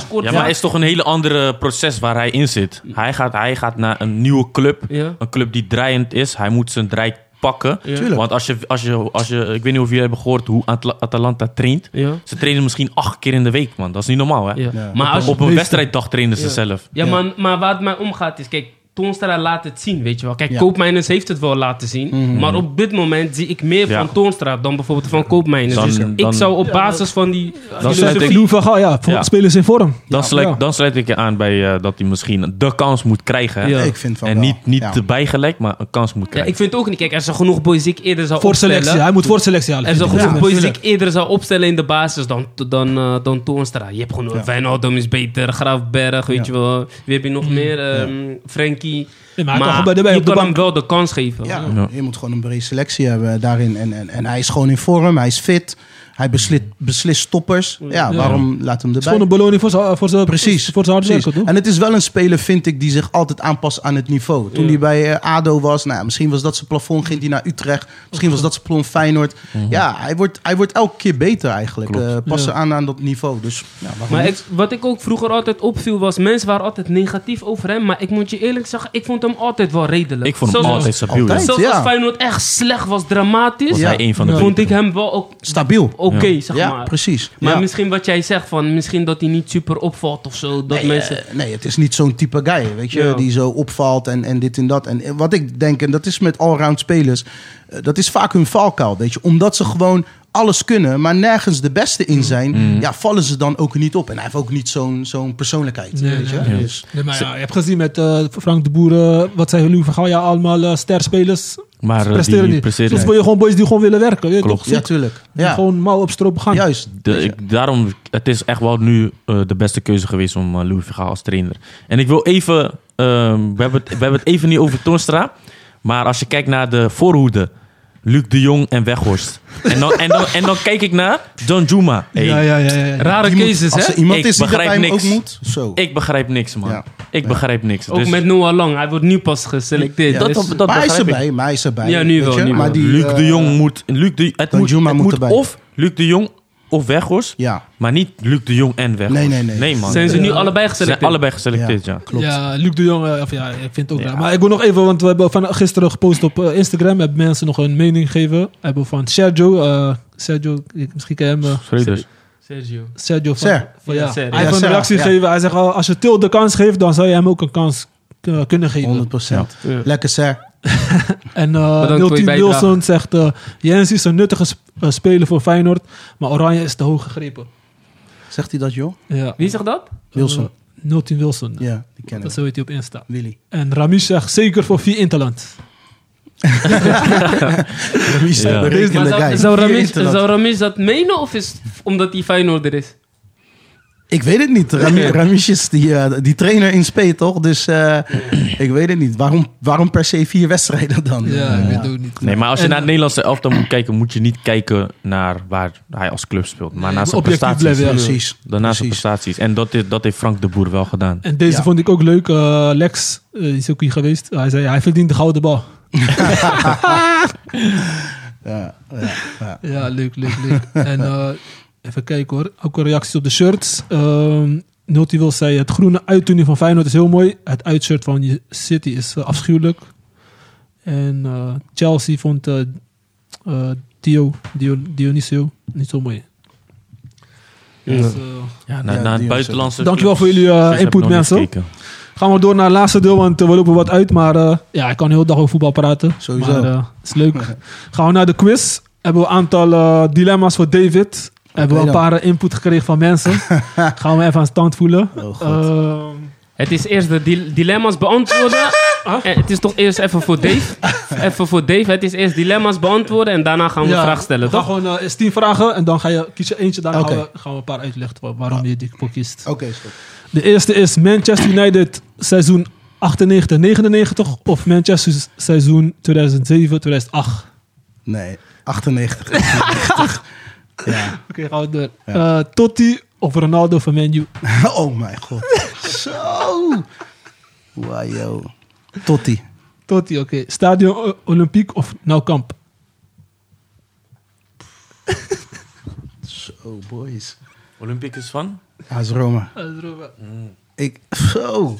speelt Ja, maar het is toch een hele andere proces waar hij in zit. Hij gaat, hij gaat naar een nieuwe club. Ja. Een club die draaiend is. Hij moet zijn draai pakken. Ja. Want als je, als, je, als je... Ik weet niet of jullie hebben gehoord hoe Atla- Atalanta traint. Ja. Ze trainen misschien acht keer in de week, man. Dat is niet normaal, hè? Ja. Ja. Maar als, Op een wedstrijddag trainen ze Ja. zelf. ja, Ja. Maar, maar waar het mij om gaat is, kijk, Toonstra laat het zien, weet je wel. Kijk, Ja. Koopmeiners heeft het wel laten zien. Maar op dit moment zie ik meer Ja. van Toonstra dan bijvoorbeeld van Koopmeiners. Dan- Dus dan- ik zou op basis van die Dan sluit filosofie... ik- van Gaal, ja, voor Ja. spelers in vorm. Dan, Ja. sluit, dan sluit ik je aan bij eh, dat hij misschien de kans moet krijgen. Ja. Ik vind van En niet, niet Ja. te bijgelijk, maar een kans moet Ja, krijgen. ik vind ook niet. Kijk, als er genoeg boys die ik eerder zou Voor opstellen... selectie. Hij moet voor selectie halen. Er zijn genoeg Ja, boys die ik tuurlijk. eerder zou opstellen in de basis dan, dan, eh, dan Toonstra. Je hebt gewoon Ja. Wijnaldum is beter, Graafberg, weet Ja. je wel. Wie heb je nog meer? Ehm Frenkie. Nee, maar hij Maar kan gewoon bij de- je op de kan hem bank. wel de kans geven. Ja, Ja. je moet gewoon een brede selectie hebben daarin. En, en, en hij is gewoon in vorm, hij is fit. Hij beslit, beslist stoppers. Ja, Ja. waarom laat hem Het is erbij? gewoon een beloning voor zijn voor zijn- Precies. voor zijn? En het is wel een speler, vind ik, die zich altijd aanpast aan het niveau. Toen Ja. hij bij eh, ADO was, nou, ja, misschien was dat zijn plafond, ging hij naar Utrecht. Misschien was dat zijn plafond Feyenoord. Ja, hij wordt, hij wordt elke keer beter eigenlijk. Klopt. Eh, passen Ja. aan aan dat niveau. Dus ja, Maar ik, wat ik ook vroeger altijd opviel was, mensen waren altijd negatief over hem. Maar ik moet je eerlijk zeggen, ik vond hem altijd wel redelijk. Ik vond hem altijd stabiel. altijd. ja. Zelfs Ja. als Feyenoord echt slecht was, dramatisch, Was Ja. hij een van de Ja. vond ik hem wel ook Stabiel. Oké, Ja. zeg ja, maar. precies. Maar Ja. misschien wat jij zegt, van misschien dat hij niet super opvalt of zo. Dat Nee, mensen... eh, nee, het is niet zo'n type guy, weet je, Ja. die zo opvalt en, en dit en dat. En eh, wat ik denk, en dat is met allround spelers, eh, dat is vaak hun valkuil, weet je. Omdat ze gewoon alles kunnen, maar nergens de beste in zijn, Mm. ja, vallen ze dan ook niet op. En hij heeft ook niet zo'n zo'n persoonlijkheid, Nee, weet je. nee. Dus, Nee, maar ja, je hebt gezien met eh, Frank de Boer, eh, wat zei Louis van Gaal, ja, allemaal eh, sterspelers Maar presteren die niet. Soms wil je gewoon boys die gewoon willen werken. Weet je Klopt. toch? ja, tuurlijk. Ja, Gewoon mouw op stroop gaan. juist. De, ik, daarom, het is echt wel nu eh, de beste keuze geweest om Louis van Gaal als trainer. En ik wil even, ehm, we, hebben het, we hebben het even niet over Toonstra. Maar als je kijkt naar de voorhoede, Luc de Jong en Weghorst. En dan, en dan, en dan kijk ik naar John Juma. Hey, Ja, ja, ja. ja. Rare Die cases, hè? iemand Ik is die begrijp hem ook niks. moet, zo. Ik begrijp niks, man. Ja. Ik begrijp niks. Ook Dus met Noah Lang. Hij wordt nu pas geselecteerd. Ja, Dus- dat- dat maar hij is begrijp ik. erbij, maar hij is erbij. Ja, nu wel, nu maar wel. die, Luc eh, de Jong moet... Luc de, het moet, Danjuma het moet moet erbij. of Luc de Jong of Weghorst. Ja, Maar niet Luc de Jong en Weghorst. Nee, nee, nee. Nee, man. zijn ze nu Ja. allebei zijn geselecteerd? allebei geselecteerd, ja. klopt. Ja, Luc de Jong, eh, of ja, ik vind het ook Ja. raar. Maar ik wil nog even, want we hebben van gisteren gepost op eh, Instagram. Hebben mensen nog een mening gegeven. We hebben van Sergio, eh, Sergio, ik- misschien ken je hem. eh, Schreuders. Sergio. Sergio van, Ser. van- Ja, ja. Ser, Hij ja. heeft Ja, een Ser, reactie ja. gegeven. Hij zegt, oh, als je Til de kans geeft, dan zou je hem ook een kans eh, kunnen geven. 100 procent. Ja. Lekker, sir. <laughs> En eh bijdrage. Wilson zegt, eh Jens is een nuttige sp- eh, speler voor Feyenoord, maar Oranje is te hoog gegrepen. Zegt hij dat, joh? Ja. Wie zegt dat? Wilson. Eh, Milton Wilson. Ja, die kennen Dat we. zo heet hij op Insta. Willy. En Ramis zegt zeker voor vier Interland. <laughs> Ramis, Ja. Maar zou, guy. zou, Ramis, interland. zou Ramis dat menen of is het omdat hij Feyenoorder is? Ik weet het niet. Rami, Ramis is die, eh, die trainer in Spee, toch? Dus eh, ik weet het niet. Waarom, waarom per se vier wedstrijden dan? Ja, ik weet het ook niet. Nee, maar als je En- naar het Nederlandse elftal moet kijken, moet je niet kijken naar waar hij als club speelt. Maar naar zijn prestaties. blijven, ja. Precies. Daarna zijn prestaties. En dat, is, dat heeft Frank de Boer wel gedaan. En deze Ja. vond ik ook leuk. Eh, Lex, is ook hier geweest. Hij zei, hij verdient de gouden bal. <laughs> Ja, ja, ja. Ja, leuk, leuk, leuk. en eh, even kijken hoor. Ook een reacties op de shirts. Ehm Noti wil zei, het groene uittuning van Feyenoord is heel mooi. Het uitshirt van City is eh, afschuwelijk. En eh, Chelsea vond eh eh, Dio, Dio, Dionisio niet zo mooi. Ja. Dus, Ja, naar, Ja, naar het buitenlandse... Dankjewel voor jullie, input, mensen. gaan we door naar het laatste deel, want we lopen wat uit. Maar eh, ja, ik kan de hele dag over voetbal praten. Sowieso. Maar is leuk. <laughs> gaan we naar de quiz. Hebben we een aantal dilemma's voor David. Hebben we een paar eh, input gekregen van mensen. <laughs> gaan we even aan stand voelen. Oh, God. Ehm, Het is eerst de dil- dilemma's beantwoorden. <laughs> En het is toch eerst even voor Dave. <laughs> Even voor Dave. Het is eerst dilemma's beantwoorden en daarna gaan we ja, een vraag stellen, we toch? gewoon uh, is tien vragen en dan ga je, kies je eentje. Daarna gaan, we, gaan we een paar uitleggen waar- waarom je die voor kiest. Oké, stop. De eerste is Manchester United seizoen 98-99 of Manchester seizoen 2007-2008. Nee, 98. 90. ja. <laughs> Oké, gaan we door. Eh, Totti of Ronaldo van Man U? <laughs> Oh mijn god. Zo. Wajo. Totti. Totti, oké. Stadion O- Olympique of Nou Kamp? <laughs> Zo, boys. Olympics van? AS Roma. Ik, zo.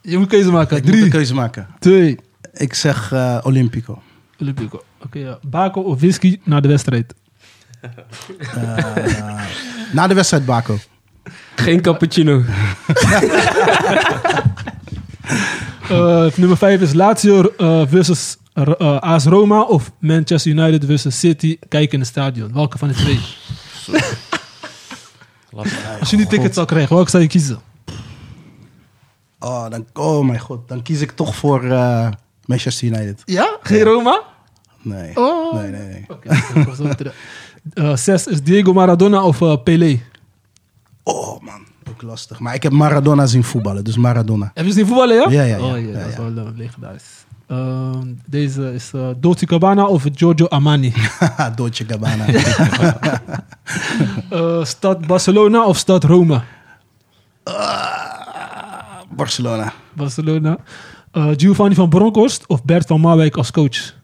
Je moet keuze maken. Ik moet Drie, een keuze maken. twee, Ik zeg eh, Olympico. Olympico. Oké, ja. Bako of whisky na de wedstrijd? Eh, na de wedstrijd, Baco. Geen cappuccino. <laughs> Eh, nummer vijf is Lazio eh, versus uh, AS Roma of Manchester United versus City. Kijk in het stadion. Welke van de twee? Als je die ticket zou krijgen, welke zou je kiezen? Oh, dan, oh mijn god. Dan kies ik toch voor eh, Manchester United. Ja? Geen Roma? Nee. Oh. Nee, nee, nee. Oké, Eh, zes is Diego Maradona of eh, Pelé? Oh man, ook lastig. Maar ik heb Maradona zien voetballen, dus Maradona. Heb je zien voetballen, ja? Ja, ja, ja. Oh, ja, Ja, dat is wel uh, legendarisch. Ehm, deze is uh, Dolce Gabbana of Giorgio Armani. <laughs> Dolce Gabbana. <laughs> <laughs> Eh, stad Barcelona of stad Rome? Barcelona. Barcelona. Eh, Giovanni van Bronckhorst of Bert van Marwijk als coach?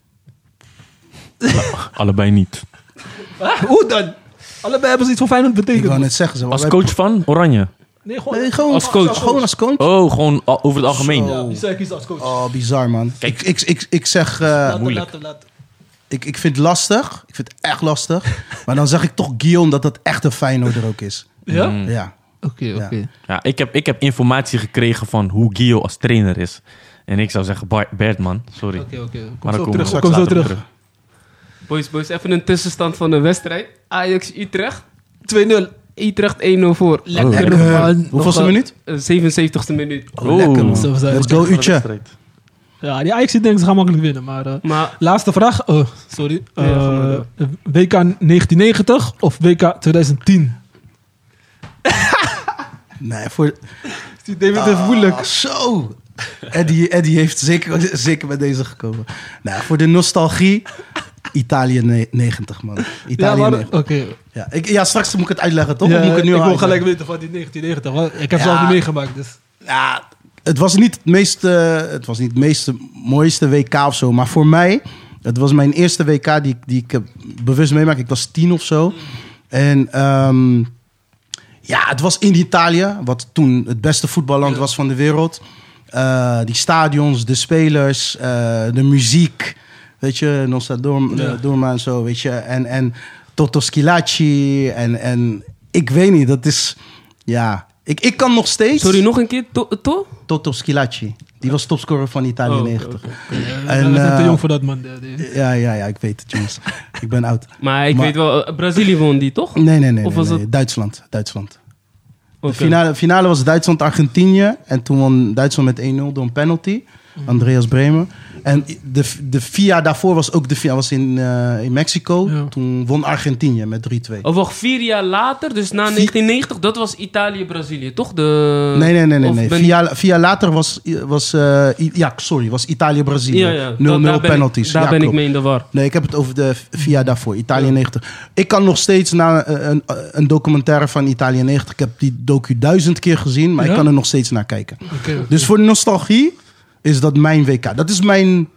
Allebei niet. Hoe dan? Allebei hebben ze iets voor Feyenoord Ik betekend. wou net zeggen. Ze Als wij- coach van Oranje? Nee, gewoon... Nee, gewoon Als coach. Gewoon als coach. Oh, gewoon al- over het algemeen. Ja, wie zou je kiezen als coach? Oh, bizar man. Kijk. Ik, ik, ik, ik zeg, eh, Laten, moeilijk. ik, ik vind het lastig. Ik vind het echt lastig. maar dan zeg ik toch Guillaume dat dat echt een Feyenoorder ook is. Ja? Mm. Ja. Oké, oké. Ja, ik heb, ik heb informatie gekregen van hoe Gio als trainer is. En ik zou zeggen Bar- Bert, man. Sorry. Oké, oké. Kom zo terug. Kom zo terug. Boys, boys, even een tussenstand van de wedstrijd. Ajax-Utrecht. 2-0. Utrecht 1-0 voor. Lekker, Lekker. man. Hoeveelste Nog, eh, minuut? eh, 77ste minuut. Oh, lekker man. Zo we. Let's go. Ja, die Ajax denken ze gaan makkelijk winnen. Maar eh, Maar laatste vraag. Oh, sorry. Ja, Eh. WK 1990 of WK 2010? <laughs> Nee, voor... Die David is moeilijk. Ah, zo. Eddie, Eddie heeft zeker, zeker met deze gekomen. Nou, voor de nostalgie... Italië ne- 90, man. Ja, Italië maar 90. oké. Ja, ik, ja, straks moet ik het uitleggen, toch? Ja, moet ik het nu ik al wil gelijk weten van die 1990. want Ik heb Ja. zelf niet meegemaakt. Dus. Ja, het was niet het meest, eh, het was niet het meeste mooiste WK of zo, maar voor mij, het was mijn eerste WK die, ik- die ik heb bewust meemaak. Ik was tien of zo. En ehm, ja, het was in Italië, wat toen het beste voetballand was van de wereld. Eh, die stadions, de spelers, eh, de muziek, weet je, Dorm, Ja. eh, Dorma en zo, weet je. En, en Toto Schilacci en, en ik weet niet, dat is, ja... Ik, ik kan nog steeds... Sorry, nog een keer. To? to? Toto Schilacci. Die was topscorer van Italië Oh, oké, 90. oké. En, En, te eh, jong voor dat, man. Ja, ja, ja, ik weet het, jongens. <laughs> ik ben oud. Maar ik Maar- weet wel, eh, Brazilië won die toch? Nee, nee, nee. Of nee, was nee. Duitsland. Duitsland. Oké. De finale, finale was Duitsland-Argentinië. En toen won Duitsland met 1-0 door een penalty. Andreas Bremer. En de, de VIA daarvoor was ook de VIA was in, eh, in Mexico. Ja. Toen won Argentinië met 3-2. Of wacht, vier jaar later, dus na 1990, dat was Italië-Brazilië, toch? De... Nee, nee, nee, nee. Nee. ben- Vier, jaar, vier jaar later was, was eh, ja, sorry, was Italië-Brazilië. 0-0 Ja, ja. Dat- daar ben penalties. Ik, daar Ja, ben klopt. ik mee in de war. Nee, ik heb het over de vier jaar daarvoor, Italië 90. Ik kan nog steeds naar eh, een, een documentaire van Italië 90. Ik heb die docu duizend keer gezien, maar Ja? ik kan er nog steeds naar kijken. Dus voor de nostalgie is dat mijn WK. Dat is mijn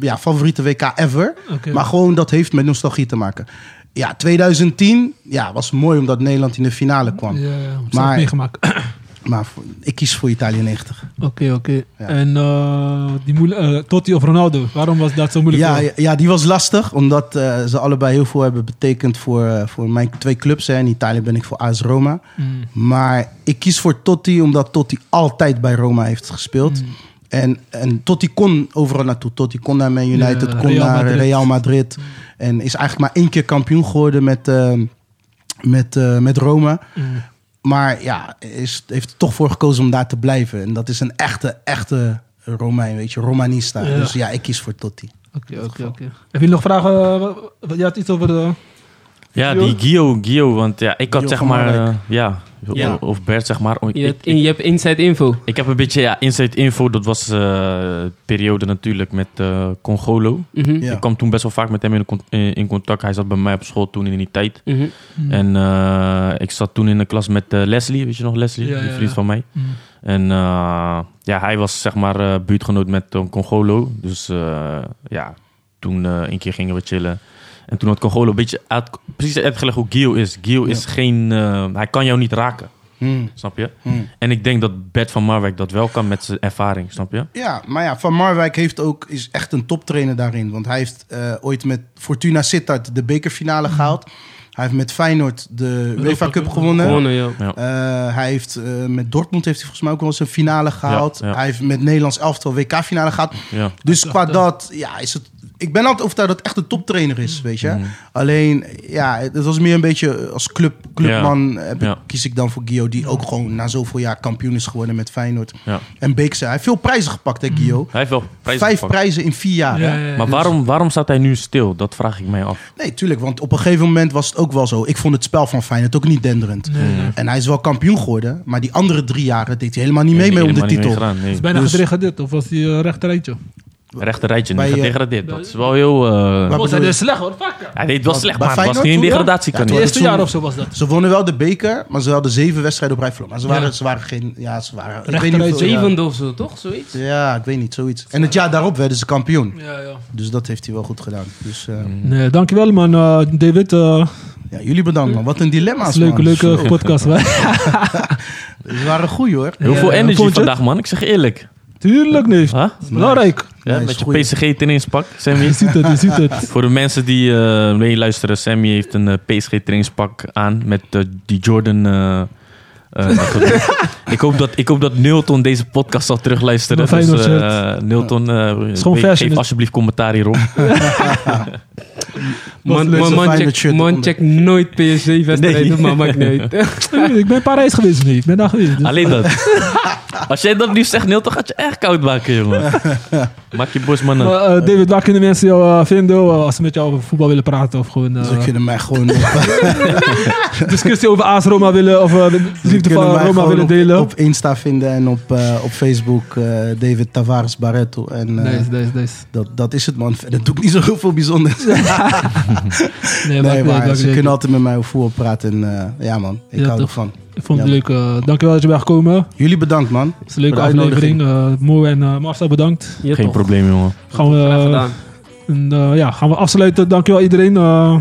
ja, favoriete WK ever. Maar gewoon dat heeft met nostalgie te maken. Ja, 2010 ja, was mooi omdat Nederland in de finale kwam. Ja, ja, Maar- meegemaakt. <clears throat> Maar ik kies voor Italië 90. Oké, oké. Ja. En eh, die eh, Totti of Ronaldo, waarom was dat zo moeilijk? Ja, ja, ja, die was lastig, omdat eh, ze allebei heel veel hebben betekend voor, voor mijn twee clubs. Hè. In Italië ben ik voor AS Roma. Mm. Maar ik kies voor Totti, omdat Totti altijd bij Roma heeft gespeeld. Mm. En, en Totti kon overal naartoe. Totti kon naar Man United, Ja, kon Real naar Madrid. Real Madrid. En is eigenlijk maar één keer kampioen geworden met, eh, met, eh, met Roma. Mm. Maar ja, is, heeft er toch voor gekozen om daar te blijven. En dat is een echte, echte Romein, weet je, Romanista. Ja. Dus ja, ik kies voor Totti. Oké, oké, oké. Heb je nog vragen? eh, Je had iets over de... Ja, Gio? die Gio, Gio, want ja, ik had zeg maar, eh, ja, Ja. of Bert zeg maar. Ik, Je hebt, ik, je hebt inside info. ik heb een beetje ja, inside info, dat was eh periode natuurlijk met eh Congolo. Mhm. Ja. Ik kwam toen best wel vaak met hem in, in, in contact. Hij zat bij mij op school toen in die tijd. Mhm. Mm. En eh, ik zat toen in de klas met eh, Leslie, weet je nog Leslie? Ja, die vriend ja. van mij. Mm. En eh, ja, hij was zeg maar eh, buurtgenoot met Congolo. Dus eh, ja, toen een keer gingen we chillen. En toen had Congolo een beetje uit, precies uitgelegd hoe Gio is. Gio is geen, eh, hij kan jou niet raken, Hmm, snap je? hmm. En ik denk dat Bert van Marwijk dat wel kan met zijn ervaring, snap je? Ja, maar ja, Van Marwijk heeft ook, is echt een toptrainer daarin. Want hij heeft eh, ooit met Fortuna Sittard de bekerfinale gehaald. Hij heeft met Feyenoord de UEFA Cup gewonnen. Gewonnen, ja. Eh, hij heeft eh, met Dortmund heeft hij volgens mij ook wel eens een finale gehaald. ja. Hij heeft met Nederlands elftal WK-finale gehad. ja. Dus qua dat, ja, is het. Ik ben altijd overtuigd dat het echt een toptrainer is, weet je. Mhm. Alleen, ja, het was meer een beetje als club, clubman heb ik- Ja. kies ik dan voor Gio, die ook gewoon na zoveel jaar kampioen is geworden met Feyenoord. Ja. En Beekse, hij heeft veel prijzen gepakt, hè, Gio. Hij heeft wel prijzen Vijf gepakt. prijzen in vier jaar. Ja, hè? ja, ja. Maar waarom, waarom staat hij nu stil? Dat vraag ik mij af. Nee, tuurlijk, want op een gegeven moment was het ook wel zo. Ik vond het spel van Feyenoord ook niet denderend. Nee. En hij is wel kampioen geworden, maar die andere drie jaren deed hij helemaal niet mee mee om de titel. nee. Is bijna Dus- gedegradeerd, of was die uh, rechterrijtje? Rechter rijtje, Bij, niet eh, gedegradeerd. Dat is wel heel... eh, Waar Was hij dus slecht hoor, fuck. hij deed wel slecht, maar het was geen degradatie. Het eerste het jaar of zo was dat. Ze wonnen wel de beker, maar ze hadden zeven wedstrijden op rij verloren. Maar ze waren, Ja. ze waren geen... Ja, ze waren... Ik Rechterrijtje. weet niet hoeveel- ja. Zevende of zo, toch? Zoiets? Ja, ik weet niet, zoiets. En het jaar daarop werden ze kampioen. Ja, ja. Dus dat heeft hij wel goed gedaan. Dus eh, Nee, dankjewel man, eh, David. eh, ja, jullie bedankt man. Wat een dilemma's leuke, man. leuke Zo. podcast. man. <laughs> <laughs> Ze waren goed hoor. Heel veel energy het? vandaag, man. Ik zeg eerlijk. Tuurlijk niet. Huh? Belangrijk. Ja, Nice, met je goeie. PSG trainingspak, Sammy. <laughs> Je ziet het, je ziet het. Voor de mensen die eh meeluisteren, Sammy heeft een eh, PSG trainingspak aan met eh, die Jordan. <laughs> ik, hoop dat, ik hoop dat Nilton deze podcast zal terugluisteren. Dus, Nilton, geef alsjeblieft commentaar hierop. <laughs> Man, check, man nooit PSG-wedstrijden, Nee. maar maakt niet uit. <laughs> ik ben in Parijs geweest niet. Ik ben daar geweest. dus- Alleen dat. Als jij dat nu zegt, Nilton gaat je echt koud maken, jongen. <laughs> Maak je bos, man. Maar, eh, David, waar kunnen mensen jou eh, vinden eh, als ze met jou over voetbal willen praten? Of gewoon eh, Ze kunnen mij gewoon op, <laughs> discussie over AS Roma willen of eh, liefde kunnen van mij Roma gewoon willen op, delen? op Insta vinden en op, eh, op Facebook eh, David Tavares Barreto. En eh, Deze, deze, deze. dat, dat is het man. Verder doe ik niet zo heel veel bijzonders. <laughs> Nee, nee, niet uit, maar ze kunnen altijd met mij over voetbal praten. En eh, ja man, ik Ja, hou toch. ervan. Ik vond het Ja. leuk. eh, dankjewel dat je bent gekomen. Het Jullie bedankt, man. is een leuke Voor aflevering. Eh Mo en eh Marcel bedankt. Geen toch. probleem, jongen. Gaan we, en, ja, gaan we afsluiten. Dankjewel iedereen. Eh,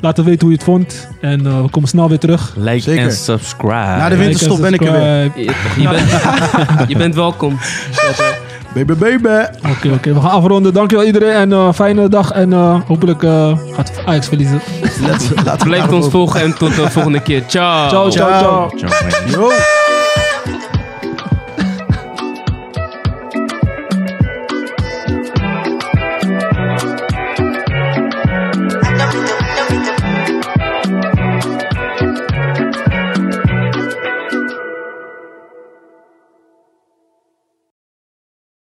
laat weten hoe je het vond. En eh, we komen snel weer terug. Like Zeker. en subscribe. Na de Like winterstop ben ik er weer. Je bent, <laughs> je bent welkom. <laughs> Baby, baby. Oké, oké. We gaan afronden. Dankjewel iedereen. En eh, fijne dag. En eh, hopelijk eh, gaat Ajax verliezen. Let's, Blijf ons volgen en tot de volgende keer. Ciao. Ciao, ciao, ciao. Ciao. Ciao.